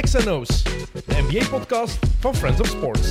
XNO's, de NBA-podcast van Friends of Sports.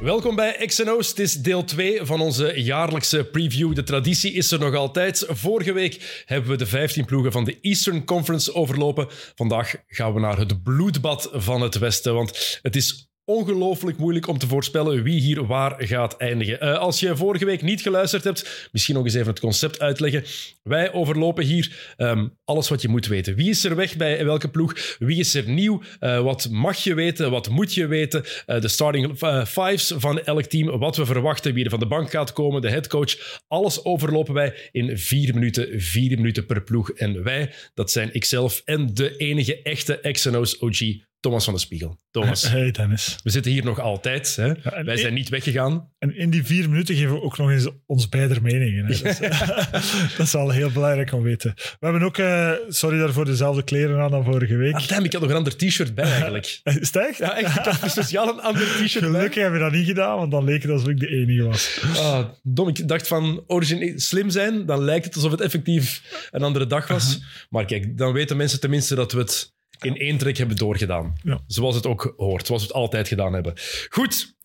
Welkom bij XNO's. Het is deel 2 van onze jaarlijkse preview. De traditie is er nog altijd. Vorige week hebben we de 15 ploegen van de Eastern Conference overlopen. Vandaag gaan we naar het bloedbad van het Westen, want het is ongelooflijk moeilijk om te voorspellen wie hier waar gaat eindigen. Uh, als je vorige week niet geluisterd hebt, misschien nog eens even het concept uitleggen. Wij overlopen hier um, alles wat je moet weten. Wie is er weg bij welke ploeg? Wie is er nieuw? Uh, wat mag je weten? Wat moet je weten? Uh, de starting fives van elk team. Wat we verwachten. Wie er van de bank gaat komen. De headcoach. Alles overlopen wij in vier minuten. Vier minuten per ploeg. En wij, dat zijn ikzelf en de enige echte XNO's OG Thomas van de Spiegel. Thomas. Hey Dennis. We zitten hier nog altijd. Hè? Ja, Wij zijn niet weggegaan. En in die vier minuten geven we ook nog eens ons beide meningen. Hè? Dat, is, dat is al heel belangrijk om te weten. We hebben ook, uh, sorry daarvoor, dezelfde kleren aan dan vorige week. Ah, damn, ik had nog een ander t-shirt bij eigenlijk. is het echt? Ja, echt. Ik had speciaal een ander t-shirt bij. Gelukkig hebben we dat niet gedaan, want dan leek het alsof ik de enige was. Ah, dom, ik dacht van origine slim zijn, dan lijkt het alsof het effectief een andere dag was. Maar kijk, dan weten mensen tenminste dat we het in één trek hebben doorgedaan. Ja. Zoals het ook hoort, zoals we het altijd gedaan hebben. Goed,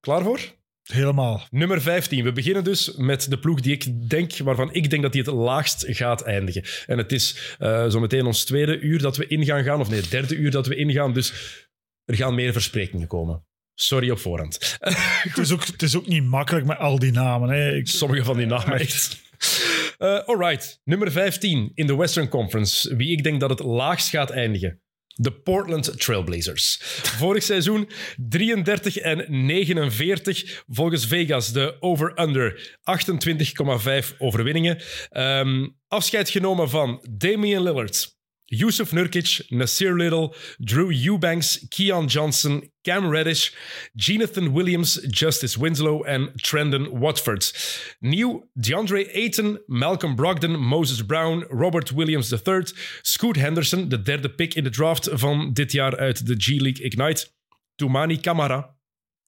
klaar voor? Helemaal. Nummer 15. We beginnen dus met de ploeg die ik denk, waarvan ik denk dat die het laagst gaat eindigen. En het is uh, zo meteen ons tweede uur dat we ingaan gaan, of nee, derde uur dat we ingaan. Dus er gaan meer versprekingen komen. Sorry op voorhand. het, is ook, het is ook niet makkelijk met al die namen. Hè. Ik... Sommige van die namen echt. Uh, alright, nummer 15 in de Western Conference. Wie ik denk dat het laagst gaat eindigen. De Portland Trailblazers. Vorig seizoen 33 en 49 volgens Vegas. De over-under 28,5 overwinningen. Um, afscheid genomen van Damian Lillard, Yusuf Nurkic, Nasir Little, Drew Eubanks, Keon Johnson, Cam Reddish, Jonathan Williams, Justice Winslow en Trendon Watford. Nieuw DeAndre Ayton, Malcolm Brogdon, Moses Brown, Robert Williams III, Scoot Henderson, de derde pick in de draft van dit jaar uit de G-League Ignite, Toumani Kamara,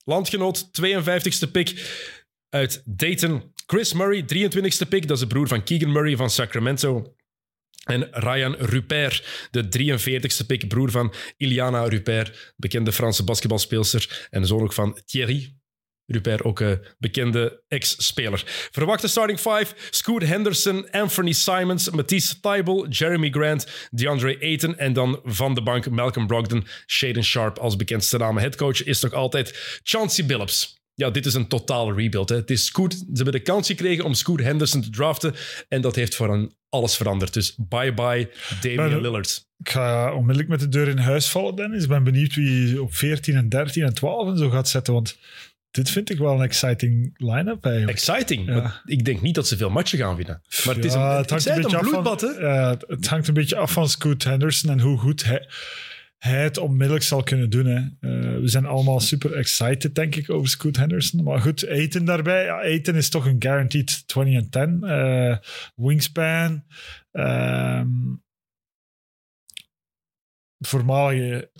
landgenoot 52ste pick uit Dayton, Chris Murray 23ste pick, dat is de broer van Keegan Murray van Sacramento. En Ryan Rupert, de 43ste pick, broer van Iliana Rupert, bekende Franse basketbalspeelster en zoon ook van Thierry Rupert, ook een bekende ex-speler. Verwachte starting five: Scoot Henderson, Anthony Simons, Matisse Tybal, Jeremy Grant, DeAndre Ayton en dan van de bank Malcolm Brogdon, Shaden Sharp als bekendste naam. Headcoach is nog altijd Chauncey Billups. Ja, dit is een totaal rebuild. Hè. Het is Scoot, ze hebben de kans gekregen om Scoot Henderson te draften en dat heeft voor een alles veranderd. Dus bye-bye Damian Lillard. Ik ga onmiddellijk met de deur in huis vallen, Dennis. Ik ben benieuwd wie op 14 en 13 en 12 en zo gaat zetten, want dit vind ik wel een exciting line-up eigenlijk. Exciting? Ja. Ik denk niet dat ze veel matchen gaan winnen. Maar het is een, het hangt een, beetje bloedbad, het hangt een beetje af van Scoot Henderson en hoe goed hij hij het onmiddellijk zal kunnen doen. Hè. Uh, we zijn allemaal super excited, denk ik, over Scoot Henderson. Maar goed, Eten daarbij. Ja, Eten is toch een guaranteed 20 en 10. Uh, wingspan. Uh, voormalige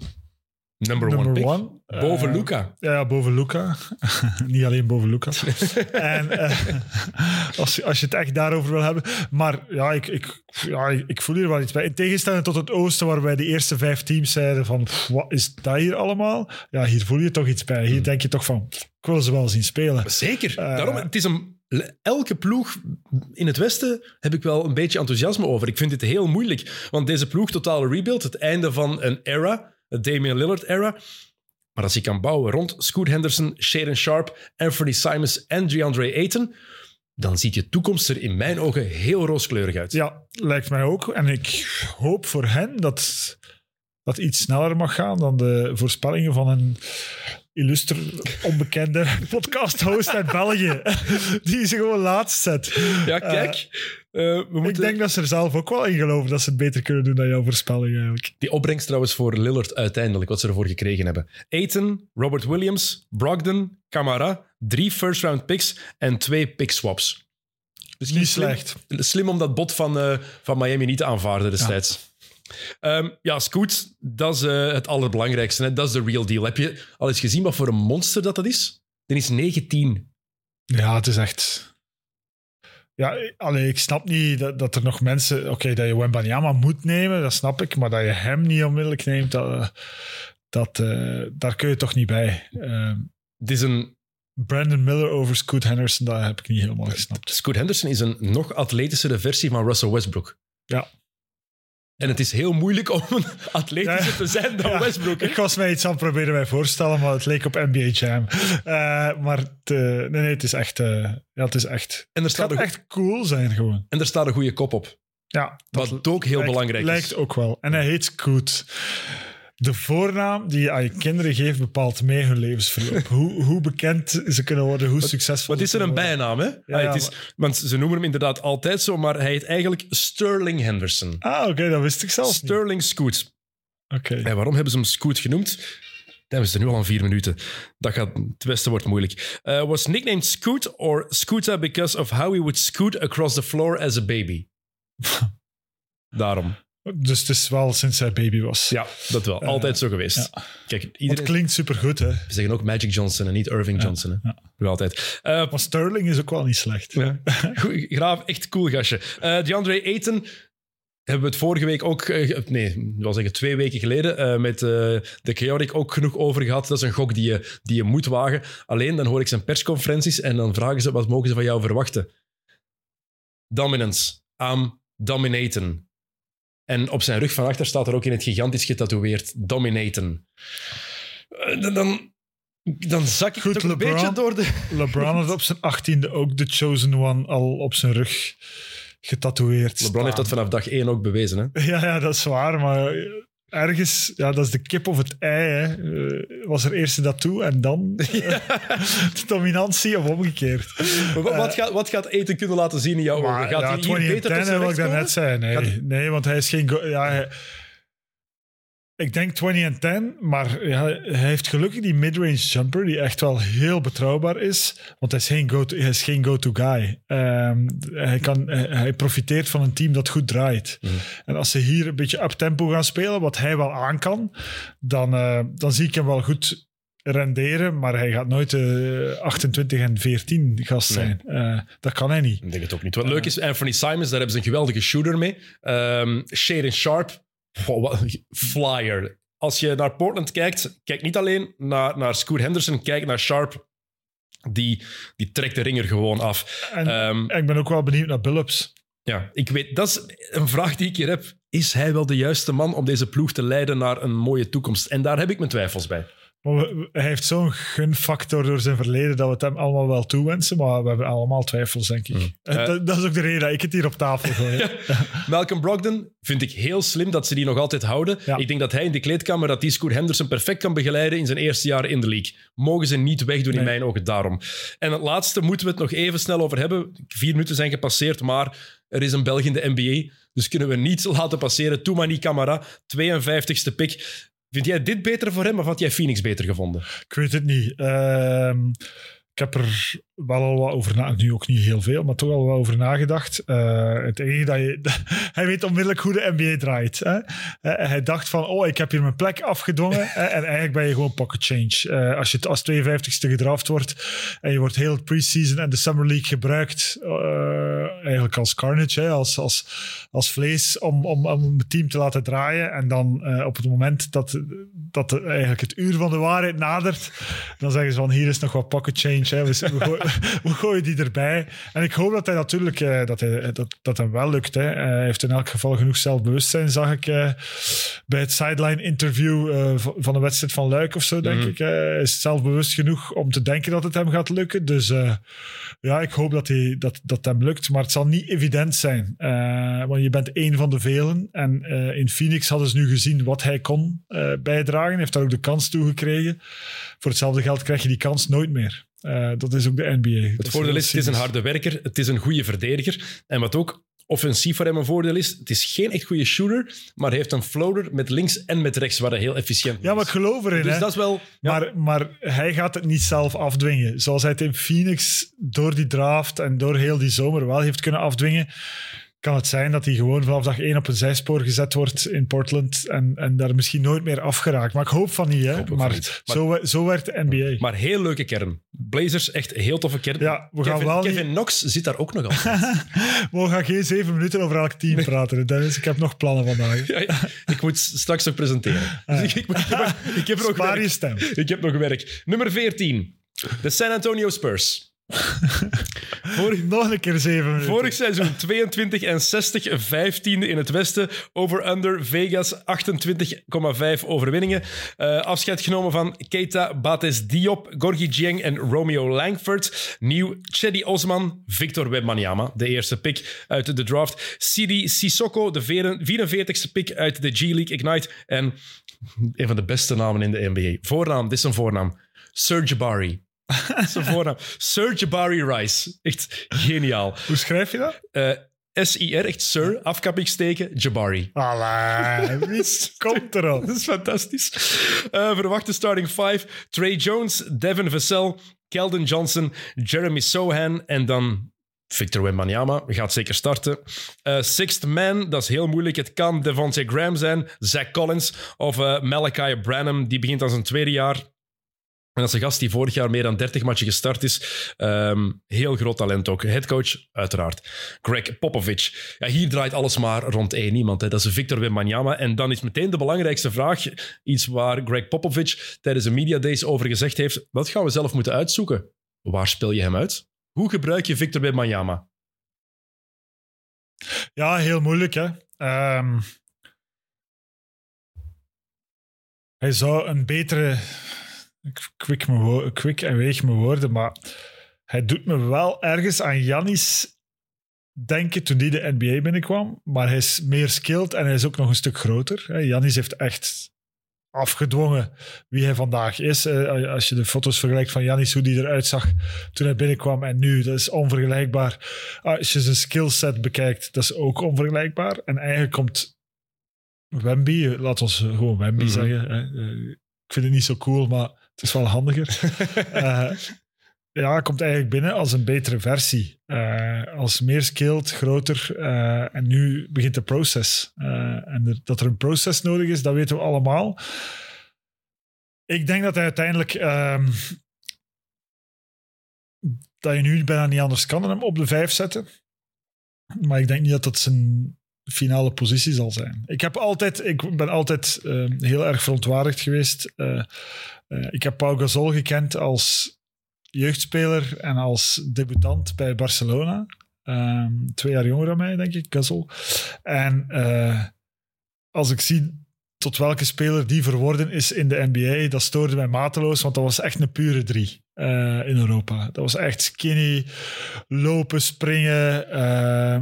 Number, Number one, Boven uh, Luca. Ja, boven Luca. Niet alleen boven Luca. en uh, als, als je het echt daarover wil hebben. Maar ja ik, ik, ja, ik voel hier wel iets bij. In tegenstelling tot het oosten, waarbij de eerste vijf teams zeiden van, wat is dat hier allemaal? Ja, hier voel je toch iets bij. Hier hmm. denk je toch van, ik wil ze wel zien spelen. Zeker. Uh, Daarom, het is een elke ploeg in het Westen heb ik wel een beetje enthousiasme over. Ik vind dit heel moeilijk, want deze ploeg, totale rebuild, het einde van een era, Damian Lillard-era. Maar als je kan bouwen rond Scoot Henderson, Shaden Sharp, Anthony Simons en DeAndre Ayton, dan ziet je toekomst er in mijn ogen heel rooskleurig uit. Ja, lijkt mij ook. En ik hoop voor hen dat dat iets sneller mag gaan dan de voorspellingen van een illuster, onbekende podcast-host uit België. Die ze gewoon laatst zet. Ja, kijk. Uh, we moeten... Ik denk dat ze er zelf ook wel in geloven dat ze het beter kunnen doen dan jouw voorspelling eigenlijk. Die opbrengst trouwens voor Lillard uiteindelijk, wat ze ervoor gekregen hebben. Aiton, Robert Williams, Brogdon, Camara, drie first-round picks en twee pick swaps. Dus niet slecht. Slim om dat bot van, uh, van Miami niet te aanvaarden destijds. Um, ja, Scoot, dat is uh, het allerbelangrijkste. Hè? Dat is de real deal. Heb je al eens gezien wat voor een monster dat, dat is? Dat is 19. Ja, het is echt... Ja, allee, ik snap niet dat, dat er nog mensen... Oké, dat je Wembanyama moet nemen, dat snap ik. Maar dat je hem niet onmiddellijk neemt, dat, dat, eh, daar kun je toch niet bij. Het is een... Brandon Miller over Scoot Henderson, dat heb ik niet helemaal gesnapt. Scoot Henderson is een nog atletischere versie van Russell Westbrook. Ja. En het is heel moeilijk om een atletischer Ja. te zijn dan Ja, Westbrook. hè? Ik was mij iets aan het proberen mij voorstellen, maar het leek op NBA Jam. Eh, maar het, eh, nee, nee, het is echt... eh, ja, het is echt... En er, Het staat gaat een, echt cool zijn gewoon. en er staat een goede kop op. Ja, dat Wat ook heel lijkt, belangrijk lijkt is. ook wel. En hij heet Scoot. De voornaam die je aan je kinderen geeft bepaalt mee hun levensverloop. hoe, hoe bekend ze kunnen worden, hoe succesvol Wat is er een worden. bijnaam, hè? Ah, ja, het is, want ze noemen hem inderdaad altijd zo, maar hij heet eigenlijk Sterling Henderson. Ah, oké, dat wist ik niet. Sterling Scoot. Oké. En waarom hebben ze hem Scoot genoemd? Dan we zitten nu al aan vier minuten. Dat gaat, het beste wordt moeilijk. Uh, was nicknamed Scoot or Scooter because of how he would scoot across the floor as a baby. Daarom. Dus het is wel sinds hij baby was. Ja, dat wel. Altijd zo geweest. ja. Kijk, Want het klinkt supergoed, hè. we zeggen ook Magic Johnson en niet Irving Johnson. Hè? ja. Altijd. Uh, Maar Sterling is ook wel niet slecht. Ja. Goed, Graaf, echt cool gastje. Uh, DeAndre Ayton hebben we het vorige week ook, uh, nee, ik wil zeggen twee weken geleden, met de Chaotic ook genoeg over gehad. Dat is een gok die je, die je moet wagen. Alleen dan hoor ik zijn persconferenties en dan vragen ze wat mogen ze van jou verwachten. Dominance. I'm dominaten. En op zijn rug van achter staat er ook in het gigantisch getatoeëerd dominaten. dan, dan, dan zak ik Goed, toch een beetje door de... LeBron had op zijn achttiende ook de Chosen One al op zijn rug getatoeëerd. LeBron heeft dat vanaf dag één ook bewezen. Hè? Ja, ja, dat is waar. Maar ergens, ja, dat is de kip of het ei. Hè. Uh, was er eerst dat toe en dan uh, de dominantie of omgekeerd. Maar wat, wat, gaat, wat gaat Eten kunnen laten zien in jouw ogen? Gaat ja, hij hier beter tot zijn wat recht ik daarnet komen? zei. Nee, nee, want hij is geen... Ja, hij- ik denk 20 en 10, maar ja, hij heeft gelukkig die midrange jumper die echt wel heel betrouwbaar is. Want hij is geen go-to hij is geen go-to guy. Ehm, hij, kan, hij, hij profiteert van een team dat goed draait. Mhm. En als ze hier een beetje up-tempo gaan spelen, wat hij wel aan kan, dan, eh, dan zie ik hem wel goed renderen. Maar hij gaat nooit eh 28 en 14 gast zijn. Eh, dat kan hij niet. Ik denk het ook niet. Wat leuk is, Anthony Simons, daar hebben ze een geweldige shooter mee. Um, Shaden Sharp, flyer. Als je naar Portland kijkt, kijk niet alleen naar, naar Scoot Henderson, kijk naar Sharp. Die, die trekt de ringer gewoon af. En Ehm, ik ben ook wel benieuwd naar Billups. ja, ik weet, dat is een vraag die ik hier heb. Is hij wel de juiste man om deze ploeg te leiden naar een mooie toekomst? En daar heb ik mijn twijfels bij. Maar hij heeft zo'n gunfactor door zijn verleden dat we het hem allemaal wel toewensen. Maar we hebben allemaal twijfels, denk ik. En Eh, dat, dat is ook de reden dat ik het hier op tafel gooi. Malcolm Brogdon vind ik heel slim dat ze die nog altijd houden. Ja. Ik denk dat hij in de kleedkamer, dat die Scoot Henderson perfect kan begeleiden in zijn eerste jaar in de league. Mogen ze niet wegdoen in mijn ogen daarom. En het laatste moeten we het nog even snel over hebben. Vier minuten zijn gepasseerd, maar er is een Belg in de NBA. Dus kunnen we niet laten passeren. Toumani Camara, 52ste pick. Vind jij dit beter voor hem of had jij Phoenix beter gevonden? Ik weet het niet. Ehm, ik heb er wel al wat over nagedacht. Nu ook niet heel veel, maar toch al wat over nagedacht. Eh, het enige dat je... hij weet onmiddellijk hoe de NBA draait. Hè? Eh, hij dacht van, oh, ik heb hier mijn plek afgedwongen. en eigenlijk ben je gewoon pocket change. Eh, als je als 52ste gedraft wordt en je wordt heel het preseason en de Summer League gebruikt, eigenlijk als carnage, hè? Als, als, als vlees om, om, om het team te laten draaien. En dan eh, op het moment dat, dat de- eigenlijk het uur van de waarheid nadert, dan zeggen ze van hier is nog wat pocket change. Hè. We, we, gooi- we gooien die erbij. En ik hoop dat hij natuurlijk eh, dat, hij, dat, dat hem wel lukt. Hè. Eh, Hij heeft in elk geval genoeg zelfbewustzijn, zag ik bij het sideline interview van- de wedstrijd van Luik of zo, denk Mhm. ik. Hij is zelfbewust genoeg om te denken dat het hem gaat lukken. Dus ja, ik hoop dat, hij, dat dat hem lukt. Maar het zal niet evident zijn. Eh, want je bent één van de velen. En eh, in Phoenix hadden ze nu gezien wat hij kon eh, bijdragen. Heeft daar ook de kans toe gekregen. Voor hetzelfde geld krijg je die kans nooit meer. Dat is ook de NBA. Het voordeel is, het is een harde werker, het is een goede verdediger. En wat ook offensief voor hem een voordeel is, het is geen echt goede shooter, maar hij heeft een floater met links en met rechts, waar hij heel efficiënt Ja, maar ik geloof erin. Dus hè. dat is wel... ja. Maar, maar hij gaat het niet zelf afdwingen. Zoals hij het in Phoenix door die draft en door heel die zomer wel heeft kunnen afdwingen. Kan het zijn dat hij gewoon vanaf dag één op een zijspoor gezet wordt in Portland en, en daar misschien nooit meer afgeraakt. Maar ik hoop van niet, hè. Maar, van niet. Maar- zo, we- zo werkt de NBA. Maar heel leuke kern. Blazers, echt heel toffe kern. ja, we gaan Kevin, wel niet- Kevin Knox zit daar ook nog al. we gaan geen zeven minuten over elk team praten. Dennis, ik heb nog plannen vandaag. Ja, ik moet straks nog presenteren. Dus ik, ik, heb, ik je stem. Ik heb nog werk. Nummer 14. De San Antonio Spurs. Vorig, Nog een keer vorig seizoen 22 en 60, 15e in het westen. Over-under Vegas 28,5 overwinningen. Eh, afscheid genomen van Keita Bates Diop, Gorgie Dieng en Romeo Langford. Nieuw Chedi Osman, Victor Wembanyama, de eerste pick uit de draft. Sidi Sissoko, de 44ste pick uit de G-League Ignite. En een van de beste namen in de NBA. Voornaam, dit is een voornaam. Sir Jabari. Een voornaam. Sir Jabari Rice. Echt geniaal. Hoe schrijf je dat? Eh, S-I-R, echt Sir, afkappingsteken, Jabari. Allee, wie komt erop? Dat is fantastisch. Eh, verwachte starting five. Trey Jones, Devin Vassell, Keldon Johnson, Jeremy Sohan en dan Victor Wembanyama. Gaat zeker starten. Eh, sixth man, dat is heel moeilijk. Het kan Devontae Graham zijn, Zach Collins of Malachi Branham. Die begint aan zijn tweede jaar. En dat is een gast die vorig jaar meer dan 30 matchen gestart is. Ehm, heel groot talent ook. Headcoach, uiteraard. Greg Popovich. Ja, hier draait alles maar rond één iemand. Hè. Dat is Victor Wembanyama. En dan is meteen de belangrijkste vraag. Iets waar Greg Popovich tijdens de Media Days over gezegd heeft. Dat gaan we zelf moeten uitzoeken. Waar speel je hem uit? Hoe gebruik je Victor Wembanyama? Ja, heel moeilijk, hè. Ehm, hij zou een betere... Ik kwik, me kwik en weeg mijn woorden, maar hij doet me wel ergens aan Jannis denken toen die de NBA binnenkwam. Maar hij is meer skilled en hij is ook nog een stuk groter. hè. Jannis heeft echt afgedwongen wie hij vandaag is. Als je de foto's vergelijkt van Jannis, hoe die eruit zag toen hij binnenkwam en nu, dat is onvergelijkbaar. Als je zijn skillset bekijkt, dat is ook onvergelijkbaar. En eigenlijk komt Wemby, laat ons gewoon Wemby Mhm. zeggen. Ik vind het niet zo cool, maar het is wel handiger. Eh, ja, komt eigenlijk binnen als een betere versie. Eh, als meer skilled, groter. eh, en nu begint de proces. En er- dat er een proces nodig is, dat weten we allemaal. Ik denk dat hij uiteindelijk... ehm, dat je nu bijna niet anders kan dan hem op de vijf zetten. Maar ik denk niet dat dat zijn finale positie zal zijn. Ik, heb altijd, ik ben altijd ehm, heel erg verontwaardigd geweest. Eh, eh, ik heb Pau Gasol gekend als jeugdspeler en als debutant bij Barcelona. Twee jaar jonger dan mij, denk ik, Gasol. En eh, als ik zie tot welke speler die verworden is in de NBA, dat stoorde mij mateloos, want dat was echt een pure drie eh, in Europa. Dat was echt skinny, lopen, springen. eh,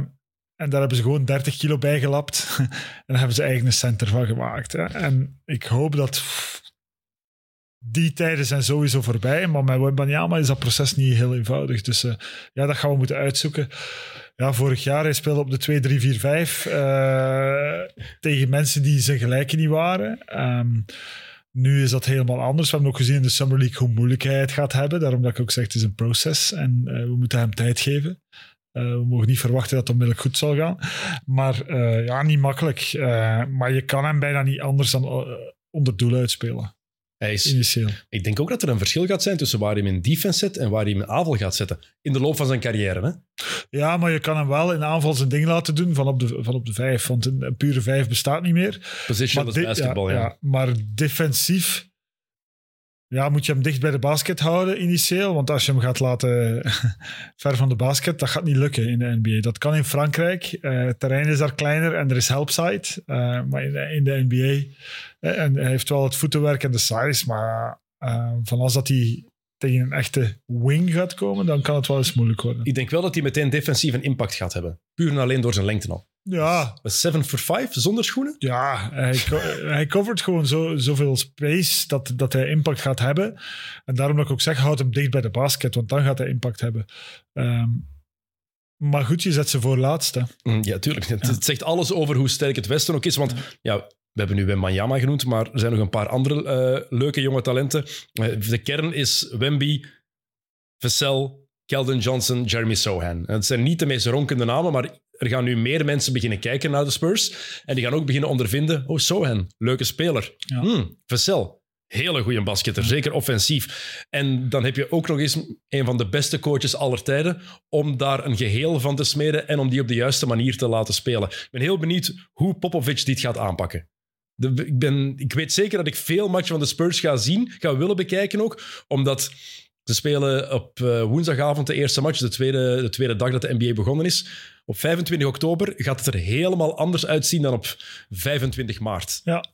en daar hebben ze gewoon 30 kilo bij gelapt. en daar hebben ze eigen center van gemaakt. En ik hoop dat die tijden zijn sowieso voorbij. Maar met Wembanyama is dat proces niet heel eenvoudig. Dus eh, ja, dat gaan we moeten uitzoeken. Ja, vorig jaar hij speelde op de 2, 3, 4, 5 eh, tegen mensen die zijn gelijken niet waren. Ehm, nu is dat helemaal anders. We hebben ook gezien in de Summer League hoe moeilijk hij het gaat hebben. Daarom dat ik ook zeg, het is een proces en eh, we moeten hem tijd geven. Eh, we mogen niet verwachten dat het onmiddellijk goed zal gaan. Maar eh, ja, niet makkelijk. Eh, maar je kan hem bijna niet anders dan onder doel uitspelen, Hij is, initieel. ik denk ook dat er een verschil gaat zijn tussen waar hij hem in defense zet en waar hij hem in aanval gaat zetten. In de loop van zijn carrière. Hè? Ja, maar je kan hem wel in aanval zijn ding laten doen van op de, van op de vijf. Want een, een pure vijf bestaat niet meer. Positionless basketbal, ja. Maar defensief ja, moet je hem dicht bij de basket houden initieel. Want als je hem gaat laten ver van de basket, dat gaat niet lukken in de NBA. Dat kan in Frankrijk. Eh, het terrein is daar kleiner en er is helpside. Eh, maar in de, NBA... eh, en hij heeft wel het voetenwerk en de size, maar van als dat hij tegen een echte wing gaat komen, dan kan het wel eens moeilijk worden. Ik denk wel dat hij meteen defensief een impact gaat hebben. Puur en alleen door zijn lengte al. Ja, 7 voor 5 zonder schoenen? Ja, hij, hij covert gewoon zo, zoveel space dat, dat hij impact gaat hebben. En daarom dat ik ook zeg, houd hem dicht bij de basket, want dan gaat hij impact hebben. Ehm, maar goed, je zet ze voor laatste. Mm, Ja, tuurlijk. Het, het zegt alles over hoe sterk het Westen ook is. Want ja, we hebben nu Wembanyama genoemd, maar er zijn nog een paar andere eh, leuke jonge talenten. Eh, de kern is Wemby, Vassell, Keldon Johnson, Jeremy Sohan. Het zijn niet de meest ronkende namen, maar er gaan nu meer mensen beginnen kijken naar de Spurs. En die gaan ook beginnen ondervinden, oh, Sohan, leuke speler. Ja. Hmm, hele goede basketter, zeker offensief. En dan heb je ook nog eens een van de beste coaches aller tijden om daar een geheel van te smeden en om die op de juiste manier te laten spelen. Ik ben heel benieuwd hoe Popovic dit gaat aanpakken. De, ik, ben, ik weet zeker dat ik veel matchen van de Spurs ga zien, ga willen bekijken ook, omdat ze spelen op eh, woensdagavond de eerste match, de tweede, de tweede dag dat de NBA begonnen is. Op 25 oktober gaat het er helemaal anders uitzien dan op 25 maart. Ja.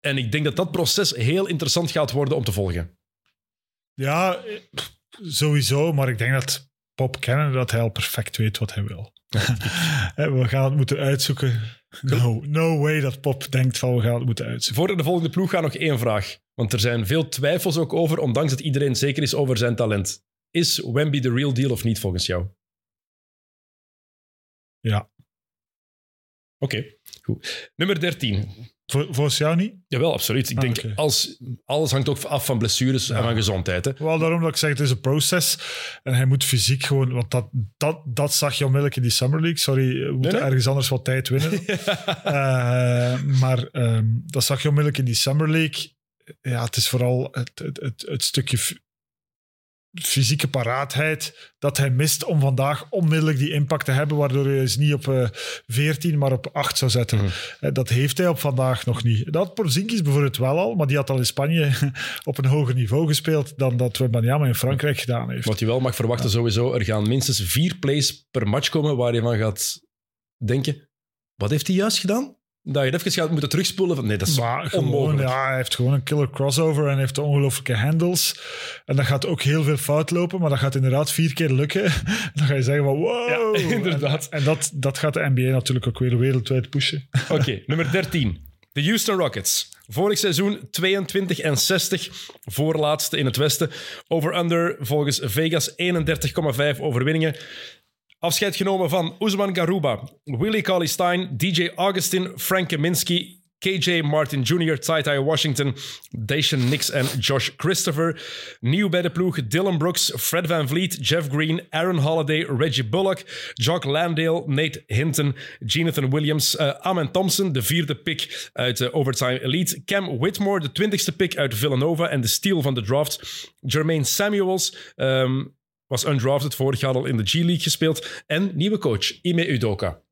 En ik denk dat dat proces heel interessant gaat worden om te volgen. Ja, sowieso. Maar ik denk dat Pop kennen dat hij al perfect weet wat hij wil. We gaan het moeten uitzoeken. No, no way dat Pop denkt van we gaan het moeten uitzoeken. Voor de volgende ploeg gaat nog één vraag. Want er zijn veel twijfels ook over, ondanks dat iedereen zeker is over zijn talent. Is Wemby de real deal of niet volgens jou? Ja. Oké, goed. Nummer 13. Vol- volgens jou niet? Jawel, absoluut. Ik Ah, denk, als, alles hangt ook af van blessures en van gezondheid. Hè. Wel daarom dat ik zeg, het is een proces. En hij moet fysiek gewoon... Want dat, dat, dat zag je onmiddellijk in die Summer League. Sorry, we moeten nee. ergens anders wat tijd winnen. Eh, maar ehm, dat zag je onmiddellijk in die Summer League. Ja, het is vooral het, het, het, het stukje fysieke paraatheid dat hij mist om vandaag onmiddellijk die impact te hebben, waardoor hij dus niet op eh 14, maar op 8 zou zetten. Mhm. Eh, dat heeft hij op vandaag nog niet. Dat had Porzingis bijvoorbeeld wel al, maar die had al in Spanje op een hoger niveau gespeeld dan dat Wembanyama in Frankrijk gedaan heeft. Wat je wel mag verwachten sowieso, er gaan minstens vier plays per match komen waar je van gaat denken, wat heeft hij juist gedaan? Dat je even gaat moeten terugspoelen van nee, dat is Maar gewoon, onmogelijk. ja, hij heeft gewoon een killer crossover en heeft ongelooflijke handles. En dat gaat ook heel veel fout lopen, maar dat gaat inderdaad vier keer lukken. Dan ga je zeggen van wow. Ja, inderdaad. En, en dat, dat gaat de NBA natuurlijk ook weer wereldwijd pushen. Oké, nummer 13. De Houston Rockets. Vorig seizoen 22 en 60, voorlaatste in het Westen. Over-under volgens Vegas 31,5 overwinningen. Afscheid genomen van Usman Garuba, Willie Cauley-Stein, DJ Augustin, Frank Kaminsky, KJ Martin Jr., Ty Washington, Dacian Nix en Josh Christopher. Nieuw bij de ploeg Dylan Brooks, Fred Van Vliet, Jeff Green, Aaron Holiday, Reggie Bullock, Jock Landale, Nate Hinton, Jonathan Williams, eh, Amen Thompson, de vierde pick uit Overtime Elite, Cam Whitmore, de twintigste pick uit Villanova en de steal van de draft, Jermaine Samuels, ehm, was undrafted, vorig jaar al in de G-League gespeeld, en nieuwe coach Ime Udoka.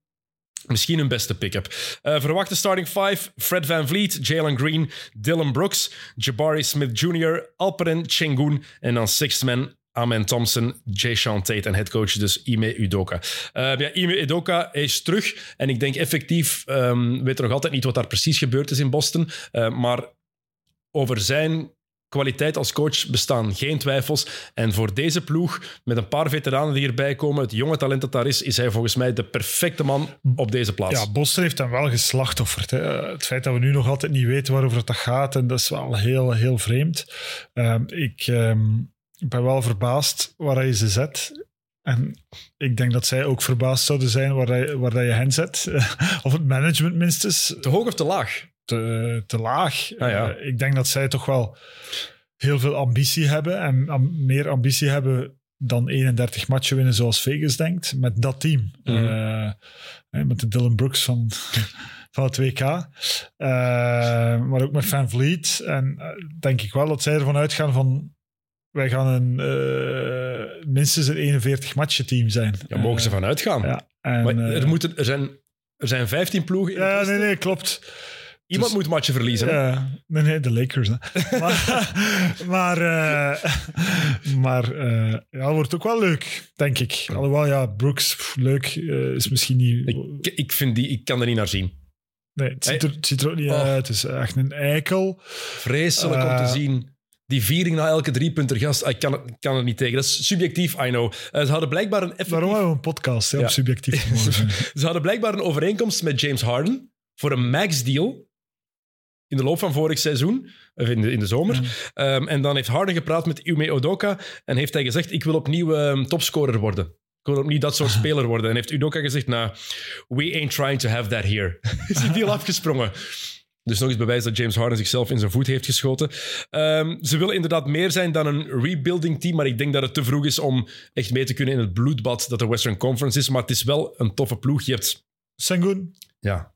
Misschien hun beste pick-up. Eh, verwachte starting five: Fred Van Vliet, Jalen Green, Dylan Brooks, Jabari Smith Jr., Alperen Chengun en dan sixth man Amen Thompson, Jay Sean Tate en headcoach dus Ime Udoka. Eh, ja, Ime Udoka is terug en ik denk effectief, um, weet nog altijd niet wat daar precies gebeurd is in Boston, uh, maar over zijn kwaliteit als coach bestaan geen twijfels. En voor deze ploeg, met een paar veteranen die hierbij komen, het jonge talent dat daar is, is hij volgens mij de perfecte man op deze plaats. Ja, Boston heeft hem wel geslachtofferd. Hè. Het feit dat we nu nog altijd niet weten waarover het gaat, en dat is wel heel, heel vreemd. Um, ik um, ben wel verbaasd waar hij ze zet. En ik denk dat zij ook verbaasd zouden zijn waar, hij, waar hij je hen zet. of het management minstens. Te hoog of te laag? Te, te laag. Ah, ja. uh, ik denk dat zij toch wel heel veel ambitie hebben. En am, meer ambitie hebben dan 31 matchen winnen zoals Vegas denkt. Met dat team. Mhm. Mm -hmm. uh, met de Dylan Brooks van, van het WK. Uh, maar ook met Van Vliet. En denk ik wel dat zij ervan uitgaan van... Wij gaan een, uh, minstens een 41 matchen team zijn. Ja, mogen ze vanuit gaan. Ja, en, maar er, moeten, er, zijn, er zijn 15 ploegen. In ja, nee, nee, klopt. Iemand dus, moet matchen verliezen. Ja, nee, nee, de Lakers. maar maar, uh, maar uh, ja, het wordt ook wel leuk, denk ik. Alhoewel, ja, Brooks, pff, leuk, uh, is misschien niet... Ik, ik, vind die, ik kan er niet naar zien. Nee, het ziet er, het ziet er ook niet oh. uit. Het is echt een eikel. Vreselijk om te zien. Die viering na elke driepunter gast, ik kan, het, kan er niet tegen. Dat is subjectief, I know. Uh, ze hadden blijkbaar een effectief... Waarom hebben we een podcast, hè, ja. om subjectief te mogen Ze hadden blijkbaar een overeenkomst met James Harden voor een max deal in de loop van vorig seizoen, of in de, in de zomer. Ja. Um, en dan heeft Harden gepraat met Ume Odoka en heeft hij gezegd, ik wil opnieuw um, topscorer worden. Ik wil opnieuw dat soort speler worden. En heeft Udoka gezegd, nou, we ain't trying to have that here. is die deal afgesprongen. Dus nog eens bewijs dat James Harden zichzelf in zijn voet heeft geschoten. Ehm, ze willen inderdaad meer zijn dan een rebuilding team, maar ik denk dat het te vroeg is om echt mee te kunnen in het bloedbad dat de Western Conference is. Maar het is wel een toffe ploeg. Je hebt... Sengun? Ja.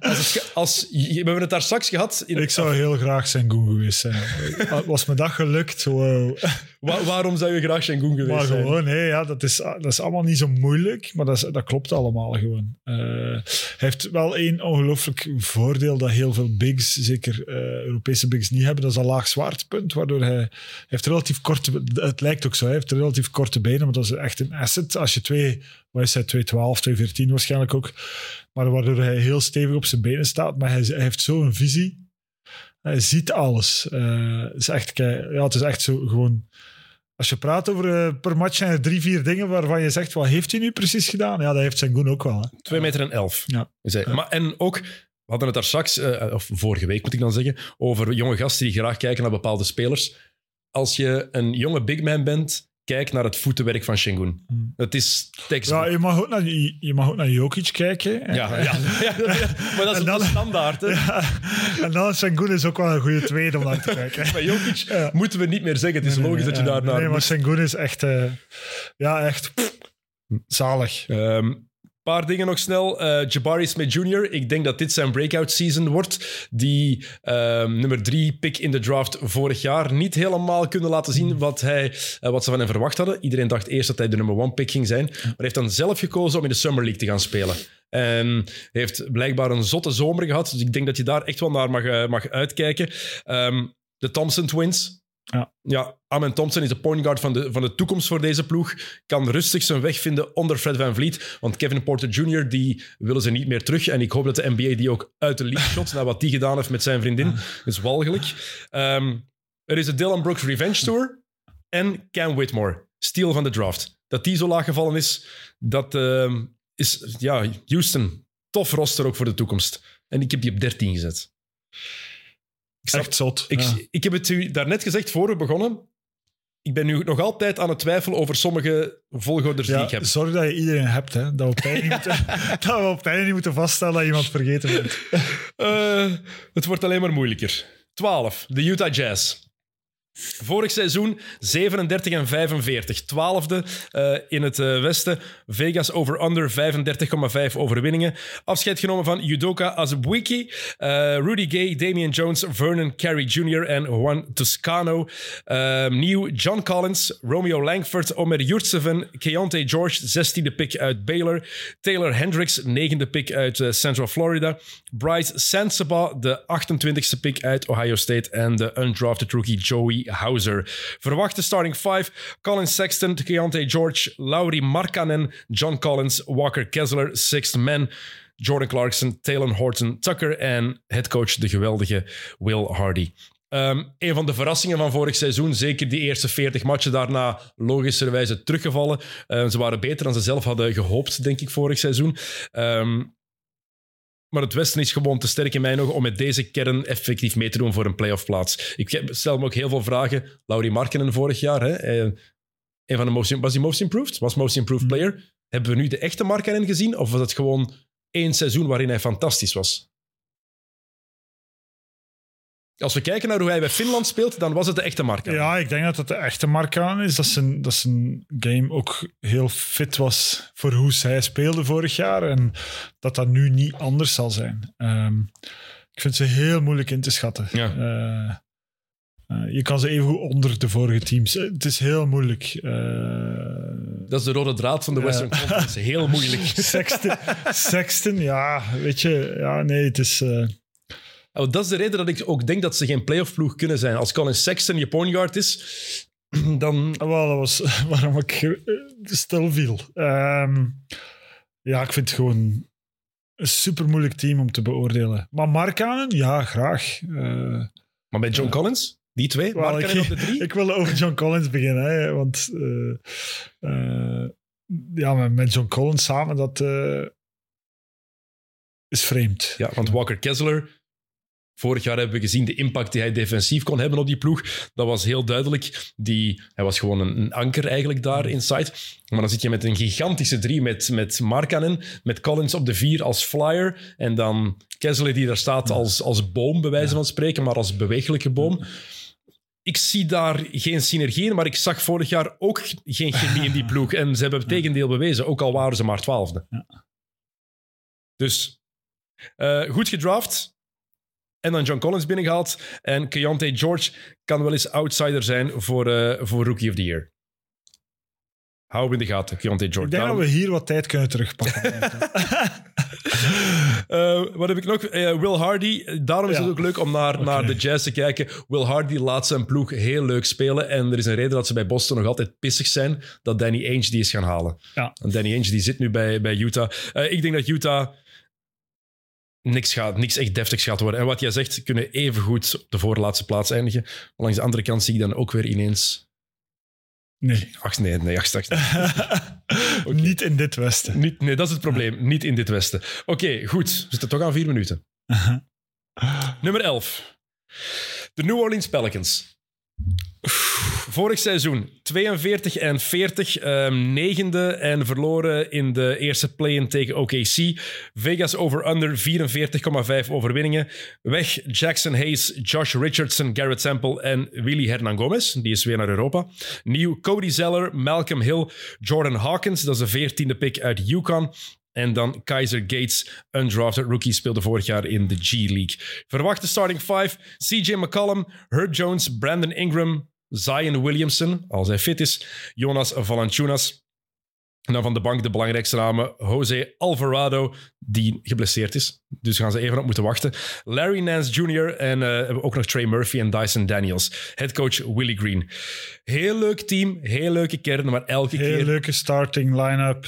Als, als, we hebben het daar straks gehad. In, ik zou heel graag Sengun geweest zijn. Was me dat gelukt, wow. Wa- waarom zou je graag Sengun geweest Maar zijn? gewoon, nee, ja, dat, is, dat is allemaal niet zo moeilijk, maar dat, is- dat klopt allemaal gewoon. Eh, hij heeft wel één ongelooflijk voordeel dat heel veel bigs, zeker eh, Europese bigs, niet hebben. Dat is een laag zwaartepunt, waardoor hij, hij heeft relatief korte... Het lijkt ook zo, hij heeft relatief korte benen, maar dat is echt een asset. Als je twee, wat is hij, 212, 214 waarschijnlijk ook, maar waardoor hij heel stevig op zijn benen staat, maar hij, hij heeft zo'n visie. Hij ziet alles. Eh, het, is echt, ja, het is echt zo gewoon... Als je praat over eh, per match zijn er drie, vier dingen waarvan je zegt, wat heeft hij nu precies gedaan? Ja, dat heeft Sengun ook wel. Hè. 2 meter en 11. Ja. is hij. Maar, en ook, we hadden het daar straks, eh, of vorige week moet ik dan zeggen, over jonge gasten die graag kijken naar bepaalde spelers. Als je een jonge big man bent, kijk naar het voetenwerk van Shingun. Hmm. Het is textbook. Ja, je mag ook naar, je, je mag ook naar Jokic kijken. Ja, ja, ja, ja. maar dat is dan- standaard. Hè? en dan Sengun is ook wel een goede tweede om naar te kijken. Bij Jokic Ja. moeten we niet meer zeggen. Het is Nee, logisch nee, dat je daar naar Nee, maar. Sengun is echt... eh, ja, echt pff, zalig. Ehm, paar dingen nog snel. Eh, Jabari Smith Jr., ik denk dat dit zijn breakout season wordt. Die ehm, nummer drie pick in de draft vorig jaar niet helemaal kunnen laten zien wat, hij, eh, wat ze van hem verwacht hadden. Iedereen dacht eerst dat hij de nummer one pick ging zijn. Maar heeft dan zelf gekozen om in de Summer League te gaan spelen. En heeft blijkbaar een zotte zomer gehad. Dus ik denk dat je daar echt wel naar mag, eh, mag uitkijken. Ehm, de Thompson Twins. Ja. Ja, Amen Thompson is de point guard van de, van de toekomst voor deze ploeg. Kan rustig zijn weg vinden onder Fred Van Vliet. Want Kevin Porter Jr., die willen ze niet meer terug. En ik hoop dat de NBA die ook uit de league shot, na wat die gedaan heeft met zijn vriendin. Dat is walgelijk. Ehm, er is de Dylan Brooks Revenge Tour. En Cam Whitmore, steal van de draft. Dat die zo laag gevallen is, dat ehm, is, ja, Houston, tof roster ook voor de toekomst. En ik heb die op 13 gezet. Echt zot. ik, ja. ik heb het u daarnet gezegd voor we begonnen. Ik ben nu nog altijd aan het twijfelen over sommige volgorders die ik heb. zorg dat je iedereen hebt. Hè. Dat, we op einde niet moeten, dat we op niet moeten vaststellen dat iemand vergeten bent. Eh, het wordt alleen maar moeilijker. 12. De Utah Jazz. Vorig seizoen 37 en 45. Twaalfde eh, in het eh, westen. Vegas over-under 35,5 overwinningen. Afscheid genomen van Udoka Azubuike, eh, Rudy Gay, Damian Jones, Vernon Carey Jr. en Juan Toscano. Ehm, nieuw John Collins, Romeo Langford, Omer Yurtseven, Keontae George, 16e pick uit Baylor. Taylor Hendricks, 9e pick uit Central Florida. Bryce Sansaba, de 28e pick uit Ohio State. En de undrafted rookie Joey Hauser. Verwachte starting 5: Colin Sexton, Keontae George, Laurie Markkanen, John Collins, Walker Kessler, sixth man. Jordan Clarkson, Taylor Horton Tucker en headcoach de geweldige Will Hardy. Ehm, een van de verrassingen van vorig seizoen, zeker die eerste 40 matchen daarna logischerwijze teruggevallen. Eh, ze waren beter dan ze zelf hadden gehoopt, denk ik, vorig seizoen. Ehm, maar het Westen is gewoon te sterk in mijn ogen om met deze kern effectief mee te doen voor een playoff plaats. Ik stel me ook heel veel vragen. Laurie Markkinen vorig jaar, hè, eh, een van de most, was hij most improved? Was most improved player? Hebben we nu de echte Markkinen gezien? Of was het gewoon één seizoen waarin hij fantastisch was? Als we kijken naar hoe hij bij Finland speelt, dan was het de echte Markkinen. Ja, ik denk dat het de echte mark aan is. Dat zijn, dat zijn game ook heel fit was voor hoe zij speelde vorig jaar. En dat dat nu niet anders zal zijn. Ehm, ik vind ze heel moeilijk in te schatten. Ja. Eh, eh, je kan ze even onder de vorige teams. Eh, Het is heel moeilijk. Eh, Dat is de rode draad van de. Western Conference. Heel moeilijk. Sexton, Sexton, ja, weet je, ja, nee, het is. Eh, Oh, dat is de reden dat ik ook denk dat ze geen playoff ploeg kunnen zijn. Als Colin Sexton je point guard is, dan... wel, dat was waarom ik eh, stil viel. Ehm, ja, ik vind het gewoon een super moeilijk team om te beoordelen. Maar Markkanen, ja, graag. Eh, Maar bij John Collins, die twee, wel, Markkanen ik, op de drie. ik wil over John Collins beginnen, hè, want eh, eh, ja, met- met John Collins samen, dat eh, is vreemd. Ja, want Walker Kessler Vorig jaar hebben we gezien de impact die hij defensief kon hebben op die ploeg. Dat was heel duidelijk. Die, hij was gewoon een, een anker eigenlijk daar inside. Maar dan zit je met een gigantische drie met, met Markkanen, met Collins op de vier als flyer en dan Kessler die daar staat als, als boom, bij wijze van spreken, maar als bewegelijke boom. Ik zie daar geen synergie in, maar ik zag vorig jaar ook geen chemie in die ploeg. En ze hebben het tegendeel bewezen, ook al waren ze maar twaalfde. Dus eh, goed gedraft. En dan John Collins binnengehaald. En Keontae George kan wel eens outsider zijn voor, eh, voor Rookie of the Year. Hou hem in de gaten, Keontae George. Ik denk Daarom- dat we hier wat tijd kunnen terugpakken. Eh, wat heb ik nog? Eh, Will Hardy. Daarom is Ja. het ook leuk om naar, naar de Jazz te kijken. Will Hardy laat zijn ploeg heel leuk spelen. En er is een reden dat ze bij Boston nog altijd pissig zijn dat Danny Ainge die is gaan halen. Ja. En Danny Ainge die zit nu bij, bij Utah. Ik denk dat Utah niks, gaat, niks echt deftigs gaat worden. En wat jij zegt, kunnen evengoed op de voorlaatste plaats eindigen. Maar langs de andere kant zie ik dan ook weer ineens... nee. Ach nee, nee, ach, straks. Niet in dit Westen. Niet, nee, dat is het probleem. Niet in dit Westen. Oké, goed. We zitten toch aan vier minuten. Nummer 11. De New Orleans Pelicans. Vorig seizoen 42 en 40, ehm, negende en verloren in de eerste play-in tegen OKC. Vegas over-under 44,5 overwinningen. Weg Jackson Hayes, Josh Richardson, Garrett Temple en Willy Hernan Gomez. Die is weer naar Europa. Nieuw Cody Zeller, Malcolm Hill, Jordan Hawkins, dat is de veertiende pick uit Yukon. En dan Kaiser Gates, undrafted rookie, speelde vorig jaar in de G-League. Verwachte starting five, CJ McCollum, Herb Jones, Brandon Ingram, Zion Williamson, als hij fit is, Jonas Valanciunas. En dan van de bank de belangrijkste namen, Jose Alvarado, die geblesseerd is. Dus gaan ze even op moeten wachten. Larry Nance Jr. en eh, hebben we ook nog Trey Murphy en Dyson Daniels. Headcoach Willie Green. Heel leuk team, heel leuke kern, maar elke Heel keer... leuke starting line-up.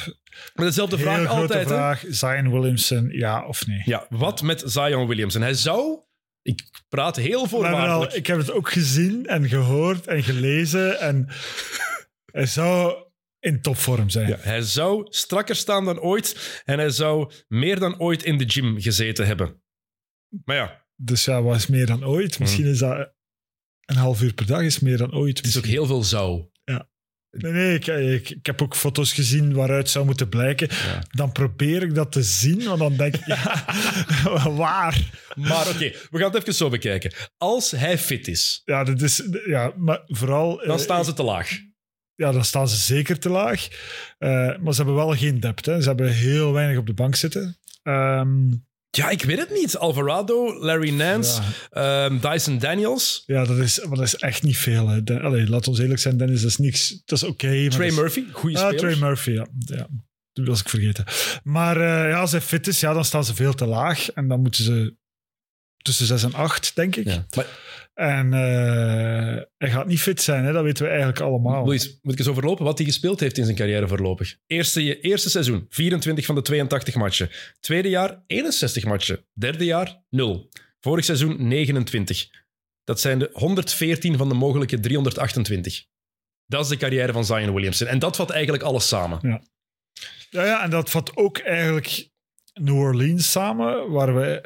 Met dezelfde Heel vraag grote altijd. hè? Zion Williamson, ja of nee? Ja, wat met Zion Williamson? Hij zou... Ik praat heel voorwaardelijk. ik heb het ook gezien en gehoord en gelezen. En hij zou in topvorm zijn. Ja, hij zou strakker staan dan ooit en hij zou meer dan ooit in de gym gezeten hebben. Maar ja, Dus ja, wat is meer dan ooit? Misschien is dat een half uur per dag is meer dan ooit. het is ook heel veel zou. Nee, nee, ik, ik, ik heb ook foto's gezien waaruit zou moeten blijken. Ja. Dan probeer ik dat te zien, want dan denk ik, ja, waar? Maar oké, we gaan het even zo bekijken. Als hij fit is, Ja, dat is, ja, maar vooral... dan eh, staan ze te laag. Ja, dan staan ze zeker te laag. Eh, maar ze hebben wel geen depth. Hè. Ze hebben heel weinig op de bank zitten. Ehm, Ja, ik weet het niet. Alvarado, Larry Nance, ja, ehm, Dyson Daniels, ja, dat is, maar dat is echt niet veel. Hè. De, allee, laat ons eerlijk zijn, Dennis, dat is niks. Dat is oké. maar Trey is- Murphy, goede Ah, speler. Trey Murphy, ja. ja. Dat was ik vergeten. Maar eh, ja, als hij fit is, ja, dan staan ze veel te laag. En dan moeten ze tussen 6 en 8, denk ik. Ja. Maar En eh, hij gaat niet fit zijn, hè? dat weten we eigenlijk allemaal. Moet ik eens overlopen wat hij gespeeld heeft in zijn carrière voorlopig? Eerste, eerste seizoen, 24 van de 82 matchen. Tweede jaar, 61 matchen. Derde jaar, 0. Vorig seizoen, 29. Dat zijn de 114 van de mogelijke 328. Dat is de carrière van Zion Williamson. En dat vat eigenlijk alles samen. Ja, ja, en dat vat ook eigenlijk New Orleans samen, waar we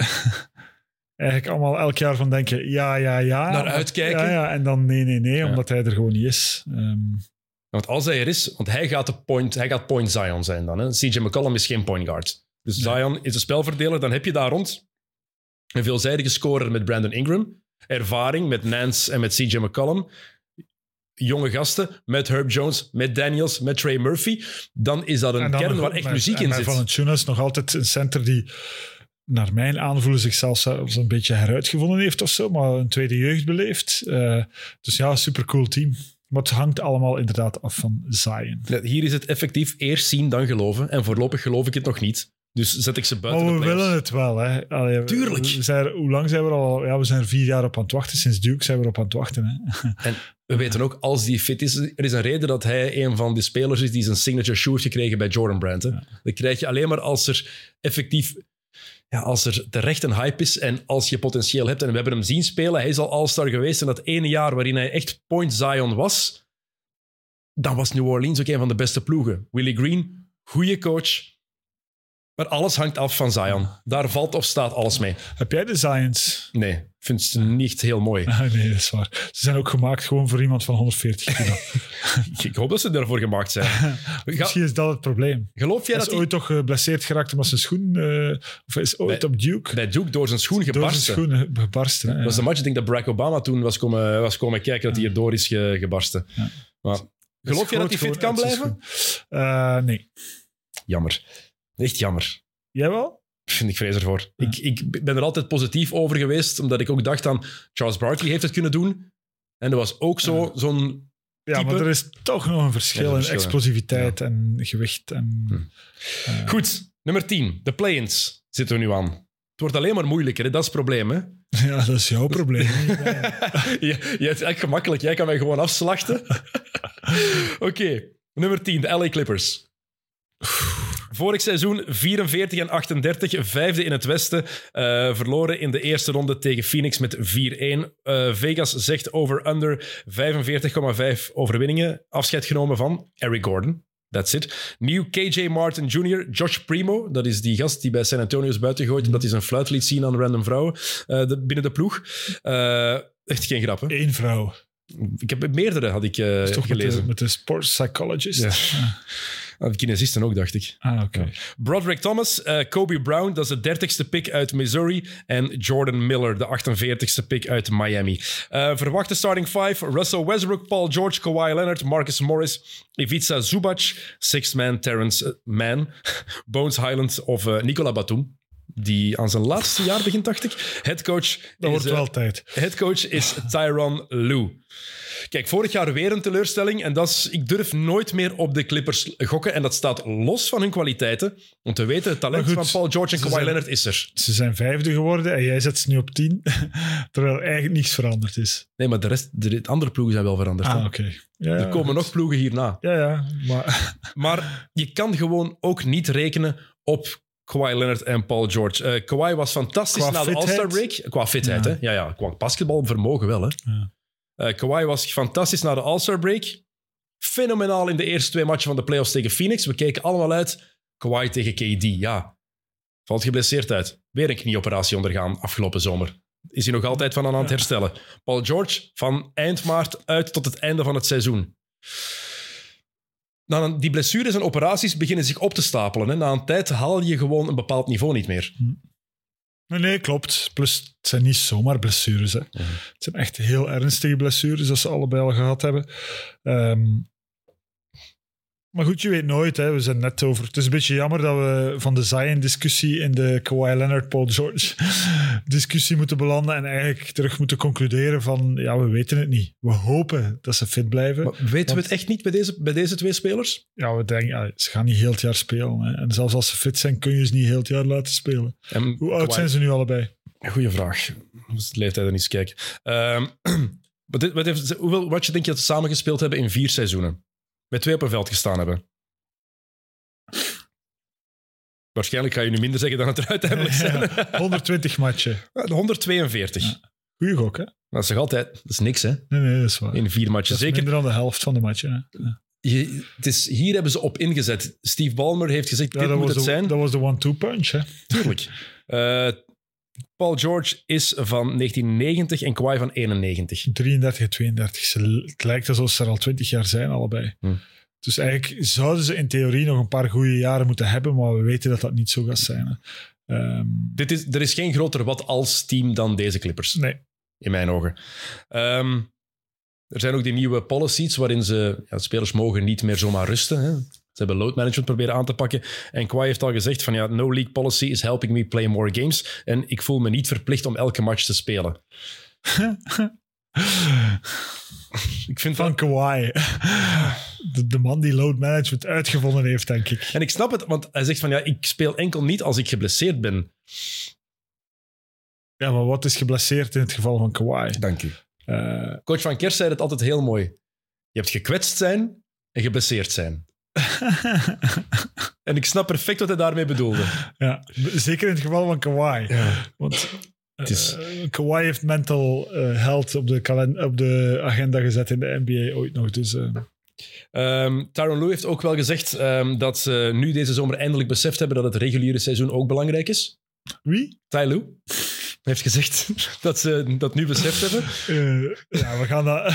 eigenlijk allemaal elk jaar van denken, ja, ja, ja. Naar uitkijken. Ja, ja, en dan nee, nee, nee, Ja. omdat hij er gewoon niet is. Ehm, Want als hij er is, want hij gaat, de point, hij gaat point Zion zijn dan. Hè? CJ McCollum is geen point guard. Dus Nee. Zion is een spelverdeler. Dan heb je daar rond een veelzijdige scorer met Brandon Ingram. Ervaring met Nance en met CJ McCollum. Jonge gasten met Herb Jones, met Daniels, met Trey Murphy. Dan is dat een kern waar echt met- muziek in zit. Valanciunas nog altijd een center die naar mijn aanvoelen zichzelf zelfs een beetje heruitgevonden heeft of zo, maar een tweede jeugd beleeft. Eh, dus ja, supercool team. Maar het hangt allemaal inderdaad af van Zion. Ja, Hier is het effectief eerst zien dan geloven. En voorlopig geloof ik het nog niet. Dus zet ik ze buiten Maar de we playoffs. willen het wel, hè. Allee, Tuurlijk. We zijn, hoe lang zijn we er al? Ja, we zijn er vier jaar op aan het wachten. Sinds Duke zijn we er op aan het wachten. Hè. We weten ook, als die fit is, er is een reden dat hij een van de spelers is die zijn signature shoe heeft gekregen bij Jordan Brand. Hè. Dat krijg je alleen maar als er effectief, ja, als er terecht een hype is en als je potentieel hebt. En we hebben hem zien spelen, hij is al All-Star geweest in dat ene jaar waarin hij echt point Zion was. Dan was New Orleans ook een van de beste ploegen. Willie Green, goede coach. Maar alles hangt af van Zion. Daar valt of staat alles mee. Heb jij de Zions? Nee, ik vind ze niet heel mooi. Ah, nee, dat is waar. Ze zijn ook gemaakt gewoon voor iemand van 140 kilo. Ik hoop dat ze daarvoor gemaakt zijn. Ga- Misschien is dat het probleem. geloof jij Hij dat is hij ooit toch geblesseerd geraakt omdat zijn schoen... eh, of is ooit Bij- op Duke bij Duke door zijn schoen door zijn gebarsten? schoen gebarsten. hè, Dat was de match, ik denk dat Barack Obama toen was komen, was komen kijken dat hij erdoor is ge- gebarsten. Ja. Maar, geloof je dat hij fit kan blijven? Eh, nee. Jammer. Echt jammer. Jij wel? Vind ik vrees ervoor. Ja. Ik, ik ben er altijd positief over geweest, omdat ik ook dacht aan Charles Barkley heeft het kunnen doen. En er was ook zo, zo'n... Ja, Type? maar er is toch nog een verschil een in verschil, explosiviteit en gewicht. En, Hm. eh, Goed, nummer 10. De play-ins zitten we nu aan. Het wordt alleen maar moeilijker, hè? dat is het probleem. Hè? ja, dat is jouw probleem. je, je het eigenlijk gemakkelijk, jij kan mij gewoon afslachten. Oké, nummer 10, de LA Clippers. Vorig seizoen 44 en 38, vijfde in het Westen. eh, verloren in de eerste ronde tegen Phoenix met 4-1. Eh, Vegas zegt over-under 45,5 overwinningen. Afscheid genomen van Eric Gordon. That's it. Nieuw KJ Martin Jr., Josh Primo. Dat is die gast die bij San Antonio is buitengegooid omdat hij zijn fluit liet zien aan random vrouwen eh, de- binnen de ploeg. Echt geen grap, hè? Eén vrouw. Ik heb meerdere, had ik is toch met gelezen. de, met de sports psychologist? Ja. Ah, de kinesisten ook, dacht ik. Ah, oké. Broderick Thomas, eh, Kobe Brown, dat is de dertigste pick uit Missouri. En Jordan Miller, de 48ste pick uit Miami. Eh, verwachte starting five, Russell Westbrook, Paul George, Kawhi Leonard, Marcus Morris, Ivica Zubac, Sixth Man Terrence eh, Mann, Bones Highland of Nicola Batum. Die aan zijn laatste jaar begint, dacht ik. Headcoach Dat is, wordt eh, wel tijd. Headcoach is Tyron Lue. Kijk, vorig jaar weer een teleurstelling. En dat is, ik durf nooit meer op de Clippers gokken. En dat staat los van hun kwaliteiten. Om te weten, het talent goed, van Paul George en Kawhi zijn- Leonard is er. Ze zijn vijfde geworden en jij zet ze nu op tien. terwijl eigenlijk niets veranderd is. Nee, maar de rest, de andere ploegen zijn wel veranderd. Ah, oké. Ja, er komen nog ploegen hierna. Ja, ja. Maar Maar je kan gewoon ook niet rekenen op Kawhi Leonard en Paul George. Eh Kawhi was fantastisch Qua na de? All-Star break. Qua fitheid, Ja. hè? Ja, ja. Qua basketbalvermogen wel, hè? Ja. Eh, Kawhi was fantastisch na de All-Star break. Fenomenaal in de eerste twee matchen van de playoffs tegen Phoenix. We keken allemaal uit. Kawhi tegen KD, ja. Valt geblesseerd uit. Weer een knieoperatie ondergaan afgelopen zomer. Is hij nog altijd van aan het herstellen. Paul George van eind maart uit tot het einde van het seizoen. Na die blessures en operaties beginnen zich op te stapelen. Hè. Na een tijd haal je gewoon een bepaald niveau niet meer. nee, nee, klopt. Plus, het zijn niet zomaar blessures. Hè. Het zijn echt heel ernstige blessures dat ze allebei al gehad hebben. Ehm, maar goed, je weet nooit. Hè. We zijn net over. Het is een beetje jammer dat we van de Zion-discussie in de Kawhi Leonard-Paul George-discussie moeten belanden en eigenlijk terug moeten concluderen van ja, we weten het niet. We hopen dat ze fit blijven. Maar weten we het echt niet bij deze, bij deze twee spelers? Ja, we denken, ja, ze gaan niet heel het jaar spelen. Hè. En zelfs als ze fit zijn, kun je ze niet heel het jaar laten spelen. En Hoe oud Kawhi- zijn ze nu allebei? Goeie vraag. Dus de leeftijd er niet eens kijken. Ehm, wat, dit- wat heeft, hoeveel watje denk je dat ze samen gespeeld hebben in vier seizoenen? Met twee op een veld gestaan hebben. Waarschijnlijk ga je nu minder zeggen dan het er uiteindelijk zijn. Ja, 120 matchen. De 142. Ja. Goeie gok, hè? Dat is nog altijd... Dat is niks, hè? Nee, nee, dat is waar. In vier matchen. Zeker. minder dan de helft van de matchen. Ja, Je, het is, hier hebben ze op ingezet. Steve Ballmer heeft gezegd, dit moet het de, zijn. dat was de one-two punch. Hè? Tuurlijk. Eh, Paul George is van 1990 en Kawhi van 91. 33 en 32. Ze, het lijkt alsof ze er al 20 jaar zijn, allebei. Hm. Dus eigenlijk zouden ze in theorie nog een paar goede jaren moeten hebben, maar we weten dat dat niet zo gaat zijn. Ehm, Dit is, er is geen groter wat als team dan deze Clippers. nee, in mijn ogen. Ehm, er zijn ook die nieuwe policies waarin ze ja, spelers mogen niet meer zomaar rusten. Hè. Ze hebben load management proberen aan te pakken. En Kawhi heeft al gezegd van ja, no league policy is helping me play more games. En ik voel me niet verplicht om elke match te spelen. Ik vind van dat, Kawhi. De, de man die load management uitgevonden heeft, denk ik. en ik snap het, want hij zegt van ja, ik speel enkel niet als ik geblesseerd ben. Ja, maar wat is geblesseerd in het geval van Kawhi? Dank u. Eh, Coach van Kers zei het altijd heel mooi. Je hebt gekwetst zijn en geblesseerd zijn. En ik snap perfect wat hij daarmee bedoelde. ja, zeker in het geval van Kawhi. Want Het is- eh, Kawhi heeft mental eh, health op de, op de agenda gezet in de NBA ooit nog. Dus Ehm Tyron Lue heeft ook wel gezegd ehm, dat ze nu deze zomer eindelijk beseft hebben dat het reguliere seizoen ook belangrijk is. Wie? Ty Lue heeft gezegd dat ze dat nu beseft hebben. Eh, ja, we gaan dat...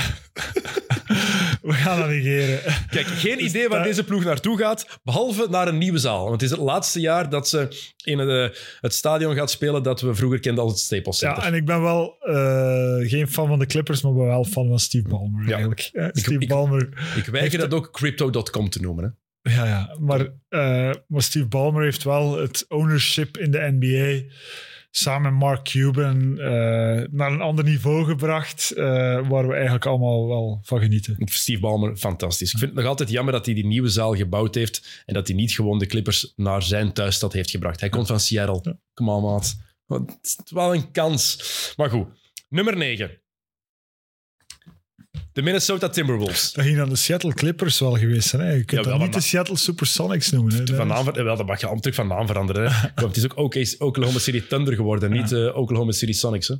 we gaan dat negeren. Kijk, geen idee waar deze ploeg naartoe gaat, behalve naar een nieuwe zaal. Want het is het laatste jaar dat ze in het, eh, het stadion gaat spelen dat we vroeger kenden als het Staples Center. Ja, en ik ben wel eh, geen fan van de Clippers, maar ben wel fan van Steve Ballmer Ja. eigenlijk. Steve ik- Ballmer... Ik weiger dat ook crypto.com te noemen. Hè. Ja, ja. Maar, maar Steve Ballmer heeft wel het ownership in de NBA samen met Mark Cuban eh, naar een ander niveau gebracht, eh, waar we eigenlijk allemaal wel van genieten. Steve Ballmer fantastisch. Ik vind het nog altijd jammer dat hij die nieuwe zaal gebouwd heeft en dat hij niet gewoon de Clippers naar zijn thuisstad heeft gebracht. Hij komt van Seattle. Kom aan, maat. Het is wel een kans. Maar goed. Nummer 9. De Minnesota Timberwolves. Dat ging dan de Seattle Clippers wel geweest zijn. Hè? Je kunt Ja, wel, dat niet de Seattle Supersonics noemen. Hè? Van naam, wel, dat mag je natuurlijk van naam veranderen. Hè. Want het is ook OK- Oklahoma City Thunder geworden, niet eh, Oklahoma City Sonics. Hè.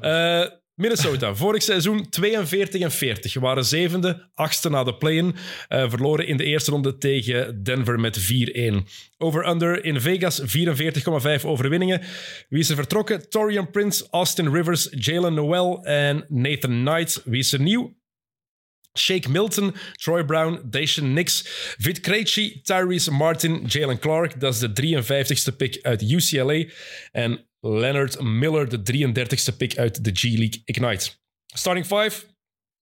Ja. Eh, Minnesota, vorig seizoen 42 en 40. Waren zevende, achtste na de play-in. Eh, verloren in de eerste ronde tegen Denver met 4-1. Over-under in Vegas 44,5 overwinningen. Wie is er vertrokken? Torian Prince, Austin Rivers, Jalen Noel en Nathan Knight. Wie is er nieuw? Shake Milton, Troy Brown, Dacian Nix, Vit Krejci, Tyrese Martin, Jalen Clark. Dat is de 53ste pick uit UCLA. En Leonard Miller, de 33ste pick uit de G-League Ignite. Starting five,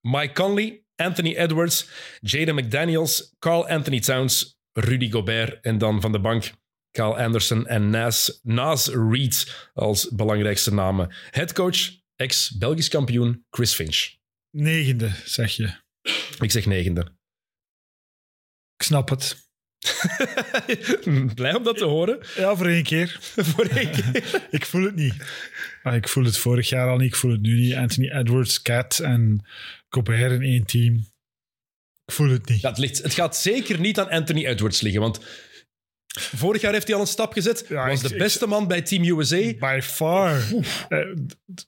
Mike Conley, Anthony Edwards, Jaden McDaniels, Carl Anthony Towns, Rudy Gobert en dan van de bank Kyle Anderson en Nas, Nas Reed als belangrijkste namen. Headcoach, ex-Belgisch kampioen Chris Finch. Negende, zeg je. Ik zeg negende. Ik snap het. Blij om dat te horen. Ja, voor één keer. Voor één keer. Ik voel het niet. Ah, ik voel het vorig jaar al niet, ik voel het nu niet. Anthony Edwards, Cat en Gobert in één team. Ik voel het niet. Het, ligt, het gaat zeker niet aan Anthony Edwards liggen, want vorig jaar heeft hij al een stap gezet. Ja, was ik- de ik- beste man bij Team USA. By far. Eh,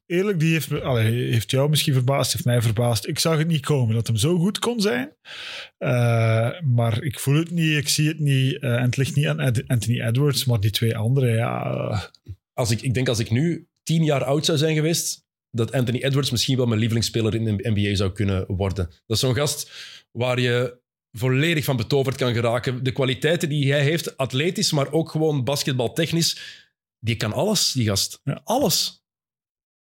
eerlijk, die heeft, allee, heeft jou misschien verbaasd, heeft mij verbaasd. Ik zag het niet komen dat hem zo goed kon zijn. Eh, maar ik voel het niet, ik zie het niet. eh, en het ligt niet aan Ed- Anthony Edwards, maar die twee anderen, ja. Als ik, ik denk als ik nu tien jaar oud zou zijn geweest, dat Anthony Edwards misschien wel mijn lievelingsspeler in de NBA zou kunnen worden. Dat is zo'n gast waar je volledig van betoverd kan geraken. De kwaliteiten die hij heeft, atletisch, maar ook gewoon basketbaltechnisch, die kan alles, die gast. Ja. Alles.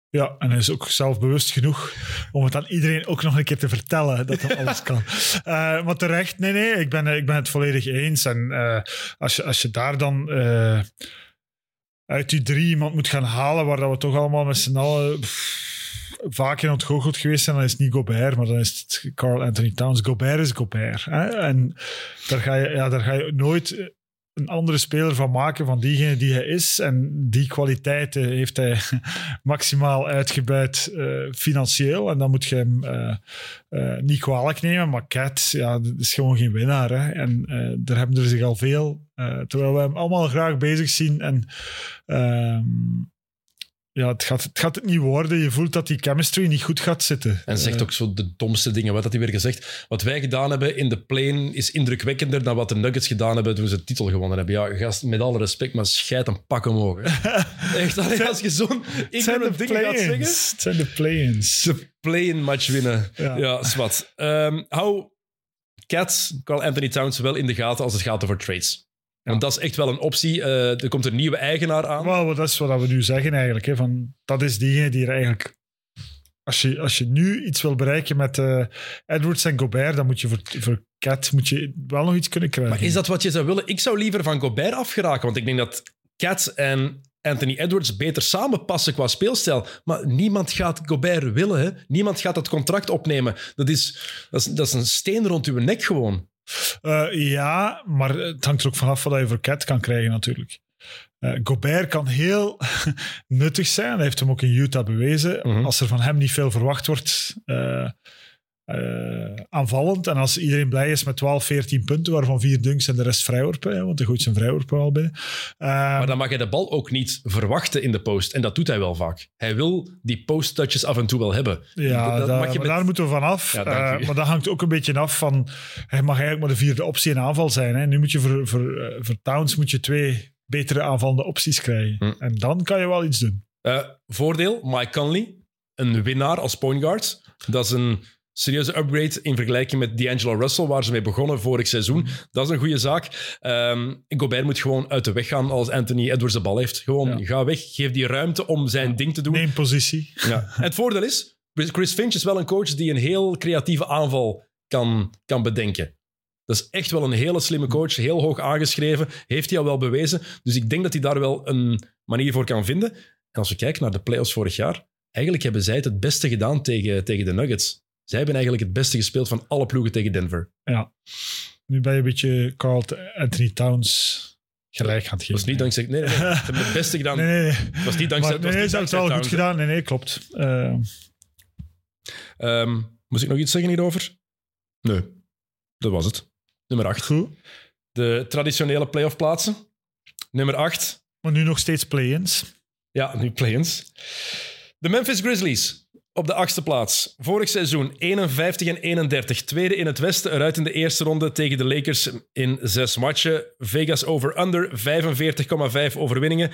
Ja, en hij is ook zelfbewust genoeg om het aan iedereen ook nog een keer te vertellen dat hij alles kan. Eh, maar terecht, nee, nee, ik ben, ik ben het volledig eens. En eh, als, je, als je daar dan eh, uit die drie iemand moet gaan halen, waar dat we toch allemaal met z'n allen pff, vaak in ontgoocheld geweest zijn, dan is het niet Gobert, maar dan is het Carl Anthony Towns. Gobert is Gobert. En daar ga, je, ja, daar ga je nooit een andere speler van maken van diegene die hij is. En die kwaliteiten heeft hij maximaal uitgebuit eh, financieel. En dan moet je hem eh, eh, niet kwalijk nemen. Maar Cat, ja, is gewoon geen winnaar. Hè? En daar hebben er zich al veel. terwijl we hem allemaal graag bezig zien. En ehm, ja, het gaat, het gaat het niet worden. Je voelt dat die chemistry niet goed gaat zitten. En zegt Eh, ook zo de domste dingen. Wat had hij weer gezegd? Wat wij gedaan hebben in de plane is indrukwekkender dan wat de Nuggets gedaan hebben toen ze de titel gewonnen hebben. Ja, gast, met alle respect, maar scheid een pak omhoog. Echt, allee, als je zo'n ignorant dingen gaat zeggen... Het zijn de play-ins. De play-in match winnen. Ja. Ja, zwart. Ehm, hou Cats, Carl Anthony Towns wel in de gaten als het gaat over trades. Want dat is echt wel een optie. Eh, er komt een nieuwe eigenaar aan. Wel, dat is wat we nu zeggen eigenlijk. Hè, van, dat is diegene die er eigenlijk... Als je, als je nu iets wil bereiken met eh, Edwards en Gobert, dan moet je voor, voor Cat moet je wel nog iets kunnen krijgen. Maar is dat wat je zou willen? Ik zou liever van Gobert afgeraken, want ik denk dat Cats en Anthony Edwards beter samenpassen qua speelstijl. Maar niemand gaat Gobert willen. Hè? Niemand gaat dat contract opnemen. Dat is, dat, is, dat is een steen rond uw nek gewoon. Eh, ja, maar het hangt er ook vanaf wat je voor Cat kan krijgen natuurlijk. Eh, Gobert kan heel nuttig zijn. Hij heeft hem ook in Utah bewezen. Mhm. Als er van hem niet veel verwacht wordt, eh, eh, aanvallend. En als iedereen blij is met 12, 14 punten, waarvan vier dunks en de rest vrijworpen, hè, want hij gooit zijn vrijworpen wel binnen. Eh, Maar dan mag hij de bal ook niet verwachten in de post. En dat doet hij wel vaak. Hij wil die post-touches af en toe wel hebben. Ja, Dat- mag je met- daar moeten we van af. Ja, Eh, maar dat hangt ook een beetje af van... Hij mag eigenlijk maar de vierde optie in aanval zijn. Hè. Nu moet je voor, voor, eh, voor Towns moet je twee betere aanvallende opties krijgen. Hm. En dan kan je wel iets doen. Voordeel, Mike Conley, een winnaar als point guard. Dat is een serieuze upgrade in vergelijking met D'Angelo Russell, waar ze mee begonnen vorig seizoen. Dat is een goede zaak. Ehm Gobert moet gewoon uit de weg gaan als Anthony Edwards de bal heeft. Gewoon, Ja. ga weg, geef die ruimte om zijn ding te doen. Neem positie. Ja. Het voordeel is, Chris Finch is wel een coach die een heel creatieve aanval kan, kan bedenken. Dat is echt wel een hele slimme coach, heel hoog aangeschreven, heeft hij al wel bewezen. Dus ik denk dat hij daar wel een manier voor kan vinden. En als we kijken naar de playoffs vorig jaar, eigenlijk hebben zij het het beste gedaan tegen, tegen de Nuggets. Zij hebben eigenlijk het beste gespeeld van alle ploegen tegen Denver. Nu ben je een beetje Carl Anthony Towns gelijk aan het Dat geven. was niet dankzij... Nee, nee, nee. Ze hebben het beste gedaan. Nee, nee, nee. Het was niet dankzij... Maar, nee, niet ze hebben het wel goed gedaan. Nee, nee, klopt. Eh, Ehm, moest ik nog iets zeggen hierover? Nee, dat was het. Nummer 8. goed. De traditionele playoff plaatsen. Nummer 8. Maar nu nog steeds play-ins. Ja, nu play-ins. De Memphis Grizzlies op de achtste plaats. Vorig seizoen 51 en 31. Tweede in het westen, eruit in de eerste ronde tegen de Lakers in zes matchen. Vegas over-under, 45,5 overwinningen.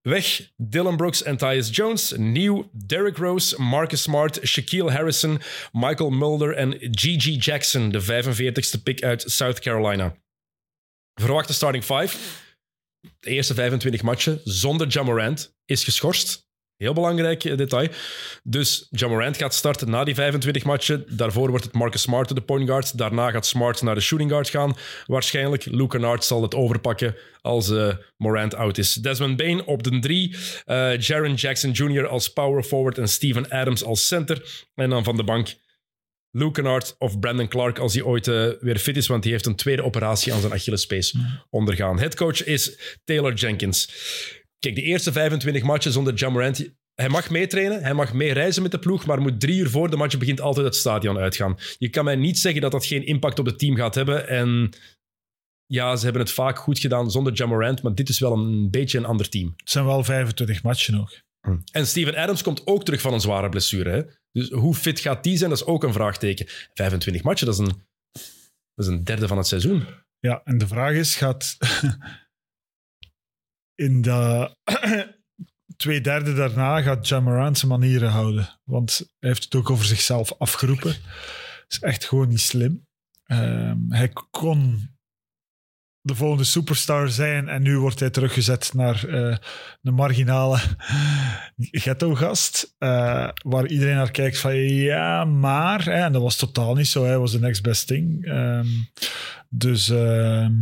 Weg Dylan Brooks en Tyus Jones. Nieuw Derrick Rose, Marcus Smart, Shaquille Harrison, Michael Mulder en G.G. Jackson, de 45ste pick uit South Carolina. Verwachte starting five. De eerste 25 matchen zonder Jamorant is geschorst. Heel belangrijk eh, detail. Dus Jamorant gaat starten na die 25 matchen. Daarvoor wordt het Marcus Smart de point guard. Daarna gaat Smart naar de shooting guard gaan. Waarschijnlijk Luke Kennard zal het overpakken als eh, Morant out is. Desmond Bain op de drie. eh Jaron Jackson Jr. als power forward en Steven Adams als center. En dan van de bank Luke Kennard of Brandon Clark als hij ooit weer fit is, want die heeft een tweede operatie aan zijn Achillespees ondergaan. Headcoach is Taylor Jenkins. Kijk, de eerste 25 matchen zonder Jamorant. Hij mag meetrainen, hij mag meereizen met de ploeg, maar moet drie uur voor de match begint altijd het stadion uitgaan. Je kan mij niet zeggen dat dat geen impact op het team gaat hebben. En ja, ze hebben het vaak goed gedaan zonder Jamorant, maar dit is wel een beetje een ander team. Het zijn wel 25 matchen nog. En Steven Adams komt ook terug van een zware blessure. Hè? Dus hoe fit gaat die zijn, dat is ook een vraagteken. 25 matchen, dat is een, dat is een derde van het seizoen. Ja, en de vraag is, gaat in de twee derde daarna gaat Jamarant zijn manieren houden? Want hij heeft het ook over zichzelf afgeroepen. Dat is echt gewoon niet slim. Ehm, hij kon de volgende superstar zijn en nu wordt hij teruggezet naar eh een marginale ghetto-gast, eh, waar iedereen naar kijkt van ja, maar, hè, en dat was totaal niet zo, hij was de next best thing. Ehm, dus ehm,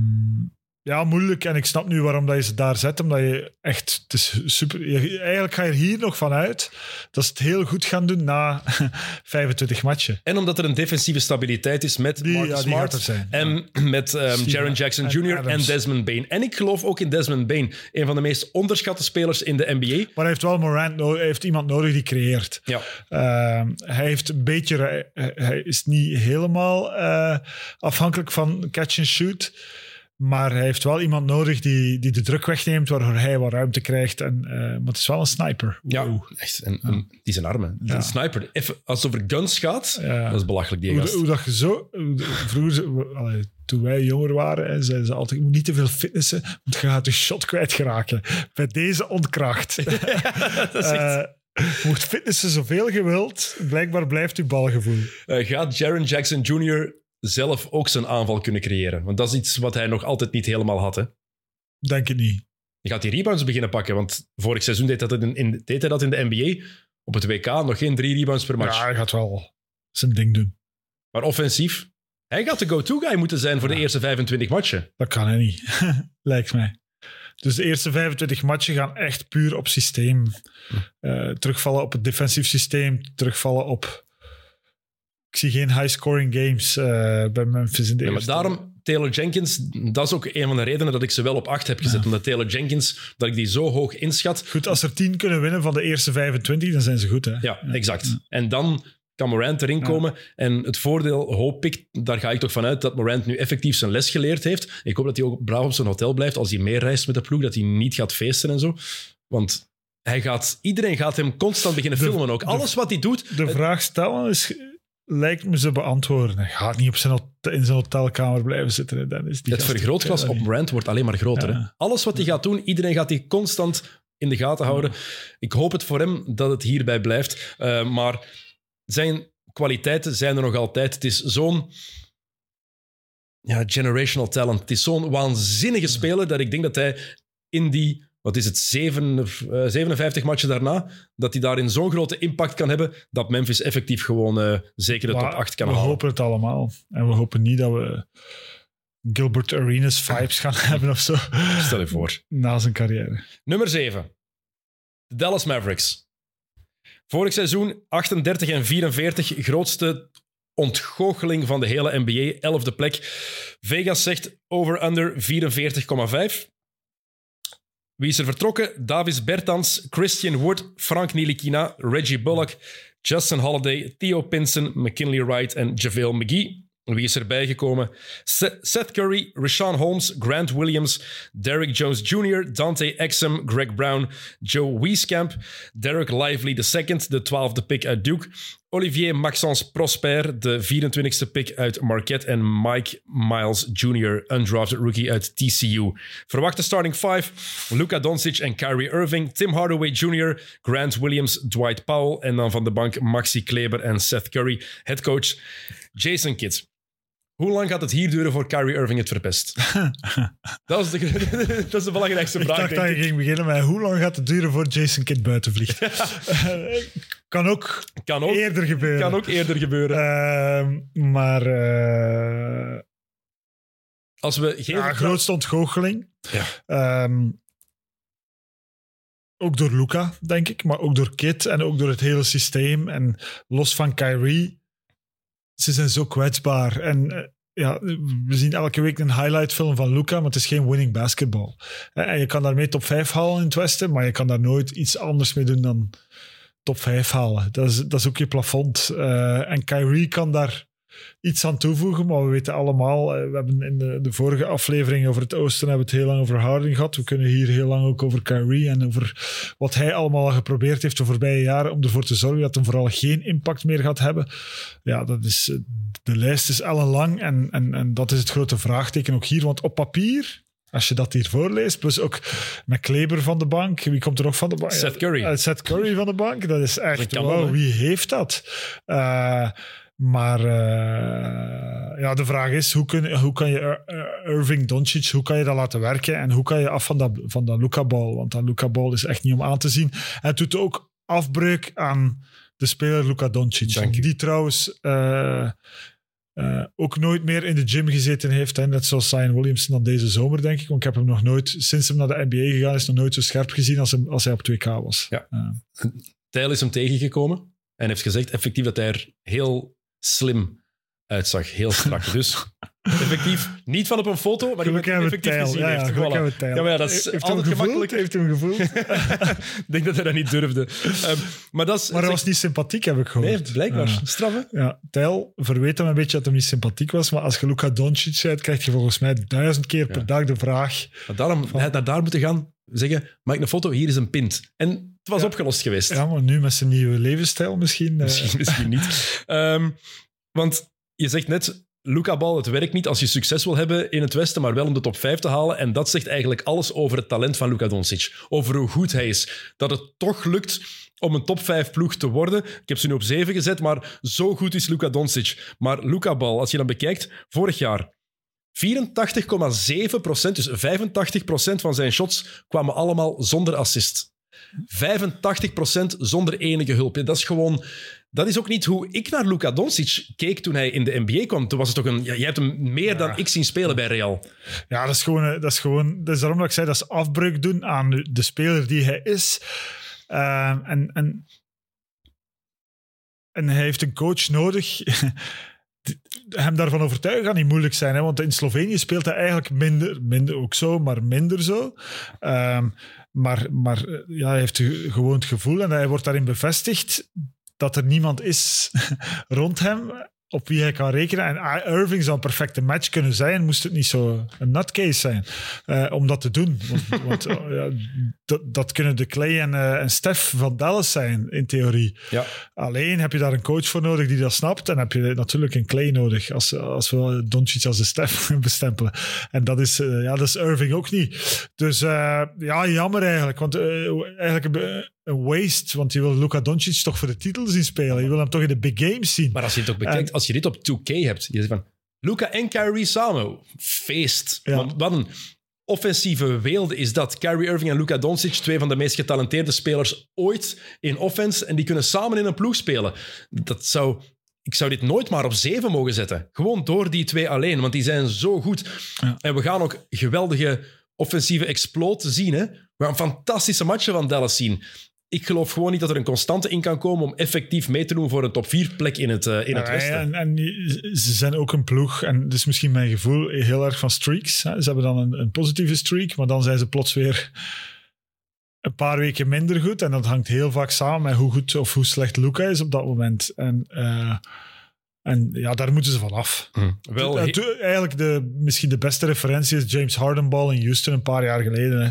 ja, moeilijk. En ik snap nu waarom dat je ze daar zet. Omdat je echt... Het is super... je- eigenlijk ga je er hier nog van uit dat ze het heel goed gaan doen na 25 matchen. En omdat er een defensieve stabiliteit is met Die- Marcus ja, Smart zijn. en met ehm, Steven Jaron Jackson Jr. en. Desmond Bain. En ik geloof ook in Desmond Bain, een van de meest onderschatte spelers in de NBA. Maar hij heeft wel Morant nodig. Hij heeft iemand nodig die creëert. Ja. Ehm, hij heeft een beetje... Hij, hij is niet helemaal eh, afhankelijk van catch and shoot. Maar hij heeft wel iemand nodig die, die de druk wegneemt, waardoor hij wat ruimte krijgt. En, eh, maar het is wel een sniper. Ja, Wow. echt. En, en die zijn armen. Ja. Een sniper. Even, als het over guns gaat, Ja. dat is belachelijk, die Hoe, gast. hoe dat je zo... Vroeger, allee, toen wij jonger waren, zeiden ze altijd, je moet niet te veel fitnessen, want je gaat je shot kwijtgeraken. Bij deze ontkracht. dat is echt- Eh, mocht fitnessen zoveel je wilt, blijkbaar blijft je balgevoel. Eh, gaat Jaron Jackson Jr. zelf ook zijn aanval kunnen creëren? Want dat is iets wat hij nog altijd niet helemaal had. Hè? Denk ik niet. Je gaat die rebounds beginnen pakken, want vorig seizoen deed, dat in, in, deed hij dat in de NBA. Op het WK nog geen drie rebounds per match. Ja, hij gaat wel zijn ding doen. Maar offensief, hij gaat de go-to-guy moeten zijn voor de eerste 25 matchen. Dat kan hij niet, lijkt mij. Dus de eerste 25 matchen gaan echt puur op systeem. Eh, terugvallen op het defensief systeem, terugvallen op... Ik zie geen high-scoring games eh, bij Memphis in de Ja, maar daarom, Taylor Jenkins, dat is ook een van de redenen dat ik ze wel op 8 heb gezet. Omdat Taylor Jenkins, dat ik die zo hoog inschat. Goed, als er 10 kunnen winnen van de eerste 25, dan zijn ze goed. Hè? Ja, exact. En dan kan Morant erin komen. En het voordeel hoop ik, daar ga ik toch vanuit, dat Morant nu effectief zijn les geleerd heeft. Ik hoop dat hij ook braaf op zijn hotel blijft als hij meereist met de ploeg, dat hij niet gaat feesten en zo. Want hij gaat, iedereen gaat hem constant beginnen De- filmen ook. de- Alles wat hij doet, De vraag stellen is, lijkt me ze beantwoorden. Hij gaat niet op zijn, in zijn hotelkamer blijven zitten. hè, Dennis. Die het vergrootglas op die- Morant wordt alleen maar groter. Ja. Hè? Alles wat hij gaat doen, iedereen gaat hij constant in de gaten houden. Ik hoop het voor hem dat het hierbij blijft. Uh, maar zijn kwaliteiten zijn er nog altijd. Het is zo'n ja, generational talent. Het is zo'n waanzinnige speler dat ik denk dat hij in die, wat is het, zeven, uh, 57 matchen daarna, dat hij daarin zo'n grote impact kan hebben dat Memphis effectief gewoon uh, zeker de Maar top 8 kan we halen. hopen het allemaal. En we hopen niet dat we Gilbert Arenas vibes gaan hebben of zo. Stel je voor. Na zijn carrière. Nummer 7. De Dallas Mavericks. Vorig seizoen 38 en 44, grootste ontgoocheling van de hele NBA, 11e plek. Vegas zegt over-under 44,5. Wie is er vertrokken? Davis Bertans, Christian Wood, Frank Nilikina, Reggie Bullock, Justin Holiday, Theo Pinson, McKinley Wright en JaVale McGee. Wie is erbij gekomen? Seth Curry, Rashawn Holmes, Grant Williams, Derrick Jones Jr., Dante Exum, Greg Brown, Joe Wieskamp, Derek Lively II, de 12e pick uit Duke, Olivier Maxence Prosper, de 24e pick uit Marquette en Mike Miles Jr., undrafted rookie uit TCU. Verwachte starting 5, Luka Doncic en Kyrie Irving, Tim Hardaway Jr., Grant Williams, Dwight Powell en dan van de bank Maxi Kleber en Seth Curry. Headcoach Jason Kidd. Hoe lang gaat het hier duren voor Kyrie Irving het verpest? dat, is de, dat is de belangrijkste Ik vraag. dacht dat je ging beginnen met hoe lang gaat het duren voor Jason Kidd buiten vliegt. kan ook, kan ook eerder gebeuren. Kan ook eerder gebeuren. Uh, maar... Uh, Als we geen ja, grootste ontgoocheling. Ja. Um, ook door Luca, denk ik, maar ook door Kit en ook door het hele systeem. En los van Kyrie, ze zijn zo kwetsbaar. En uh, ja, we zien elke week een highlightfilm van Luca, maar het is geen winning basketball. En je kan daarmee top 5 halen in het Westen, maar je kan daar nooit iets anders mee doen dan top 5 halen. Dat is, dat is ook je plafond. Uh, en Kyrie kan daar iets aan toevoegen, maar we weten allemaal, uh, we hebben in de, de, vorige aflevering over het Oosten hebben we het heel lang over Harden gehad. We kunnen hier heel lang ook over Kyrie en over wat hij allemaal geprobeerd heeft de voorbije jaren om ervoor te zorgen dat hij vooral geen impact meer gaat hebben. Ja, dat is, uh, de lijst is ellenlang en, en, en dat is het grote vraagteken ook hier, want op papier als je dat hier voorleest, plus ook met Kleber van de bank. Wie komt er nog van de bank? Seth Curry. Uh, Seth Curry van de bank. Dat is echt, dat wow, wie heeft dat? Uh, maar uh, ja, de vraag is, hoe, kun, hoe kan je uh, Irving Doncic, hoe kan je dat laten werken? En hoe kan je af van dat, van dat Luca-bal? Want dat Luca-bal is echt niet om aan te zien. En het doet ook afbreuk aan de speler Luca Doncic. Die trouwens... Uh, uh, ook nooit meer in de gym gezeten heeft. Hè? Net zoals Zion Williamson dan deze zomer, denk ik. Want ik heb hem nog nooit, sinds hem naar de NBA gegaan is, nog nooit zo scherp gezien als, hem, als hij op 2K was. Ja. Tijl is hem tegengekomen en heeft gezegd effectief dat hij er heel slim uitzag. Heel strak. dus effectief niet van op een foto, maar gelukkig iemand effectief tijl. gezien ja, heeft. Ja, ja, maar ja, dat is heeft altijd hem gemakkelijk. Heeft hem gevoeld? ik denk dat hij dat niet durfde. Um, maar dat is, maar hij was niet sympathiek, heb ik gehoord. Nee, blijkbaar. Ja. Straf, hè? Ja, Tijl verweet hem een beetje dat hij niet sympathiek was, maar als je Luca Doncic zei, krijg je volgens mij duizend keer per dag de vraag... Maar daarom, van... hij had naar daar moeten gaan zeggen, maak een foto, hier is een pint. En was ja. opgelost geweest. Ja, maar nu met zijn nieuwe levensstijl misschien... Misschien, uh... misschien niet. Um, want je zegt net, Luca Bal, het werkt niet als je succes wil hebben in het Westen, maar wel om de top 5 te halen. En dat zegt eigenlijk alles over het talent van Luca Doncic. Over hoe goed hij is. Dat het toch lukt om een top 5 ploeg te worden. Ik heb ze nu op 7 gezet, maar zo goed is Luca Doncic. Maar Luca Bal, als je dan bekijkt, vorig jaar 84,7 procent, dus 85 procent van zijn shots kwamen allemaal zonder assist. 85 procent zonder enige hulp. Dat is gewoon... Dat is ook niet hoe ik naar Luka Doncic keek toen hij in de NBA kwam. Toen was het toch een... Ja, jij hebt hem meer ja. dan ik zien spelen bij Real. Ja, dat is gewoon... Dat is, gewoon, dat is daarom dat ik zei, dat is afbreuk doen aan de speler die hij is. Uh, en, en, en hij heeft een coach nodig... hem daarvan overtuigen gaat niet moeilijk zijn. Hè? Want in Slovenië speelt hij eigenlijk minder, minder ook zo, maar minder zo. Um, maar maar ja, hij heeft gewoon het gevoel en hij wordt daarin bevestigd dat er niemand is rond hem op wie hij kan rekenen. En Irving zou een perfecte match kunnen zijn, moest het niet zo een nutcase zijn uh, om dat te doen. Want, want uh, ja, dat, dat, kunnen de Clay en, uh, en Steph van Dallas zijn, in theorie. Ja. Alleen heb je daar een coach voor nodig die dat snapt. En heb je natuurlijk een Clay nodig, als, als we Doncic als de Steph bestempelen. En dat is, ja, dat is Irving ook niet. Dus ja, jammer eigenlijk. Want eigenlijk een waste, want je wil Luka Doncic toch voor de titel zien spelen. Je wil hem toch in de big games zien. Maar als je het ook bekijkt, als je dit op 2K hebt, je zegt van Luka en Kyrie samen, feest. Ja. Want wat een offensieve weelde is dat. Kyrie Irving en Luka Doncic, twee van de meest getalenteerde spelers ooit in offense, en die kunnen samen in een ploeg spelen. Dat zou... Ik zou dit nooit maar op zeven mogen zetten. Gewoon door die twee alleen, want die zijn zo goed. Ja. En we gaan ook geweldige offensieve explode zien. Hè? We gaan fantastische matchen van Dallas zien ik geloof gewoon niet dat er een constante in kan komen om effectief mee te doen voor een top 4 plek in het, uh, in het Ja, Westen. En, en ze zijn ook een ploeg, en dat is misschien mijn gevoel, heel erg van streaks. Hè. Ze hebben dan een, een positieve streak, maar dan zijn ze plots weer een paar weken minder goed. En dat hangt heel vaak samen met hoe goed of hoe slecht Luca is op dat moment. En, uh, en ja, daar moeten ze van af. Hm. Wel, to- eigenlijk de, misschien de beste referentie is James Hardenball in Houston een paar jaar geleden. Hè.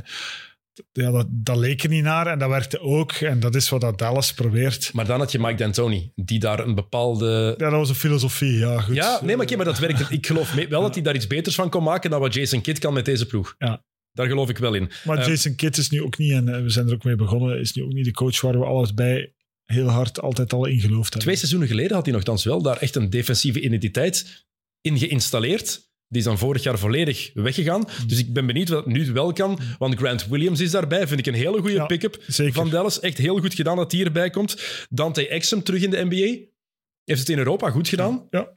Ja, dat, dat leek er niet naar en dat werkte ook. En dat is wat dat Dallas probeert. maar dan had je Mike D'Antoni, die daar een bepaalde... Ja, dat was een filosofie, ja goed. Ja, nee, maar, oké, maar dat werkt. Ik geloof wel dat hij daar iets beters van kon maken dan wat Jason Kidd kan met deze ploeg. Ja. Daar geloof ik wel in. Maar Eh, Jason Kidd is nu ook niet, en we zijn er ook mee begonnen, is nu ook niet de coach waar we alles bij heel hard altijd al in geloofd hebben. Twee seizoenen geleden had hij nogthans wel daar echt een defensieve identiteit in geïnstalleerd. Die is dan vorig jaar volledig weggegaan. Dus ik ben benieuwd wat het nu wel kan. Want Grant Williams is daarbij. Vind ik een hele goede Ja, pick-up van Dallas. Echt heel goed gedaan dat hij erbij komt. Dante Exum terug in de NBA. Heeft het in Europa goed gedaan. Ja.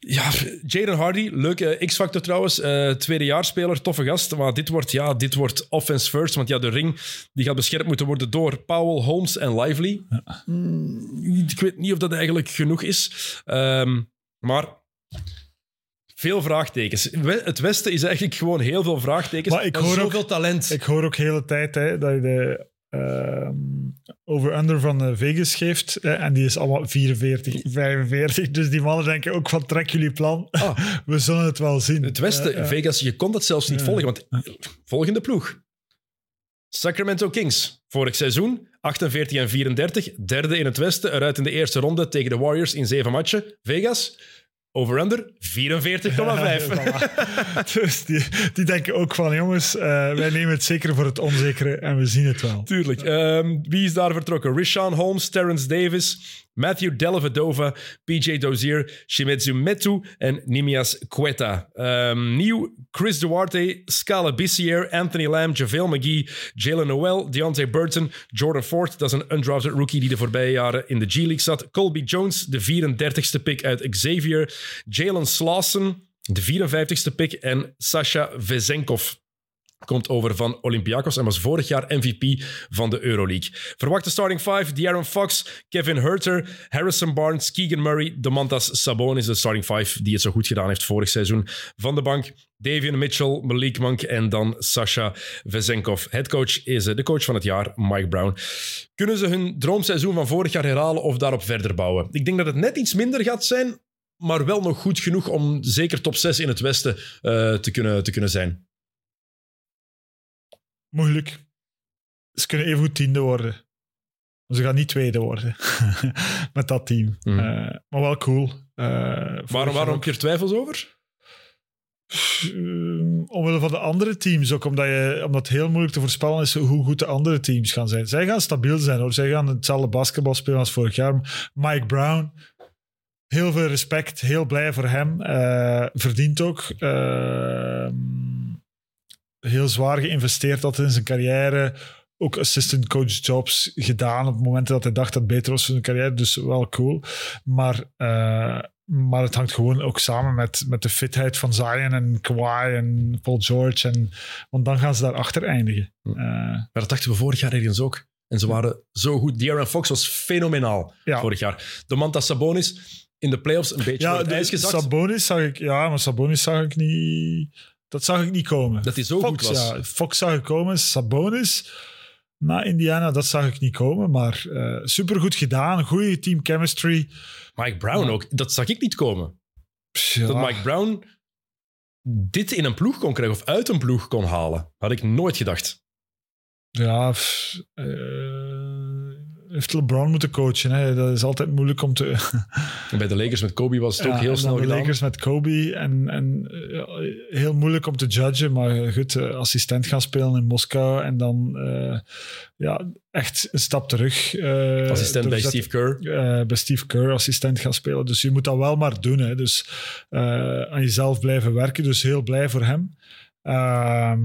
Ja, Jaden Hardy, leuke X-factor trouwens. eh tweedejaarspeler, toffe gast. Maar dit wordt, ja, dit wordt offense first. Want ja, de ring die gaat beschermd moeten worden door Powell, Holmes en Lively. Mm, Ik weet niet of dat eigenlijk genoeg is. Ehm, maar veel vraagtekens. Het Westen is eigenlijk gewoon heel veel vraagtekens. Maar ik en hoor zoveel ook- talent. Ik hoor ook de hele tijd hè, dat je de ehm, over-under van eh, Vegas geeft. hè, en die is allemaal 44, 45. Dus die mannen denken ook van trek jullie plan. Ah. We zullen het wel zien. Het Westen, Eh, eh, Vegas, je kon dat zelfs niet volgen. Want volgende ploeg. Sacramento Kings. Vorig seizoen 48 en 34. Derde in het Westen. Eruit in de eerste ronde tegen de Warriors in zeven matchen. Vegas. Over-under 44,5. voilà. dus die, die denken ook van, jongens, eh, wij nemen het zeker voor het onzekere en we zien het wel. Tuurlijk. Ehm, wie is daar vertrokken? Rishawn Holmes, Terrence Davis, Matthew Dellavedova, PJ Dozier, Shimezu Metu en Nimias Quetta. Ehm, nieuw, Chris Duarte, Scala Bissier, Anthony Lamb, JaVale McGee, Jalen Noel, Deontay Burton, Jordan Ford, dat is een undrafted rookie die de voorbije jaren in de G-League zat, Colby Jones, de 34ste pick uit Xavier, Jalen Slauson, de 54ste pick. En Sasha Vezenkov komt over van Olympiakos en was vorig jaar MVP van de Euroleague. Verwachte starting five, De'Aaron Fox, Kevin Herter, Harrison Barnes, Keegan Murray, Domantas Sabonis, de starting five die het zo goed gedaan heeft vorig seizoen. Van de bank, Davian Mitchell, Malik Monk en dan Sasha Vezenkov. Headcoach is eh, de coach van het jaar, Mike Brown. Kunnen ze hun droomseizoen van vorig jaar herhalen of daarop verder bouwen? Ik denk dat het net iets minder gaat zijn, maar wel nog goed genoeg om zeker top 6 in het Westen eh, te, kunnen, te kunnen zijn. Moeilijk. Ze kunnen even goed tiende worden. Ze gaan niet tweede worden met dat team. Mhm. Eh, maar wel cool. Eh, Waarom, waarom ook. heb je er twijfels over? Ehm, omwille van de andere teams ook, omdat, je, omdat het heel moeilijk te voorspellen is hoe goed de andere teams gaan zijn. Zij gaan stabiel zijn hoor. Zij gaan hetzelfde basketbal spelen als vorig jaar. Mike Brown, heel veel respect, heel blij voor hem. Eh, verdient ook. Ehm, heel zwaar geïnvesteerd had in zijn carrière. Ook assistant coach jobs gedaan op het moment dat hij dacht dat het beter was voor zijn carrière. Dus wel cool. Maar, eh, maar het hangt gewoon ook samen met, met de fitheid van Zion en Kawhi en Paul George. En, want dan gaan ze daarachter eindigen. Eh, Maar dat dachten we vorig jaar ergens ook. En ze waren zo goed. De'Aaron Fox was fenomenaal Ja. vorig jaar. Domantas Sabonis in de playoffs een beetje ja, de-. Sabonis zag ik... Ja, maar Sabonis zag ik niet... Dat zag ik niet komen. Dat hij zo Fox, goed was. Ja, Fox zag ik komen. Sabonis na Indiana. Dat zag ik niet komen, maar uh, supergoed gedaan. Goede team chemistry. Mike Brown ook, dat zag ik niet komen. Ja. Dat Mike Brown dit in een ploeg kon krijgen of uit een ploeg kon halen. Had ik nooit gedacht. Ja, pff, eh, heeft LeBron moeten coachen. Hè. Dat is altijd moeilijk om te... Bij de Lakers met Kobe was het ook heel snel dan de gedaan. Lakers met Kobe. En, en eh, ja, heel moeilijk om te judgen. Maar goed, eh, assistent gaan spelen in Moskou. En dan eh, ja, echt een stap terug. Assistent bij. Steve Kerr. bij Steve Kerr assistent gaan spelen. Dus je moet dat wel maar doen. Hè. Dus aan jezelf blijven werken. Dus heel blij voor hem. Ehm,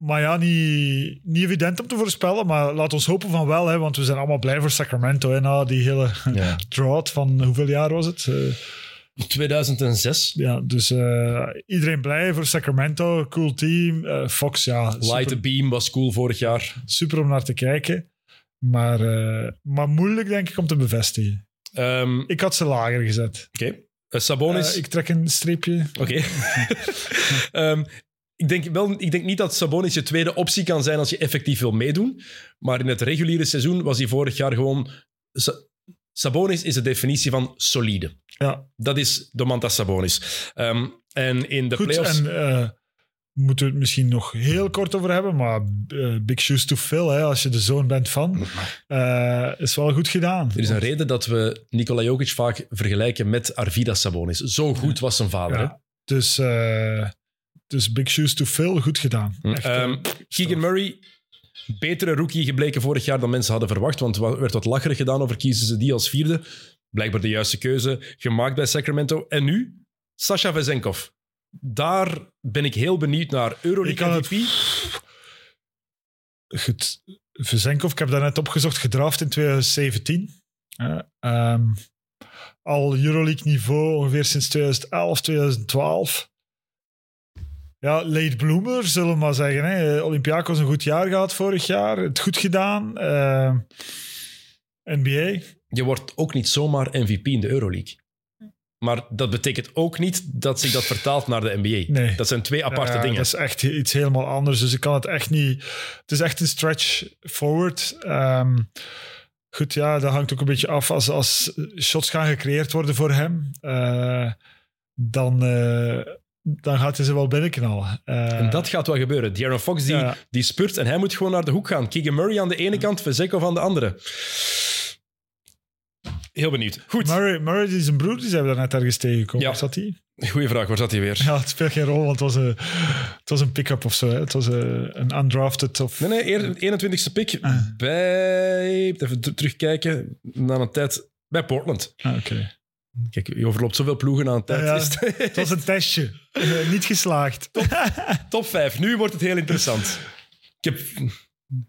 maar ja, niet, niet evident om te voorspellen. Maar laat ons hopen van wel. Hè, want we zijn allemaal blij voor Sacramento. Hè, na die hele Ja. drought van hoeveel jaar was het? Eh, 2006. ja, dus eh, iedereen blij voor Sacramento. Cool team. Eh, Fox, ja, Light the Beam was cool vorig jaar. super om naar te kijken. Maar, eh, maar moeilijk denk ik om te bevestigen. Ehm, Oké. Ik had ze lager gezet. Eh, Sabonis. Eh, ik trek een streepje. Oké. Ehm, ik, denk wel, ik denk niet dat Sabonis je tweede optie kan zijn als je effectief wil meedoen. Maar in het reguliere seizoen was hij vorig jaar gewoon... Sa- Sabonis is de definitie van solide. Ja, Dat is Domantas Sabonis. Ehm, en in de goed. playoffs... En eh, moeten we het misschien nog heel kort over hebben. Maar eh, big shoes to fill, hè, als je de zoon bent van. eh, is wel goed gedaan. Er is een reden dat we Nikola Jokic vaak vergelijken met Arvidas Sabonis. Zo goed was zijn vader. hè? Ja. Dus, eh, dus big shoes to fill, goed gedaan. Echt, eh, Ehm, Keegan Murray, betere rookie gebleken vorig jaar dan mensen hadden verwacht. Want er werd wat lacherig gedaan over kiezen ze die als vierde. Blijkbaar de juiste keuze gemaakt bij Sacramento. En nu, Sasha Vezenkov. Daar ben ik heel benieuwd naar. Euroleague kan het- MVP. Goed, Vezenkov, ik heb dat net opgezocht, gedraft in 2017. Eh, ehm, al Euroleague niveau ongeveer sinds 2011, 2012. Ja, late bloomer, zullen we maar zeggen. Hè. Olympiakos een goed jaar gehad vorig jaar. Het goed gedaan. Eh, NBA. Je wordt ook niet zomaar MVP in de Euroleague. Maar dat betekent ook niet dat zich dat vertaalt naar de NBA. Nee. Dat zijn twee aparte Ja, dingen. Dat is echt iets helemaal anders. Dus ik kan het echt niet. Het is echt een stretch forward. Ehm, goed, ja, dat hangt ook een beetje af als, als shots gaan gecreëerd worden voor hem. eh, dan, eh, dan gaat hij ze wel binnenknallen. Eh, En dat gaat wel gebeuren. De'Aaron Fox die, Ja. die spurt en hij moet gewoon naar de hoek gaan. Keegan Murray aan de ene kant, Vezenkov aan de andere. Heel benieuwd. Goed, Murray, Murray die zijn broer, die zijn we daar net ergens tegengekomen. Ja. Was dat die? goeie vraag. Waar zat hij weer? Ja, het speelt geen rol, want het was een, het was een pick-up of zo. Hè. Het was een, een undrafted of... Nee, nee, eer- 21ste pick Ah. bij... Even terugkijken. Na een tijd bij Portland. Ah, Oké. Kijk, je overloopt zoveel ploegen aan een tijd. Ja, ja. Het- was een testje. Eh, niet geslaagd. Top 5. Nu wordt het heel interessant. Ik heb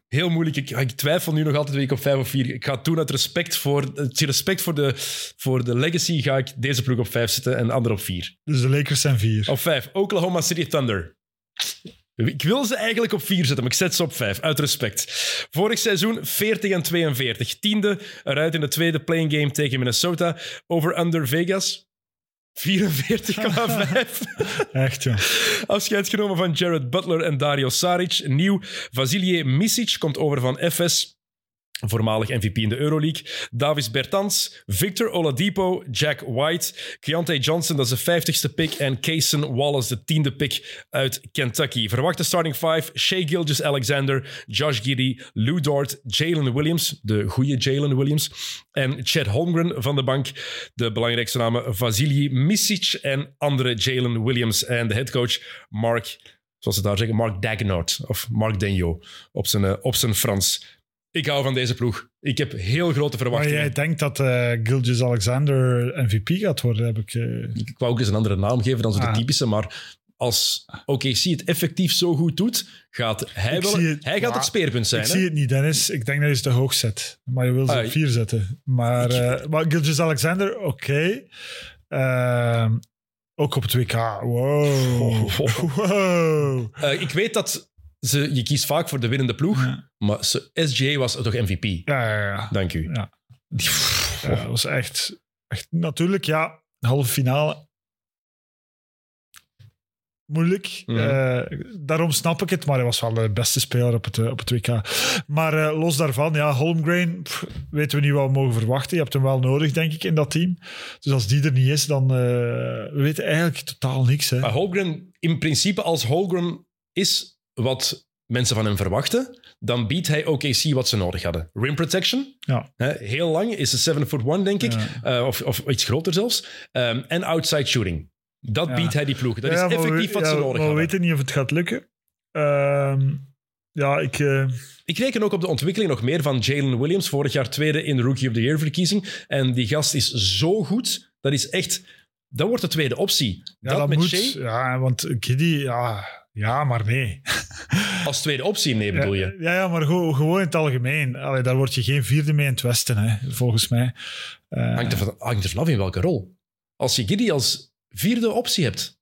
heel moeilijk. Ik, ik twijfel nu nog altijd wie ik op 5 of 4. Ik ga het doen uit respect voor, uit respect voor, de, voor de legacy. Ga ik deze ploeg op 5 zetten en de andere op 4. Dus de Lakers zijn vier. Op 5. Oklahoma City Thunder. Ik wil ze eigenlijk op 4 zetten, maar ik zet ze op 5, uit respect. Vorig seizoen 40 en 42. Tiende eruit in de tweede playing game tegen Minnesota. Over-under Vegas. 44,5. Echt, ja. Afscheid genomen van Jared Butler en Dario Saric. Nieuw, Vasilije Misic komt over van FS. Voormalig MVP in de Euroleague. Davis Bertans, Victor Oladipo, Jack White, Keontae Johnson, dat is de 50ste pick. En Kaysen Wallace, de tiende pick uit Kentucky. Verwachte starting five: Shea Gilgis Alexander, Josh Giddy, Lou Dort, Jalen Williams, de goede Jalen Williams. En Chad Holmgren van de bank. De belangrijkste namen: Vasilij Misic en andere Jalen Williams. En de headcoach Mark, zoals ze daar zeggen, Mark Dagenot. Of Mark Denjo op zijn, eh, op zijn Frans. Ik hou van deze ploeg. Ik heb heel grote Maar verwachtingen. jij denkt dat Gilgis Alexander MVP gaat worden, heb ik... eh, Ik wou ook eens een andere naam geven dan zo de Ah. typische, maar als OKC het effectief zo goed doet, gaat hij, Ik wel, het- hij gaat maar het speerpunt zijn. ik hè? zie het niet, Dennis. Ik denk dat je ze te hoog zet. Maar je wil ze Ah, op vier zetten. Maar, eh, maar Gilgis Alexander, oké. Ehm, ook op het WK. Wow. Wow. Ik weet dat ze, je kiest vaak voor de winnende ploeg, Ja. maar SGA was toch MVP. Ja, ja, ja. Dank u. Ja. Dat was echt, echt... Natuurlijk, ja. Halve finale. moeilijk. Mhm. Eh, daarom snap ik het, maar hij was wel de beste speler op het, eh, op het WK. Maar eh, los daarvan, ja, Holmgren, pff, weten we niet wat we mogen verwachten. Je hebt hem wel nodig, denk ik, in dat team. Dus als die er niet is, dan... eh, we weten eigenlijk totaal niks. Hè. Maar Holmgren, in principe, als Holmgren is wat mensen van hem verwachten, dan biedt hij OKC wat ze nodig hadden. Rim protection, Ja. hè, heel lang, is een 7 foot 1, denk ik. Ja. Eh, of, of iets groter zelfs. Ehm, en outside shooting. Dat Ja. biedt hij die ploeg. Dat is effectief we- wat ze nodig maar we hadden. weten niet of het gaat lukken. Ehm, ja, ik... eh, Ik reken ook op de ontwikkeling nog meer van Jalen Williams, vorig jaar tweede in de Rookie of the Year verkiezing. En die gast is zo goed, dat is echt... Dat wordt de tweede optie. ja, dat, dat, met moet. Shea Ja, want Giddy, ja, ja, maar nee. als tweede optie, nee, bedoel je? Ja, ja maar gewoon, gewoon in het algemeen. Allee, daar word je geen vierde mee in het Westen, hè, volgens mij. Hangt er, van, hangt er vanaf in welke rol. Als je Giddy als vierde optie hebt...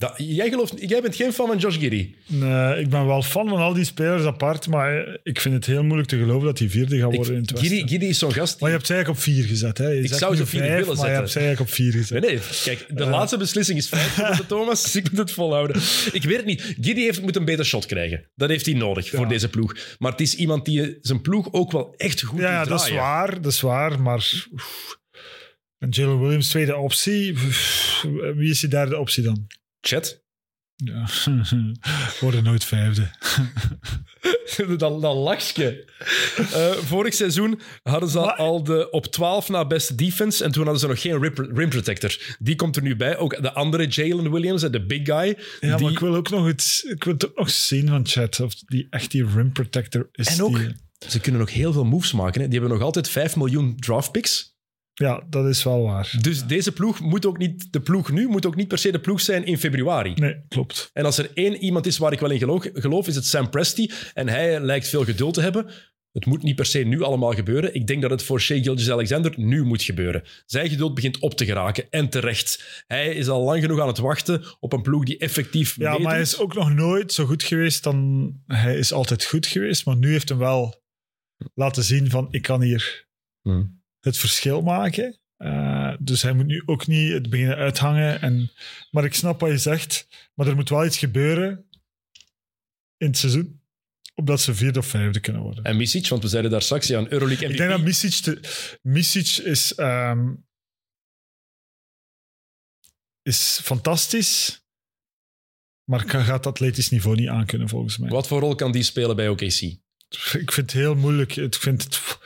Dat, jij, gelooft, jij bent geen fan van Josh Giddy. nee, ik ben wel fan van al die spelers apart, maar eh, ik vind het heel moeilijk te geloven dat hij vierde gaat Ik, worden in het Westen. Giddy, Giddy is zo'n gast... die- Maar je hebt ze eigenlijk op vier gezet. Hè. Je Ik zou ze op vier vijf, willen maar je zetten. hebt ze eigenlijk op vier gezet. Nee, nee. Kijk, de Eh. laatste beslissing is geworden, Thomas. Dus ik moet het volhouden. Ik weet het niet. Giddy heeft, moet een beter shot krijgen. Dat heeft hij nodig voor deze ploeg. Maar het is iemand die zijn ploeg ook wel echt goed Ja, ja, dat is waar, dat is waar, maar... oef. En Jalen Williams, tweede optie. Wie is die derde optie dan? Chat. Ja. Worden nooit vijfde. dat, dat lachje. Eh, vorig seizoen hadden ze al de op 12 na beste defense. En toen hadden ze nog geen rim, rim protector. Die komt er nu bij. Ook de andere Jalen Williams, de big guy. Ja, die, maar ik wil ook nog iets... Ik wil het ook nog zien van Chat, of die echt die rim protector is. En ook- die- Ze kunnen nog heel veel moves maken. Hè. Die hebben nog altijd 5 miljoen draft picks. Ja, dat is wel waar. Dus deze ploeg moet ook niet, de ploeg nu moet ook niet per se de ploeg zijn in februari. Nee, klopt. En als er één iemand is waar ik wel in geloof, geloof is het Sam Presti. En hij lijkt veel geduld te hebben. Het moet niet per se nu allemaal gebeuren. Ik denk dat het voor Shea Gilgeous-Alexander nu moet gebeuren. Zijn geduld begint op te geraken. En terecht. Hij is al lang genoeg aan het wachten op een ploeg die effectief Ja, meedoet. maar hij is ook nog nooit zo goed geweest dan... Hij is altijd goed geweest, maar nu heeft hij wel laten zien van ik kan hier Hmm. Het verschil maken. Eh, dus hij moet nu ook niet het beginnen uithangen. En, maar ik snap wat je zegt. Maar er moet wel iets gebeuren in het seizoen. Opdat ze vierde of vijfde kunnen worden. En Misic, want we zeiden daar straks, ja, een Euroleague MVP. Ik denk dat Misic... Te, Misic is, ehm, is fantastisch. Maar kan- gaat het atletisch niveau niet aankunnen, volgens mij. Wat voor rol kan die spelen bij OKC? Ik vind het heel moeilijk. Ik vind het...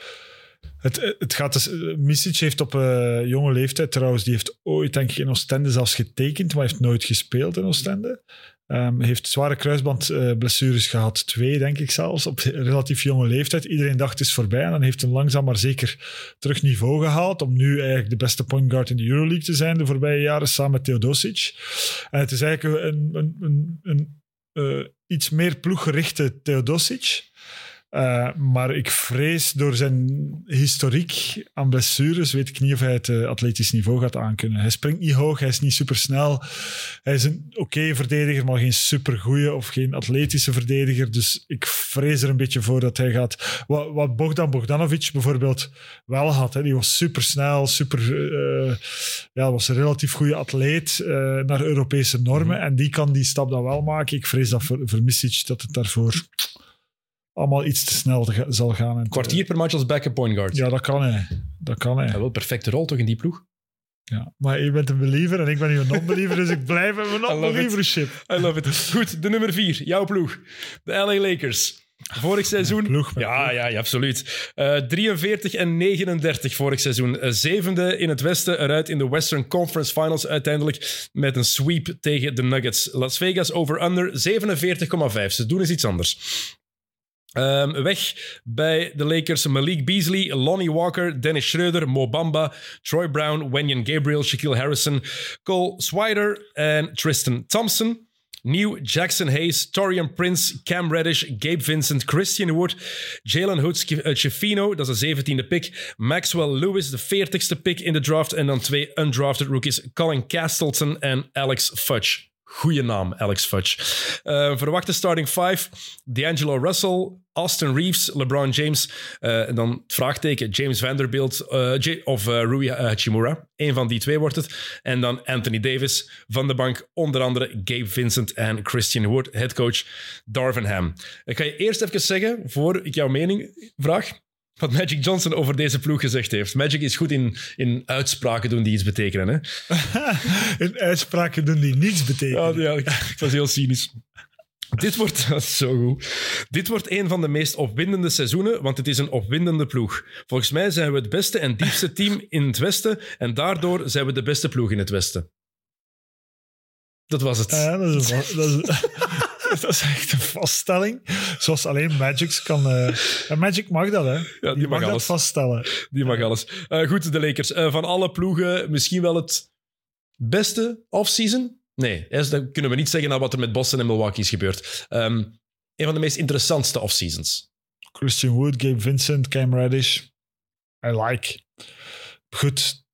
Het, het gaat dus, Misic heeft op eh, jonge leeftijd trouwens, die heeft ooit denk ik in Oostende zelfs getekend, maar heeft nooit gespeeld in Oostende. Ehm, heeft zware kruisbandblessures gehad, twee denk ik zelfs, op relatief jonge leeftijd. Iedereen dacht het is voorbij en dan heeft hem langzaam maar zeker terug niveau gehaald om nu eigenlijk de beste point guard in de Euroleague te zijn de voorbije jaren samen met Theodosic. En het is eigenlijk een, een, een, een eh, iets meer ploeggerichte Theodosic. Uh, maar ik vrees door zijn historiek aan blessures, weet ik niet of hij het uh, atletisch niveau gaat aankunnen. Hij springt niet hoog, hij is niet supersnel. Hij is een oké okay verdediger, maar geen supergoeie of geen atletische verdediger. Dus ik vrees er een beetje voor dat hij gaat... Wat, wat Bogdan Bogdanovic bijvoorbeeld wel had. Hè. Die was supersnel, super... Uh, ja, was een relatief goede atleet naar Europese normen. Mm-hmm. En die kan die stap dan wel maken. Ik vrees dat voor, voor Misic dat het daarvoor allemaal iets te snel te, zal gaan. En Kwartier per match als backup point guard. Ja, dat kan hij. Dat kan hij. Ja, wel perfecte rol toch in die ploeg? Ja, maar je bent een believer en ik ben nu een non-believer, dus ik blijf in mijn non-believership. I love it. Goed, de nummer vier, jouw ploeg. De LA Lakers. Vorig seizoen. Ploeg, ja, ploeg. ja, ja, absoluut. Uh, 43 en 39 vorig seizoen. Uh, zevende in het Westen, eruit in de Western Conference Finals uiteindelijk. Met een sweep tegen de Nuggets. Las Vegas over-under 47,5. Ze doen eens iets anders. Um, weg bij de Lakers Malik Beasley, Lonnie Walker, Dennis Schroeder, Mo Bamba, Troy Brown, Wenyan Gabriel, Shaquille Harrison, Cole Swider en Tristan Thompson. Nieuw Jackson Hayes, Torian Prince, Cam Reddish, Gabe Vincent, Christian Wood, Jalen Hoods-Chefino, dat is de 17e pick, Maxwell Lewis, de 40ste pick in de draft en dan twee undrafted rookies, Colin Castleton en Alex Fudge. Goeie naam, Alex Fudge. Uh, verwachte starting five. D'Angelo Russell, Austin Reeves, LeBron James. Uh, en dan vraagteken James Vanderbilt uh, of Rui Hachimura. Eén van die twee wordt het. En dan Anthony Davis van de bank. Onder andere Gabe Vincent en Christian Wood, headcoach Darvin Ham. Ik ga je eerst even zeggen, voor ik jouw mening vraag wat Magic Johnson over deze ploeg gezegd heeft. Magic is goed in, in uitspraken doen die iets betekenen. Hè? in uitspraken doen die niets betekenen. Oh, ja, ik, was heel cynisch. Dit wordt zo goed. Dit wordt een van de meest opwindende seizoenen, want het is een opwindende ploeg. Volgens mij zijn we het beste en diepste team in het Westen en daardoor zijn we de beste ploeg in het Westen. Dat was het. Ja, dat is, dat is, dat is echt een vaststelling. Zoals alleen Magic kan. Uh, Magic mag dat, hè? Ja, die, die mag, mag alles. vaststellen. Die mag alles. Uh, goed, de Lakers. Uh, van alle ploegen misschien wel het beste offseason. Nee, dat kunnen we niet zeggen na wat er met Boston en Milwaukee is gebeurd. Um, een van de meest interessantste offseasons. Christian Wood, Gabe Vincent, Cam Reddish. I like. Goed,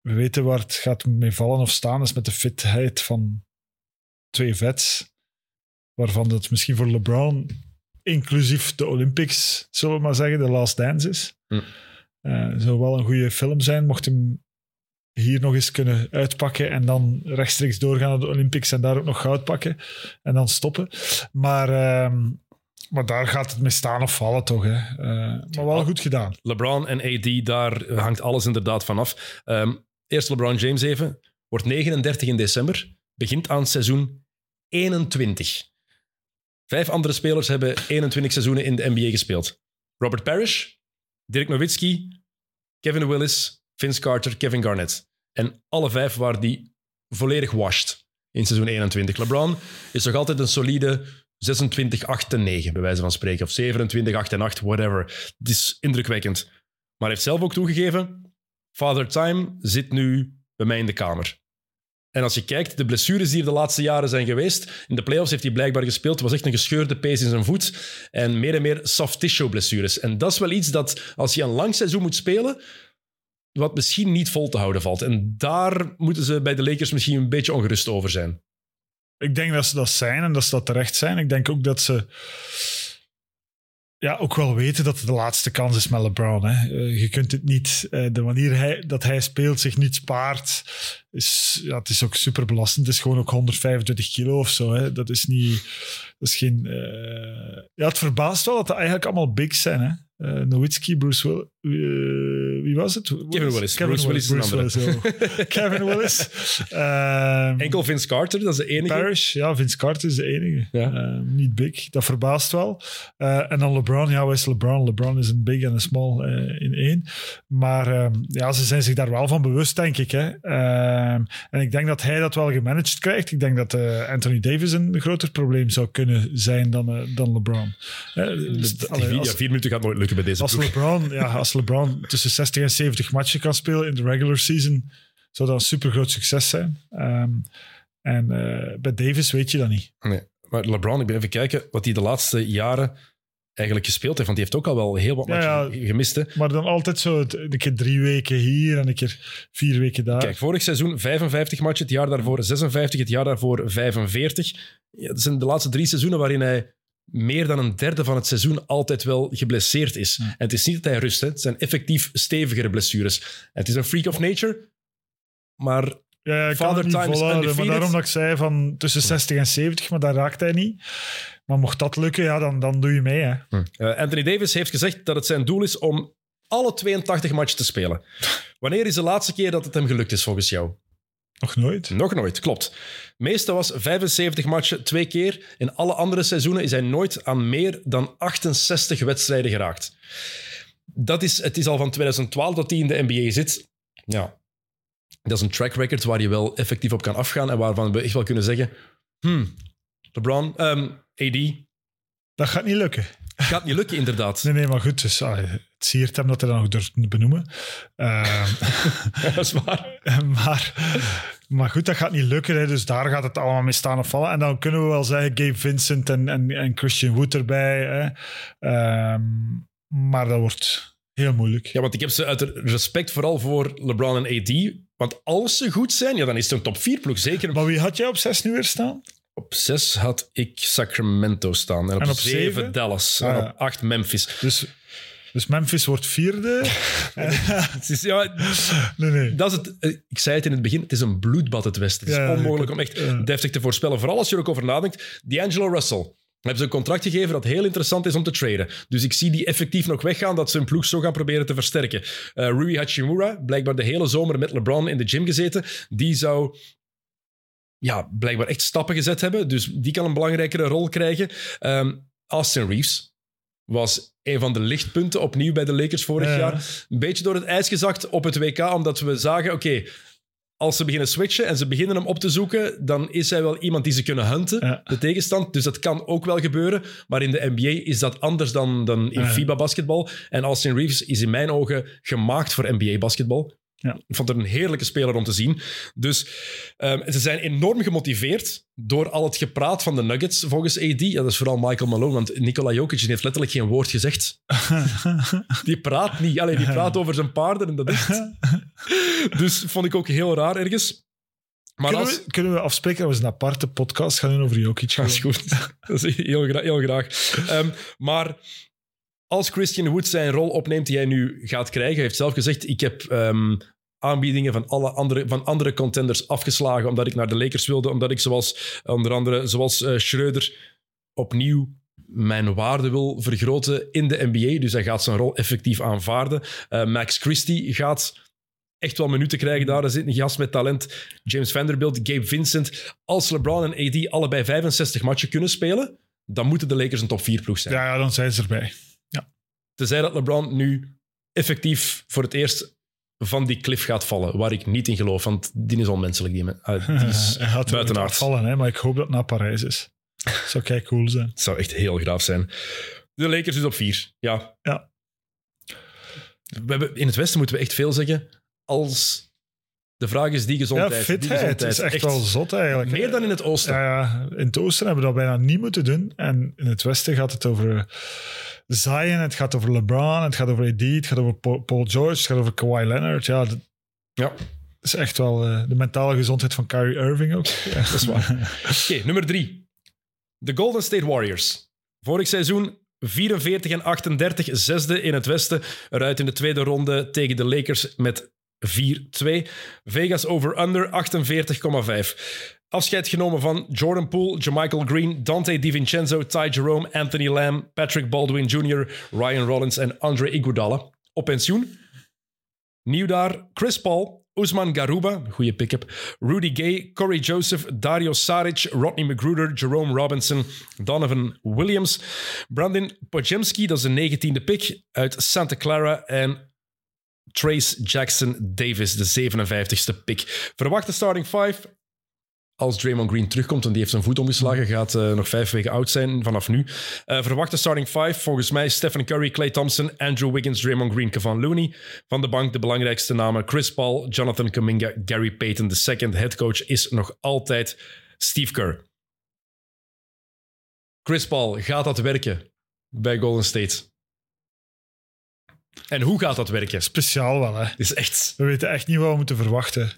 we weten waar het gaat mee vallen of staan, is met de fitheid van twee vets waarvan het misschien voor LeBron, inclusief de Olympics, zullen we maar zeggen, de Last Dance is. Hm. Uh, zou wel een goede film zijn, mocht hem hier nog eens kunnen uitpakken en dan rechtstreeks doorgaan naar de Olympics en daar ook nog goud pakken en dan stoppen. Maar, uh, maar daar gaat het mee staan of vallen toch. Hè. Uh, maar wel goed gedaan. LeBron en AD, daar hangt alles inderdaad vanaf. Um, eerst LeBron James even. Wordt 39 in december. Begint aan seizoen 21. Vijf andere spelers hebben 21 seizoenen in de NBA gespeeld. Robert Parrish, Dirk Nowitzki, Kevin Willis, Vince Carter, Kevin Garnett. En alle vijf waren die volledig washed in seizoen 21. LeBron is nog altijd een solide 26, 8 en 9, bij wijze van spreken. Of 27, 8 en 8, whatever. Het is indrukwekkend. Maar hij heeft zelf ook toegegeven, Father Time zit nu bij mij in de kamer. En als je kijkt, de blessures die er de laatste jaren zijn geweest, in de playoffs heeft hij blijkbaar gespeeld, was echt een gescheurde pees in zijn voet en meer en meer soft tissue blessures. En dat is wel iets dat, als je een lang seizoen moet spelen, wat misschien niet vol te houden valt. En daar moeten ze bij de Lakers misschien een beetje ongerust over zijn. Ik denk dat ze dat zijn en dat ze dat terecht zijn. Ik denk ook dat ze ja, ook wel weten dat het de laatste kans is met LeBron. Hè. Uh, je kunt het niet, uh, de manier hij, dat hij speelt, zich niet spaart, is, ja, het is ook super belastend. Het is gewoon ook 125 kilo of zo. Hè. Dat is niet, dat is geen, uh, ja, het verbaast wel dat het eigenlijk allemaal bigs zijn. Hè. Nowitzki, Bruce Will, wie was het? Kevin Willis. Kevin Bruce Willis, Willis, Willis is Kevin Willis. Um, Enkel Vince Carter, dat is de enige. Parrish, ja, Vince Carter is de enige. Ja. Um, niet big, dat verbaast wel. Uh, en dan LeBron, ja, wat is LeBron? LeBron is een big en een small uh, in één. Maar um, ja, ze zijn zich daar wel van bewust, denk ik. Hè. en ik denk dat hij dat wel gemanaged krijgt. Ik denk dat uh, Anthony Davis een groter probleem zou kunnen zijn dan, dan LeBron. Dus, die, allee, als, ja, vier minuten gaat nooit lukken bij deze als ploeg. LeBron, ja, als LeBron tussen 60 en 70 matchen kan spelen in de regular season, zou dat een super groot succes zijn. Um, en uh, bij Davis weet je dat niet. Nee, maar LeBron, ik ben even kijken wat hij de laatste jaren eigenlijk gespeeld heeft. Want die heeft ook al wel heel wat ja, ja, gemist. Hè? Maar dan altijd zo een keer drie weken hier en een keer vier weken daar. Kijk, vorig seizoen 55 matchen, het jaar daarvoor 56, het jaar daarvoor 45. Ja, dat zijn de laatste drie seizoenen waarin hij meer dan een derde van het seizoen altijd wel geblesseerd is. En het is niet dat hij rust, hè. het zijn effectief stevigere blessures. Het is een freak of nature, maar ja, Father Time is. Maar daarom dat ik zei van tussen 60 en 70, maar daar raakt hij niet. Maar mocht dat lukken, ja, dan, dan doe je mee. Hè. Uh, Anthony Davis heeft gezegd dat het zijn doel is om alle 82 matchen te spelen. Wanneer is de laatste keer dat het hem gelukt is volgens jou? Nog nooit? Nog nooit, klopt. Meeste was 75 matchen, twee keer. In alle andere seizoenen is hij nooit aan meer dan 68 wedstrijden geraakt. Dat is, het is al van 2012 dat hij in de NBA zit. Ja, dat is een track record waar je wel effectief op kan afgaan en waarvan we echt wel kunnen zeggen: hmm, LeBron, um, AD. Dat gaat niet lukken. Gaat niet lukken, inderdaad. Nee, nee, maar goed. Dus, ah, het siert hem dat hij dat nog durft te benoemen. Uh, dat is waar. maar, maar goed, dat gaat niet lukken. Hè, dus daar gaat het allemaal mee staan of vallen. En dan kunnen we wel zeggen Gabe Vincent en, en, en Christian Wood erbij. Hè. Um, maar dat wordt Heel moeilijk. Ja, want ik heb ze uit respect vooral voor LeBron en AD. Want als ze goed zijn, ja, dan is het een top 4 ploeg. Zeker Maar wie had jij op 6 nu weer staan? Op 6 had ik Sacramento staan. En op, En op 7 zeven? Dallas. Ah, en ja. op 8 Memphis. Dus, dus Memphis wordt vierde. Het is, ja, Nee, nee. dat is het, eh, ik zei het in het begin, het is een bloedbad het Westen. Het is Ja, onmogelijk om echt ja. deftig te voorspellen. Vooral als je er ook over nadenkt. D'Angelo Russell. Hebben ze een contract gegeven dat heel interessant is om te traden. Dus ik zie die effectief nog weggaan, dat ze hun ploeg zo gaan proberen te versterken. Eh Rui Hachimura, blijkbaar de hele zomer met LeBron in de gym gezeten. Die zou ja, blijkbaar echt stappen gezet hebben. Dus die kan een belangrijkere rol krijgen. Ehm, Austin Reeves was een van de lichtpunten opnieuw bij de Lakers vorig Ja, ja. jaar. Een beetje door het ijs gezakt op het WK, omdat we zagen, oké, als ze beginnen switchen en ze beginnen hem op te zoeken, dan is hij wel iemand die ze kunnen hunten, Ja. de tegenstand. Dus dat kan ook wel gebeuren. Maar in de NBA is dat anders dan, dan in Ja. FIBA-basketbal. En Austin Reeves is in mijn ogen gemaakt voor NBA-basketbal. Ja. Ik vond het een heerlijke speler om te zien. Dus ehm, ze zijn enorm gemotiveerd door al het gepraat van de Nuggets, volgens AD. Ja, dat is vooral Michael Malone, want Nikola Jokic heeft letterlijk geen woord gezegd. Die praat niet. Alleen die praat over zijn paarden en dat is het. Dus vond ik ook heel raar ergens. Maar kunnen, als... we, kunnen we afspreken dat we eens een aparte podcast gaan doen over Jokic? Dat is goed. Dat is heel, gra- heel graag. Ehm, maar als Christian Wood zijn rol opneemt die hij nu gaat krijgen, hij heeft zelf gezegd, ik heb ehm, aanbiedingen van, alle andere, van andere contenders afgeslagen omdat ik naar de Lakers wilde, omdat ik zoals onder andere zoals eh, Schreuder opnieuw mijn waarde wil vergroten in de NBA. Dus hij gaat zijn rol effectief aanvaarden. Eh, Max Christie gaat echt wel minuten krijgen daar. Er zit een gast met talent. James Vanderbilt, Gabe Vincent. Als LeBron en AD allebei 65 matchen kunnen spelen, dan moeten de Lakers een top 4 ploeg zijn. Ja, ja, dan zijn ze erbij. Tenzij dat LeBron nu effectief voor het eerst van die cliff gaat vallen, waar ik niet in geloof, want die is onmenselijk. Die. Ah, die is Hij gaat buitenaard. vallen, hè, maar ik hoop dat het naar Parijs is. Zou kei cool zijn. Het zou echt heel graaf zijn. De Lakers dus op 4. Ja. Ja. We hebben, in het Westen moeten we echt veel zeggen. Als de vraag is die Ja, gezondheid. die fitheid gezondheid. is echt, wel zot eigenlijk. Meer dan in het Oosten. Ja, ja, in het oosten hebben we dat bijna niet moeten doen. En in het westen gaat het over Zion, het gaat over LeBron, het gaat over AD, het gaat over Paul George, het gaat over Kawhi Leonard. Ja, dat Ja, is echt wel eh, de mentale gezondheid van Kyrie Irving ook. Ja, dat is waar. Oké, nummer 3. De Golden State Warriors. Vorig seizoen 44 en 38, zesde in het Westen. Eruit in de tweede ronde tegen de Lakers met 4-2. Vegas over-under 48,5. Afscheid genomen van Jordan Poole, Jermichael Green, Dante DiVincenzo, Ty Jerome, Anthony Lamb, Patrick Baldwin Jr., Ryan Rollins en Andre Iguodala. Op pensioen. Nieuw daar, Chris Paul, Usman Garuba, goede pick-up, Rudy Gay, Corey Joseph, Dario Saric, Rodney McGruder, Jerome Robinson, Donovan Williams, Brandon Pojemski, dat is de 19e pick uit Santa Clara en Trace Jackson Davis, de 57e pick. Verwachte starting 5. Als Draymond Green terugkomt, en die heeft zijn voet omgeslagen, gaat eh, nog vijf weken oud zijn vanaf nu. Eh, verwachte starting 5, volgens mij Stephen Curry, Clay Thompson, Andrew Wiggins, Draymond Green, Kevon Looney. Van de bank de belangrijkste namen Chris Paul, Jonathan Kuminga, Gary Payton. De second head coach is nog altijd Steve Kerr. Chris Paul, gaat dat werken bij Golden State? En hoe gaat dat werken? Speciaal wel, hè. Het is echt... We weten echt niet wat we moeten verwachten.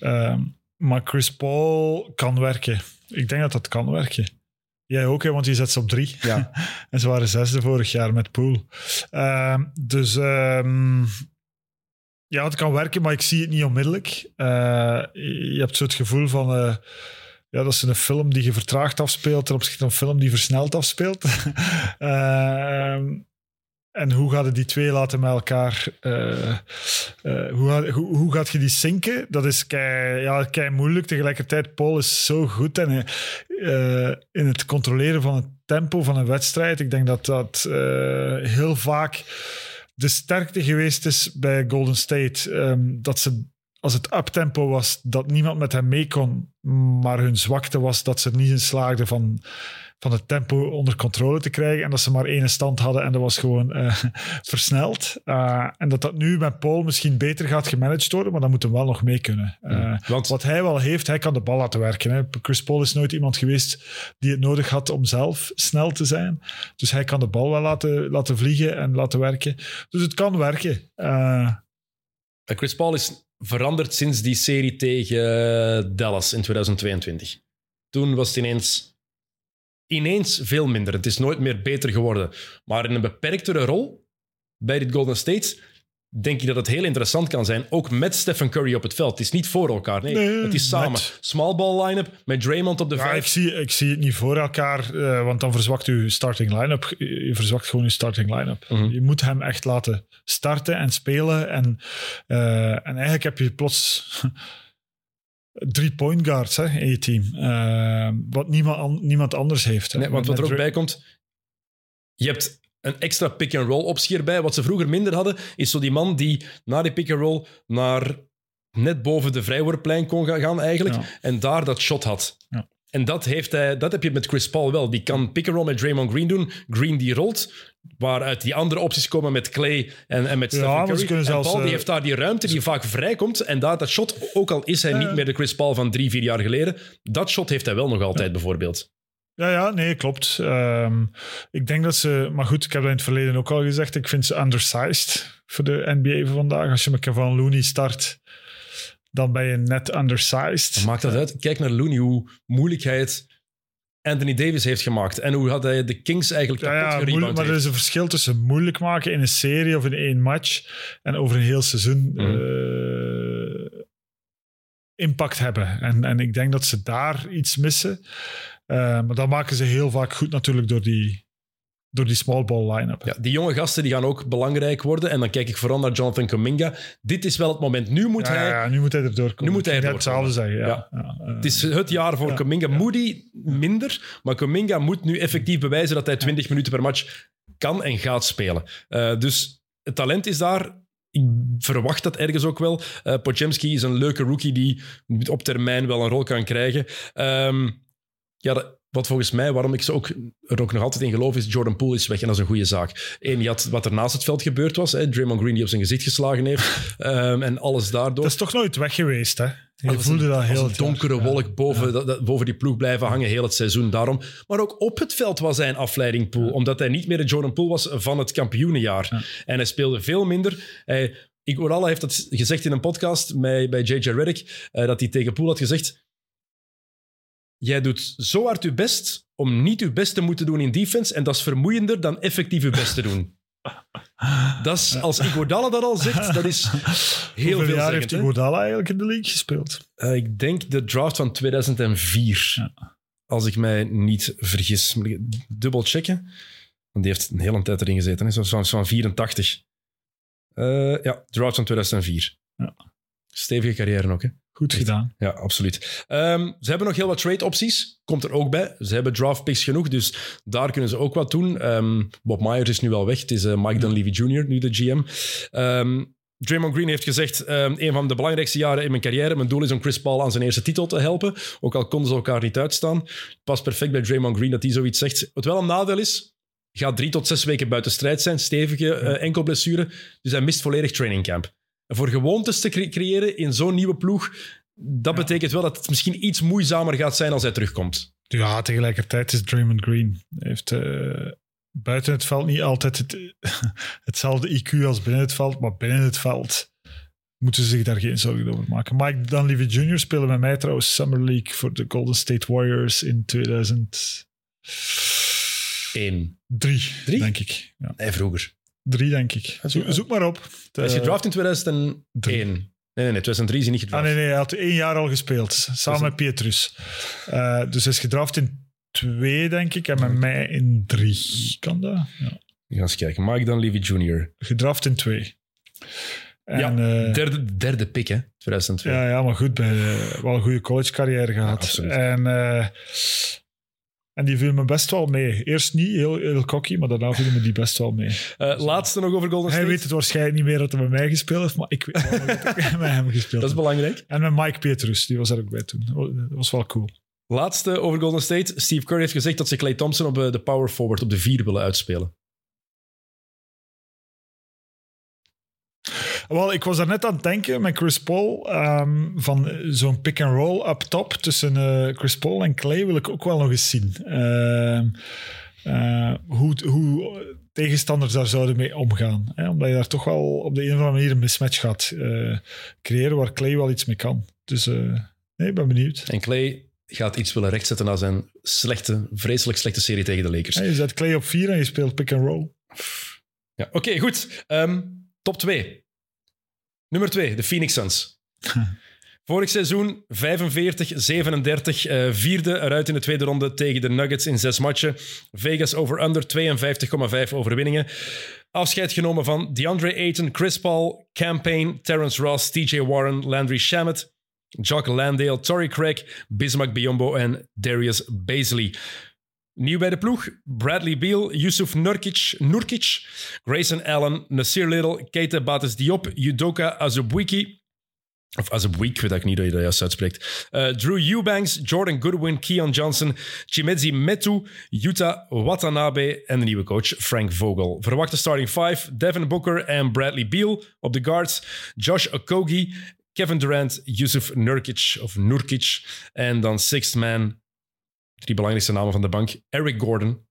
Ehm, maar Chris Paul kan werken. Ik denk dat dat kan werken. Jij ook, hè, want je zet ze op drie. Ja. en ze waren zesde vorig jaar met Pool. Ehm, dus ehm, ja, het kan werken, maar ik zie het niet onmiddellijk. Eh, je hebt zo het gevoel van... eh, ja, dat is een film die je vertraagd afspeelt ten opzichte van een film die versneld afspeelt. En hoe gaat die twee laten met elkaar... eh, eh, hoe, hoe, hoe gaat je die zinken? Dat is kei, ja, kei moeilijk. Tegelijkertijd, Paul is zo goed eh, in het controleren van het tempo van een wedstrijd. Ik denk dat dat heel vaak de sterkte geweest is bij Golden State. Ehm, dat ze, als het uptempo was, dat niemand met hem mee kon. Maar hun zwakte was dat ze er niet in slaagden van van het tempo onder controle te krijgen. En dat ze maar één stand hadden en dat was gewoon eh, versneld. Uh, en dat dat nu met Paul misschien beter gaat gemanaged worden, maar dan moet hem wel nog mee kunnen. Uh, Want- Wat hij wel heeft, hij kan de bal laten werken. Hè. Chris Paul is nooit iemand geweest die het nodig had om zelf snel te zijn. Dus hij kan de bal wel laten, laten vliegen en laten werken. Dus het kan werken. Chris Paul is veranderd sinds die serie tegen Dallas in 2022. Toen was het ineens, ineens veel minder. Het is nooit meer beter geworden. Maar in een beperktere rol bij dit Golden State denk ik dat het heel interessant kan zijn. Ook met Stephen Curry op het veld. Het is niet voor elkaar. Nee, Nee, het is samen. Small ball line-up met Draymond op de ja, vijf. ik, zie, ik zie het niet voor elkaar, eh, want dan verzwakt je starting line-up. Je verzwakt gewoon je starting line-up. Mhm. Je moet hem echt laten starten en spelen. En, eh, en eigenlijk heb je plots drie point guards hè, in je team. Eh, wat niemand, an- niemand anders heeft. hè. Nee, want wat er ook bij komt, je hebt een extra pick-and-roll optie erbij. Wat ze vroeger minder hadden, is zo die man die na die pick-and-roll naar net boven de vrijworplijn kon ga- gaan eigenlijk. Ja. En daar dat shot had. Ja. En dat, heeft hij, dat heb je met Chris Paul wel. Die kan pick-and-roll met Draymond Green doen. Green die rolt. Waaruit die andere opties komen met Clay en, en met Ja, Stephen ze Curry. kunnen en zelfs, Paul die eh, heeft daar die ruimte die vaak vrijkomt. En daar dat shot, ook al is hij Ja, niet ja. meer de Chris Paul van drie, vier jaar geleden, dat shot heeft hij wel nog altijd bijvoorbeeld. Ja, ja, nee, klopt. Ehm, ik denk dat ze... Maar goed, ik heb dat in het verleden ook al gezegd. Ik vind ze undersized voor de NBA van vandaag. Als je met Kevin Looney start, dan ben je net undersized. Maakt dat uit? Kijk naar Looney, hoe moeilijk hij het Anthony Davis heeft gemaakt. En hoe had hij de Kings eigenlijk Ja, kapot ja gerebound moeilijk, maar er is een verschil tussen moeilijk maken in een serie of in één match en over een heel seizoen Mhm. eh, impact hebben. En, en ik denk dat ze daar iets missen. Eh, maar dat maken ze heel vaak goed natuurlijk door die, door die small ball line-up. Ja, die jonge gasten die gaan ook belangrijk worden. En dan kijk ik vooral naar Jonathan Kuminga. Dit is wel het moment. Nu moet Ja, hij... ja, nu moet hij erdoor komen. Nu moet hij erdoor hetzelfde zeggen. Ja. Ja, eh, Het is het jaar voor ja. Moody minder, maar Kuminga moet nu effectief bewijzen dat hij 20 minuten per match kan en gaat spelen. Eh, dus het talent is daar. Ik verwacht dat ergens ook wel. Eh Pochemski is een leuke rookie die op termijn wel een rol kan krijgen. Ehm, ja, dat- wat volgens mij, waarom ik ze ook, er ook nog altijd in geloof, is Jordan Poole is weg en dat is een goede zaak. Eén, je had wat er naast het veld gebeurd was. Hè, Draymond Green die op zijn gezicht geslagen heeft. Ehm, en alles daardoor. dat is toch nooit weg geweest, hè? Je voelde een, dat heel een jaar. donkere wolk boven, dat- dat- boven die ploeg blijven hangen heel het seizoen. Daarom. Maar ook op het veld was hij een afleiding Poole, omdat hij niet meer de Jordan Poole was van het kampioenenjaar. Ja. En hij speelde veel minder. Hij, Iguodala heeft dat gezegd in een podcast bij, bij JJ Redick, eh, dat hij tegen Poole had gezegd Jij doet zo hard je best om niet je best te moeten doen in defense en dat is vermoeiender dan effectief je best te doen. Dat is, als Iguodala dat al zegt, dat is heel Hoeveel veel jaar heeft Iguodala eigenlijk in de league gespeeld? Eh, ik denk de draft van 2004. Als ik mij niet vergis. Dubbel checken. Want die heeft een hele tijd erin gezeten. hè. Van, van 84. Eh, ja, draft van 2004. Ja. Stevige carrière ook, hè? Goed gedaan. Ja, absoluut. Ehm, ze hebben nog heel wat trade-opties. Komt er ook bij. Ze hebben draft picks genoeg, dus daar kunnen ze ook wat doen. Ehm, Bob Myers is nu wel weg. Het is eh, Mike Dunleavy Jr., nu de GM. Ehm, Draymond Green heeft gezegd, een van de belangrijkste jaren in mijn carrière. Mijn doel is om Chris Paul aan zijn eerste titel te helpen. Ook al konden ze elkaar niet uitstaan. Past perfect bij Draymond Green dat hij zoiets zegt. Wat wel een nadeel is, gaat drie tot zes weken buiten strijd zijn. Stevige eh, enkelblessure. Dus hij mist volledig training camp. En voor gewoontes te cre- creëren in zo'n nieuwe ploeg, dat betekent wel dat het misschien iets moeizamer gaat zijn als hij terugkomt. Ja, tegelijkertijd is Draymond Green. Hij heeft eh, buiten het veld niet altijd het, hetzelfde IQ als binnen het veld, maar binnen het veld moeten ze zich daar geen zorgen over maken. Mike Dunleavy Jr. speelde met mij trouwens Summer League voor de Golden State Warriors in 2003, Eén. Drie? Drie? denk ik. Ja, Nee, vroeger. Drie, denk ik. Zo- zoek maar op. Hij is Eh, gedraft in 2001. drie. Nee, nee, nee, 2003 is hij niet Ah, gedraft. nee, nee, hij had één jaar al gespeeld, samen met Pietrus. Eh, dus hij is gedraft in twee, denk ik, en met mij in drie. Kan dat? Ja. We gaan eens kijken. Mike Dunleavy Jr. Gedraft in twee. En, Ja, eh, Derde, derde pick, hè? 2002. ja, ja, maar goed, bij, wel een goede college carrière gehad. en, en die viel me best wel mee. Eerst niet heel, heel cocky, maar daarna viel me die best wel mee. Eh, laatste nog over Golden Hij State. weet het waarschijnlijk niet meer dat hij met mij gespeeld heeft, maar ik weet wel dat ik met hem gespeeld Dat is belangrijk. En met Mike Petrus, die was er ook bij toen. Dat was wel cool. Laatste over Golden State. Steve Kerr heeft gezegd dat ze Clay Thompson op eh, de power forward op de vier willen uitspelen. Wel, ik was daar net aan het denken met Chris Paul. ehm, van zo'n pick-and-roll up top tussen eh, Chris Paul en Clay wil ik ook wel nog eens zien. Ehm, eh, hoe, hoe tegenstanders daar zouden mee omgaan. Hè? Omdat je daar toch wel op de een of andere manier een mismatch gaat eh, creëren waar Clay wel iets mee kan. Dus nee, ik ben benieuwd. En Clay gaat iets willen rechtzetten na zijn slechte, vreselijk slechte serie tegen de Lakers. Ja, je zet Clay op vier en je speelt pick-and-roll. Ja, Oké, goed. Ehm, top 2. Nummer 2, de Phoenix Suns. Vorig seizoen 45-37, eh, vierde eruit in de tweede ronde tegen de Nuggets in zes matchen. Vegas over-under 52,5 overwinningen. Afscheid genomen van DeAndre Ayton, Chris Paul, Campaign, Terrence Ross, TJ Warren, Landry Shamet, Jock Landale, Torrey Craig, Bismack Biombo en Darius Baisley. Nieuw bij de ploeg, Bradley Beal, Yusuf Nurkic, Nurkic Grayson Allen, Nasir Little, Keita Bates Diop, Yudoka Azubwiki, of Azubwik, ik weet eigenlijk niet hoe je dat juist uitspreekt. Eh, Drew Eubanks, Jordan Goodwin, Keon Johnson, Chimezi Metu, Yuta Watanabe en de nieuwe coach Frank Vogel. Verwachte starting five, Devin Booker en Bradley Beal op de guards, Josh Okogie, Kevin Durant, Yusuf Nurkic of Nurkic en dan sixth man, drie belangrijkste namen van de bank, Eric Gordon,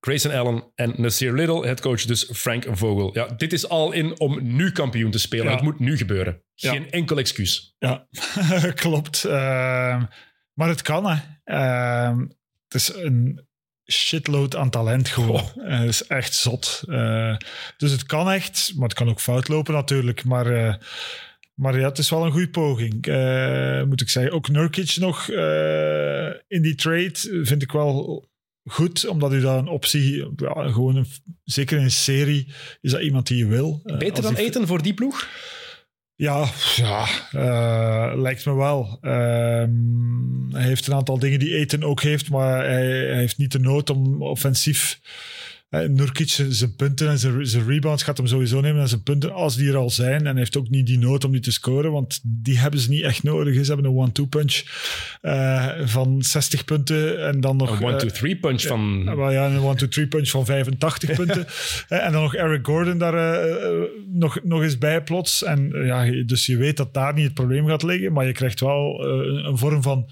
Grayson Allen en Nasir Little, headcoach dus Frank Vogel. Ja, dit is al in om nu kampioen te spelen. Ja. Het moet nu gebeuren. Ja. Geen enkel excuus. Ja, klopt. Ehm, maar het kan, hè. Ehm, het is een shitload aan talent gewoon. Goh. Eh, Het is echt zot. Eh, dus het kan echt, maar het kan ook fout lopen natuurlijk. Maar, eh, maar ja, het is wel een goede poging, eh, moet ik zeggen. Ook Nurkic nog eh, in die trade vind ik wel goed, omdat u daar een optie, ja, gewoon een, zeker in een serie, is dat iemand die je wil. Eh, Beter dan die- eten voor die ploeg? ja, ja lijkt me wel. Ehm, hij heeft een aantal dingen die Eten ook heeft, maar hij, hij heeft niet de nood om offensief. Uh, Nurkic, zijn, zijn punten en zijn, zijn rebounds gaat hem sowieso nemen en zijn punten als die er al zijn. En hij heeft ook niet die nood om die te scoren, want die hebben ze niet echt nodig. Ze hebben een one-two punch eh, van 60 punten en dan nog... Een eh, one-two-three punch van... ja, een one-two-three punch van 85 punten. Eh, en dan nog Eric Gordon daar eh, eh, nog, nog eens bij plots. En eh, ja, dus je weet dat daar niet het probleem gaat liggen. Maar je krijgt wel eh, een, een vorm van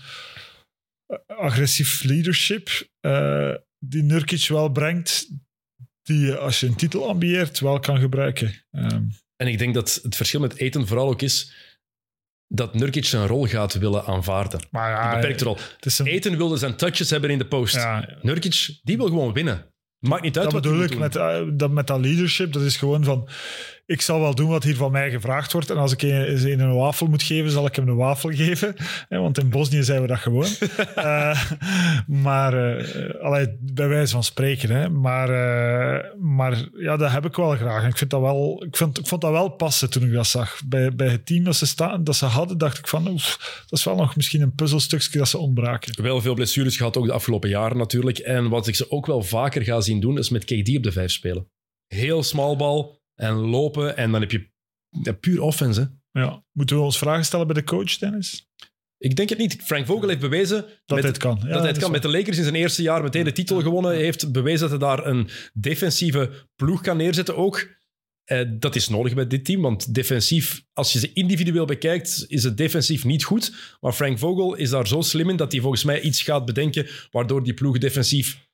eh, agressief leadership eh, die Nurkic wel brengt. Die je als je een titel ambieert wel kan gebruiken. Ehm, En ik denk dat het verschil met eten vooral ook is dat Nurkic zijn rol gaat willen aanvaarden. maar Een beperkte rol. een, Eten wilde zijn touches hebben in de post. ja, Nurkic, die wil gewoon winnen. Maakt niet uit dat wat bedoel hij ik met, eh, dat, met dat leadership. Dat is gewoon van, ik zal wel doen wat hier van mij gevraagd wordt. En als ik een, ze een wafel moet geven, zal ik hem een wafel geven. Hè, want in Bosnië zijn we dat gewoon. Eh, maar, eh allee, bij wijze van spreken. Hè. Maar, eh, maar ja, dat heb ik wel graag. En ik, vind dat wel, ik, vind, ik vond dat wel passen toen ik dat zag. Bij, bij het team dat ze, staan, dat ze hadden, dacht ik van, oef, dat is wel nog misschien een puzzelstukje dat ze ontbraken. Wel veel blessures gehad, ook de afgelopen jaren natuurlijk. En wat ik ze ook wel vaker ga zien doen, is met KD op de vijf spelen. Heel small bal en lopen. En dan heb je ja, puur offense. hè. Ja. Moeten we ons vragen stellen bij de coach, Dennis? Ik denk het niet. Frank Vogel heeft bewezen Dat met, hij het kan. Ja, dat hij het kan. Met de Lakers in zijn eerste jaar meteen de titel gewonnen. Hij heeft bewezen dat hij daar een defensieve ploeg kan neerzetten ook. Eh, dat is nodig bij dit team, want defensief, als je ze individueel bekijkt, is het defensief niet goed. Maar Frank Vogel is daar zo slim in dat hij volgens mij iets gaat bedenken waardoor die ploeg defensief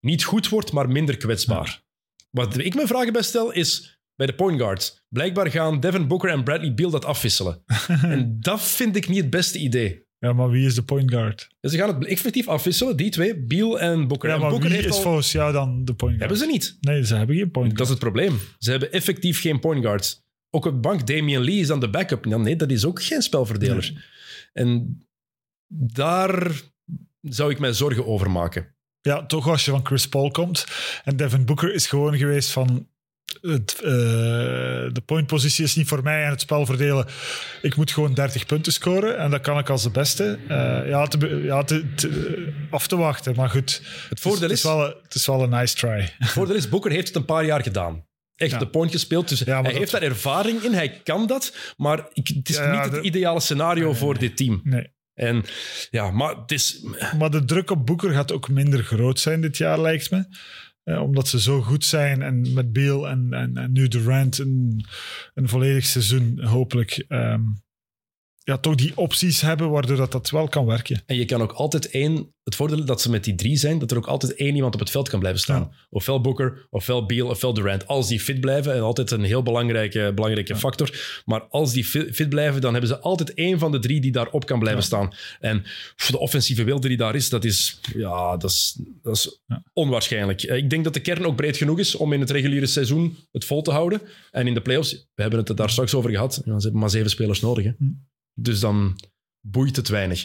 niet goed wordt, maar minder kwetsbaar. Wat ik me vragen bij stel is bij de point guards. Blijkbaar gaan Devin Booker en Bradley Beal dat afwisselen. en dat vind ik niet het beste idee. Ja, maar wie is de point guard? Ze gaan het effectief afwisselen, die twee, Beal en Booker. Ja, maar Booker wie heeft is al- volgens jou dan de point guard? Hebben ze niet. Nee, ze hebben geen point Dat is guard. het probleem. Ze hebben effectief geen point guards. Ook op de bank, Damian Lee is dan de backup. Ja, nee, dat is ook geen spelverdeler. En daar zou ik mij zorgen over maken. Ja, toch als je van Chris Paul komt. En Devin Booker is gewoon geweest van... Het, eh, de pointpositie is niet voor mij en het spel verdelen. Ik moet gewoon 30 punten scoren en dat kan ik als de beste. Eh, ja, te, ja te, te- af te wachten, maar goed. Het voordeel het is, is, wel, een- het is wel een nice try. het voordeel is Booker heeft het een paar jaar gedaan. Echt Ja. de point gespeeld. Dus Ja, hij dat- heeft daar ervaring in, hij kan dat. Maar ik, het is Ja, niet het de- ideale scenario voor dit team. Nee. En ja, maar het is... Maar de druk op Boeker gaat ook minder groot zijn dit jaar, lijkt me. Eh, omdat ze zo goed zijn en met Beal en, en, en nu Durant een, een volledig seizoen hopelijk ehm, ja, toch die opties hebben waardoor dat, dat wel kan werken. En je kan ook altijd één... Het voordeel dat ze met die drie zijn, dat er ook altijd één iemand op het veld kan blijven staan. Ofwel Booker, ofwel Beal, ofwel Durant. Als die fit blijven, en altijd een heel belangrijke, belangrijke factor. Maar als die fi- fit blijven, dan hebben ze altijd één van de drie die daarop kan blijven staan. En pff, de offensieve wilde die daar is, dat is, ja, dat is, dat is Ja. onwaarschijnlijk. Eh, Ik denk dat de kern ook breed genoeg is om in het reguliere seizoen het vol te houden. En in de playoffs, we hebben het er daar straks over gehad, ja, ze hebben maar zeven spelers nodig. Hè. Dus dan boeit het weinig.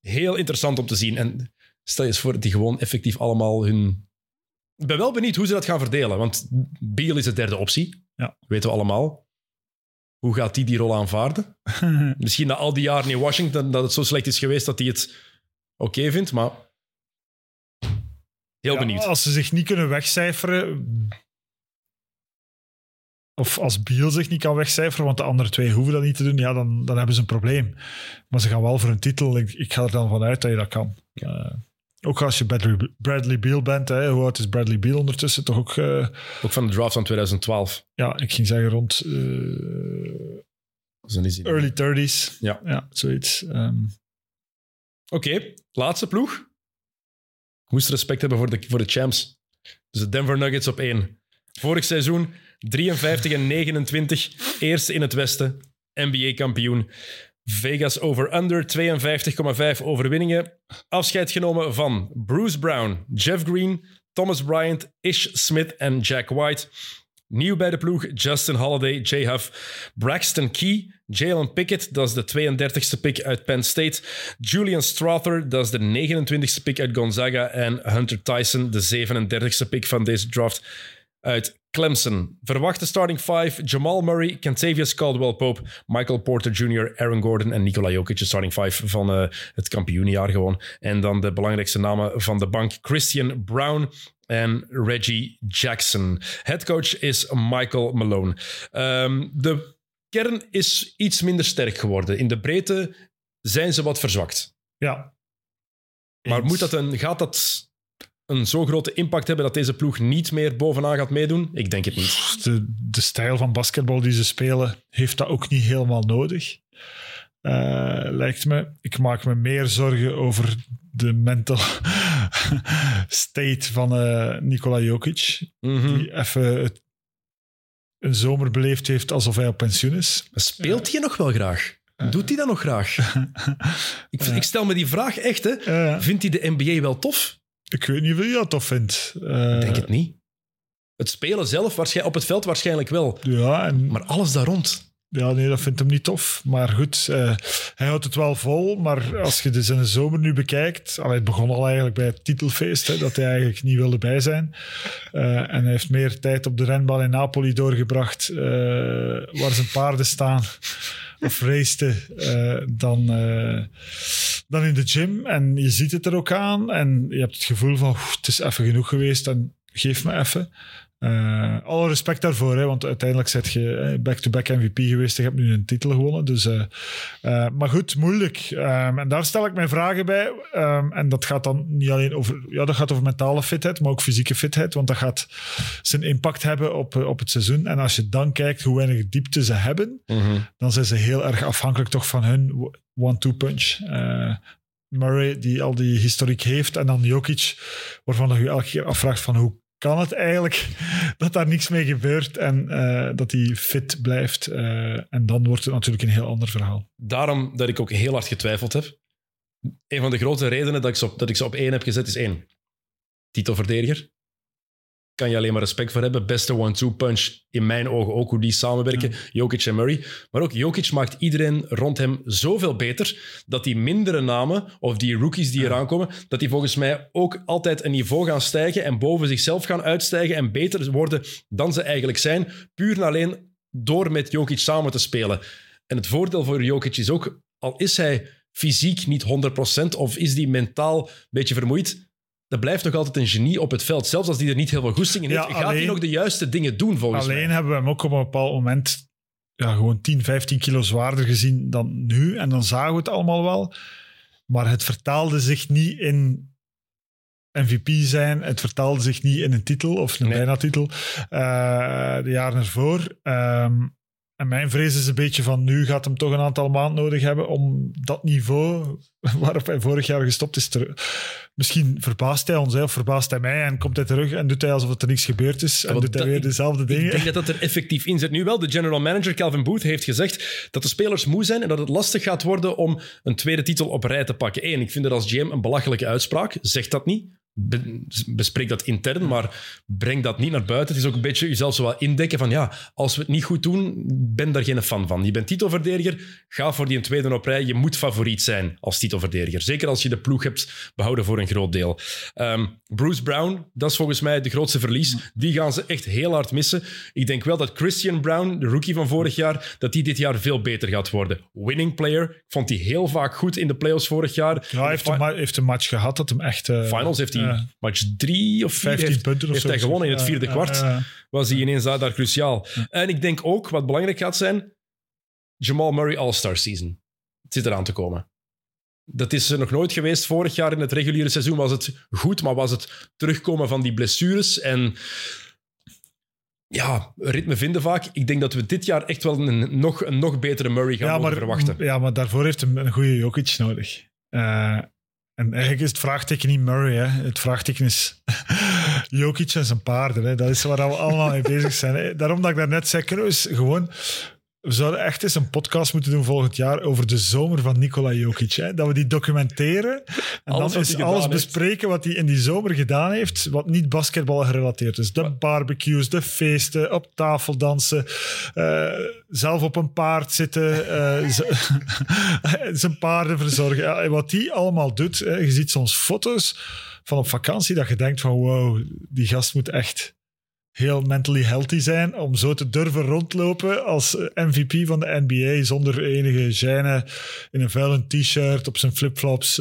Heel interessant om te zien. En stel je eens voor dat die gewoon effectief allemaal hun... Ik ben wel benieuwd hoe ze dat gaan verdelen. Want Beal is de derde optie. Ja. Weten we allemaal. Hoe gaat die die rol aanvaarden? Misschien na al die jaren in Washington dat het zo slecht is geweest dat hij het oké vindt, maar... Heel Ja, benieuwd. Als ze zich niet kunnen wegcijferen. Of als Biel zich niet kan wegcijferen, want de andere twee hoeven dat niet te doen, ja, dan, dan hebben ze een probleem. Maar ze gaan wel voor een titel. Ik, ik ga er dan vanuit dat je dat kan. Eh, ook als je Bradley, Bradley Beal bent, hè, hoe oud is Bradley Beal ondertussen? Toch ook, eh, Ook van de draft van 2012. ja, ik ging zeggen rond hij- early 30s. Ja. ja zoiets. Ehm, Oké, laatste ploeg. Ik moest respect hebben voor de, voor de champs. Dus de Denver Nuggets op één. Vorig seizoen 53 en 29, eerste in het Westen, NBA-kampioen. Vegas over-under, 52,5 overwinningen. Afscheid genomen van Bruce Brown, Jeff Green, Thomas Bryant, Ish Smith en Jack White. Nieuw bij de ploeg, Justin Holiday, Jay Huff, Braxton Key, Jalen Pickett, dat is de 32e pick uit Penn State, Julian Strother, dat is de 29e pick uit Gonzaga en Hunter Tyson, de 37e pick van deze draft uit Clemson. Verwachte starting five, Jamal Murray, Kentavious Caldwell-Pope, Michael Porter Jr., Aaron Gordon en Nikola Jokic, de starting five van eh, het kampioenjaar gewoon. En dan de belangrijkste namen van de bank, Christian Brown, en Reggie Jackson. Headcoach is Michael Malone. Ehm, de kern is iets minder sterk geworden. In de breedte zijn ze wat verzwakt. ja. Maar moet dat een, gaat dat een zo grote impact hebben dat deze ploeg niet meer bovenaan gaat meedoen? Ik denk het niet. de, de stijl van basketbal die ze spelen, heeft dat ook niet helemaal nodig. Eh, lijkt me. Ik maak me meer zorgen over de mental state van eh Nikola Jokic. Mhm. Die even het- een zomer beleefd heeft alsof hij op pensioen is. Speelt hij nog wel graag? Doet hij dat nog graag? ik, ik stel me die vraag echt. Hè. Eh, Vindt hij de NBA wel tof? Ik weet niet of je dat tof vindt. Eh, Ik denk het niet. Het spelen zelf, op het veld waarschijnlijk wel. Ja, en Maar alles daar rond. Ja, nee, dat vindt hem niet tof. Maar goed, eh, hij houdt het wel vol. Maar als je dus in de zomer nu bekijkt... allee, het begon al eigenlijk bij het titelfeest, hè, dat hij eigenlijk niet wilde bij zijn. Eh, en hij heeft meer tijd op de renbaan in Napoli doorgebracht... eh, waar zijn paarden staan of raceten, eh, dan, eh, dan in de gym. En je ziet het er ook aan. En je hebt het gevoel van, "Oeh, het is even genoeg geweest en geef me even. Eh, alle respect daarvoor, hè, want uiteindelijk zet je eh, back-to-back MVP geweest. Je hebt nu een titel gewonnen. Dus, eh, maar goed, moeilijk. Ehm, en daar stel ik mijn vragen bij. Ehm, en dat gaat dan niet alleen over, ja, dat gaat over mentale fitheid, maar ook fysieke fitheid. Want dat gaat zijn impact hebben op, op het seizoen. En als je dan kijkt hoe weinig diepte ze hebben, dan zijn ze heel erg afhankelijk toch van hun one-two punch. Murray, die al die historiek heeft, en dan Jokic, waarvan je elke keer afvraagt van hoe kan het eigenlijk dat daar niks mee gebeurt en eh, dat hij fit blijft. Eh, en dan wordt het natuurlijk een heel ander verhaal. Daarom dat ik ook heel hard getwijfeld heb. Een van de grote redenen dat ik ze op, dat ik ze op één heb gezet is één. Titelverdediger. Kan je alleen maar respect voor hebben. Beste one-two punch in mijn ogen ook, hoe die samenwerken. Jokic en Murray. Maar ook Jokic maakt iedereen rond hem zoveel beter dat die mindere namen, of die rookies die eraan komen, dat die volgens mij ook altijd een niveau gaan stijgen en boven zichzelf gaan uitstijgen en beter worden dan ze eigenlijk zijn. Puur en alleen door met Jokic samen te spelen. En het voordeel voor Jokic is ook, al is hij fysiek niet 100% of is die mentaal een beetje vermoeid, dat blijft nog altijd een genie op het veld. Zelfs als die er niet heel veel goesting in Ja, heeft, gaat hij alleen- nog de juiste dingen doen volgens Alleen mij. hebben we hem ook op een bepaald moment ja, gewoon 10, 15 kilo zwaarder gezien dan nu. En dan zagen we het allemaal wel. Maar het vertaalde zich niet in MVP zijn. Het vertaalde zich niet in een titel of een Nee. bijna titel eh, de jaren ervoor. Ehm, en mijn vrees is een beetje van nu gaat hem toch een aantal maanden nodig hebben om dat niveau waarop hij vorig jaar gestopt is. Te, misschien verbaast hij ons hè, of verbaast hij mij en komt hij terug en doet hij alsof er niks gebeurd is en doet hij weer dezelfde Ik dingen. denk dat dat er effectief in zit. Nu wel, de general manager Calvin Booth heeft gezegd dat de spelers moe zijn en dat het lastig gaat worden om een tweede titel op rij te pakken. Eén, ik vind dat als GM een belachelijke uitspraak. Zeg dat niet. Be- bespreek dat intern, maar breng dat niet naar buiten. Het is ook een beetje jezelf zo wat indekken van ja, als we het niet goed doen, ben daar geen fan van. Je bent titelverdediger, ga voor die tweede op rij. Je moet favoriet zijn als titelverdediger. Zeker als je de ploeg hebt behouden voor een groot deel. Ehm, Bruce Brown, dat is volgens mij de grootste verlies. Die gaan ze echt heel hard missen. Ik denk wel dat Christian Brown, de rookie van vorig jaar, dat die dit jaar veel beter gaat worden. Winning player. Ik vond die heel vaak goed in de playoffs vorig jaar. Ja, hij heeft een, ma- heeft een match gehad dat hem echt... eh, Finals heeft hij ja, match drie of vier 15 heeft, punten of heeft zo. hij gewonnen in het Ja, vierde ja, kwart. ja, ja. Was hij ineens daar, daar cruciaal. En ik denk ook, wat belangrijk gaat zijn, Jamal Murray All-Star Season. Het zit eraan te komen. Dat is er nog nooit geweest. Vorig jaar in het reguliere seizoen was het goed, maar was het terugkomen van die blessures en ja, ritme vinden vaak. Ik denk dat we dit jaar echt wel een nog, een nog betere Murray gaan ja, maar, verwachten. Ja, maar daarvoor heeft een goede Jokic nodig. Eh, en eigenlijk is het vraagteken niet Murray. Hè. Het vraagteken is Jokic en zijn paarden. Hè. Dat is waar we allemaal mee bezig zijn. Daarom dat ik daarnet zei, eens gewoon... We zouden echt eens een podcast moeten doen volgend jaar over de zomer van Nikola Jokic. Hè. Dat we die documenteren en Alles dan eens hij alles heeft. bespreken wat hij in die zomer gedaan heeft, wat niet basketbal gerelateerd is. De barbecues, de feesten, op tafel dansen, eh, zelf op een paard zitten, eh, zijn paarden verzorgen. Ja, wat die allemaal doet, hè. je ziet soms foto's van op vakantie dat je denkt van wow, die gast moet echt heel mentally healthy zijn om zo te durven rondlopen als eh, MVP van de NBA zonder enige gêne in een vuile t-shirt, op zijn flipflops,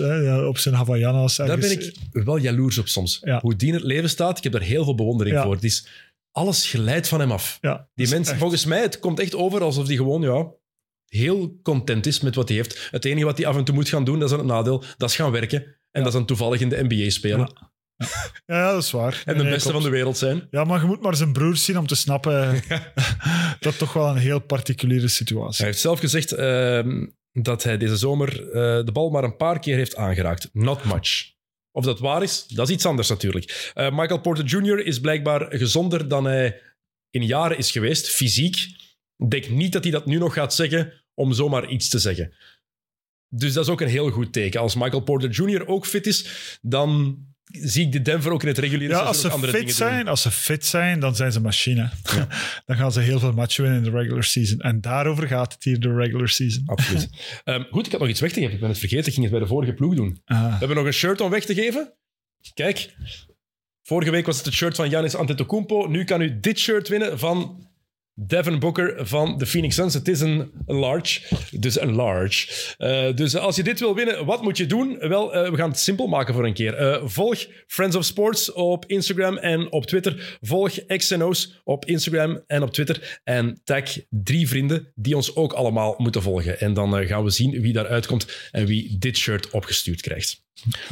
op zijn Havaianas. Daar ben ik wel jaloers op soms. Ja. Hoe die in het leven staat, ik heb daar heel veel bewondering Ja. voor. Het is, alles glijdt van hem af. Ja, Die mensen, volgens mij, het komt echt over alsof hij gewoon ja, heel content is met wat hij heeft. Het enige wat hij af en toe moet gaan doen, dat is een nadeel, dat is gaan werken. En dat is dan toevallig in de NBA spelen. Ja. Dat is waar. En de Nee, beste klopt. van de wereld zijn. Ja, maar je moet maar zijn broers zien om te snappen dat toch wel een heel particuliere situatie Hij heeft zelf gezegd ehm, dat hij deze zomer eh, de bal maar een paar keer heeft aangeraakt. Not much. Of dat waar is, dat is iets anders natuurlijk. Eh, Michael Porter Jr. is blijkbaar gezonder dan hij in jaren is geweest, fysiek. Ik denk niet dat hij dat nu nog gaat zeggen om zomaar iets te zeggen. Dus dat is ook een heel goed teken. Als Michael Porter Jr. ook fit is, dan zie ik de Denver ook in het reguliere Ja, seizoen als ze andere fit dingen zijn, doen. als ze fit zijn, dan zijn ze machine. dan gaan ze heel veel matchen winnen in de regular season. En daarover gaat het hier, de regular season. Absoluut. Ehm, goed, ik had nog iets weg te geven. Ik ben het vergeten. Ik ging het bij de vorige ploeg doen. Ah. We hebben nog een shirt om weg te geven. Kijk, vorige week was het het shirt van Giannis Antetokounmpo. Nu kan u dit shirt winnen van Devin Booker van de Phoenix Suns. Het is een large, dus een large. Eh, dus als je dit wil winnen, wat moet je doen? Wel, eh, we gaan het simpel maken voor een keer. Eh, volg Friends of Sports op Instagram en op Twitter. Volg XNO's op Instagram en op Twitter. En tag drie vrienden die ons ook allemaal moeten volgen. En dan gaan we zien wie daaruit komt en wie dit shirt opgestuurd krijgt.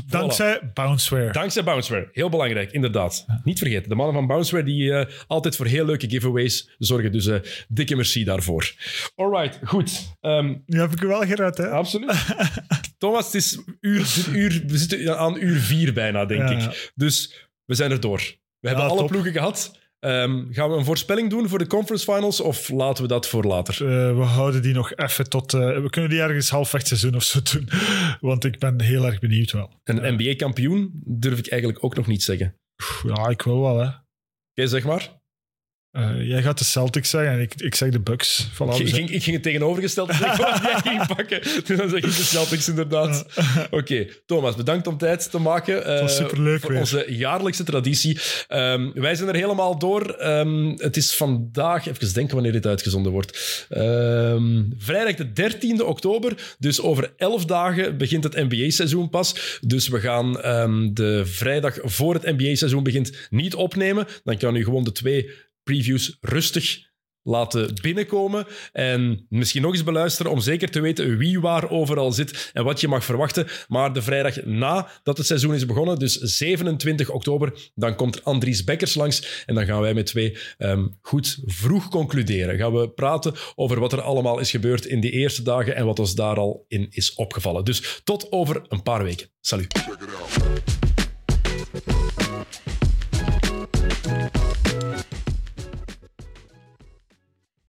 Dankzij Bounceware. Dankzij Bounceware. Heel belangrijk, inderdaad. Niet vergeten. De mannen van Bounceware die eh, altijd voor heel leuke giveaways zorgen. Dus eh, dikke merci daarvoor. Alright, goed. Ehm, Nu heb ik u wel gered, hè? absoluut. Thomas, het is uur, uur, we zitten aan uur vier bijna, denk Ja, ja. ik. Dus we zijn er door. We hebben alle top. ploegen gehad. Ehm, gaan we een voorspelling doen voor de conference finals of laten we dat voor later? Eh, we houden die nog even tot... eh, we kunnen die ergens halfweg seizoen of zo doen. Want ik ben heel erg benieuwd wel. Een NBA-kampioen durf ik eigenlijk ook nog niet zeggen. Ja, ik wil wel, hè. Oké, zeg maar. Eh, jij gaat de Celtics zeggen en ik, ik zeg de Bucks. Voilà, Ik, zijn- ging, ik ging het tegenovergestelde zeggen wat jij ging pakken. Dus dan zeg ik de Celtics inderdaad. Oké, Thomas, bedankt om tijd te maken. eh, was superleuk Voor weer. onze jaarlijkse traditie. Ehm, wij zijn er helemaal door. Ehm, het is vandaag, even denken wanneer dit uitgezonden wordt. Ehm, vrijdag de 13e oktober. Dus over 11 dagen begint het NBA-seizoen pas. Dus we gaan de vrijdag voor het NBA-seizoen begint niet opnemen. Dan kan u gewoon de twee previews rustig laten binnenkomen en misschien nog eens beluisteren om zeker te weten wie waar overal zit en wat je mag verwachten. Maar de vrijdag na dat het seizoen is begonnen, dus 27 oktober, dan komt Andries Bekkers langs en dan gaan wij met twee ehm, goed vroeg concluderen. Gaan we praten over wat er allemaal is gebeurd in die eerste dagen en wat ons daar al in is opgevallen. Dus tot over een paar weken. Salut.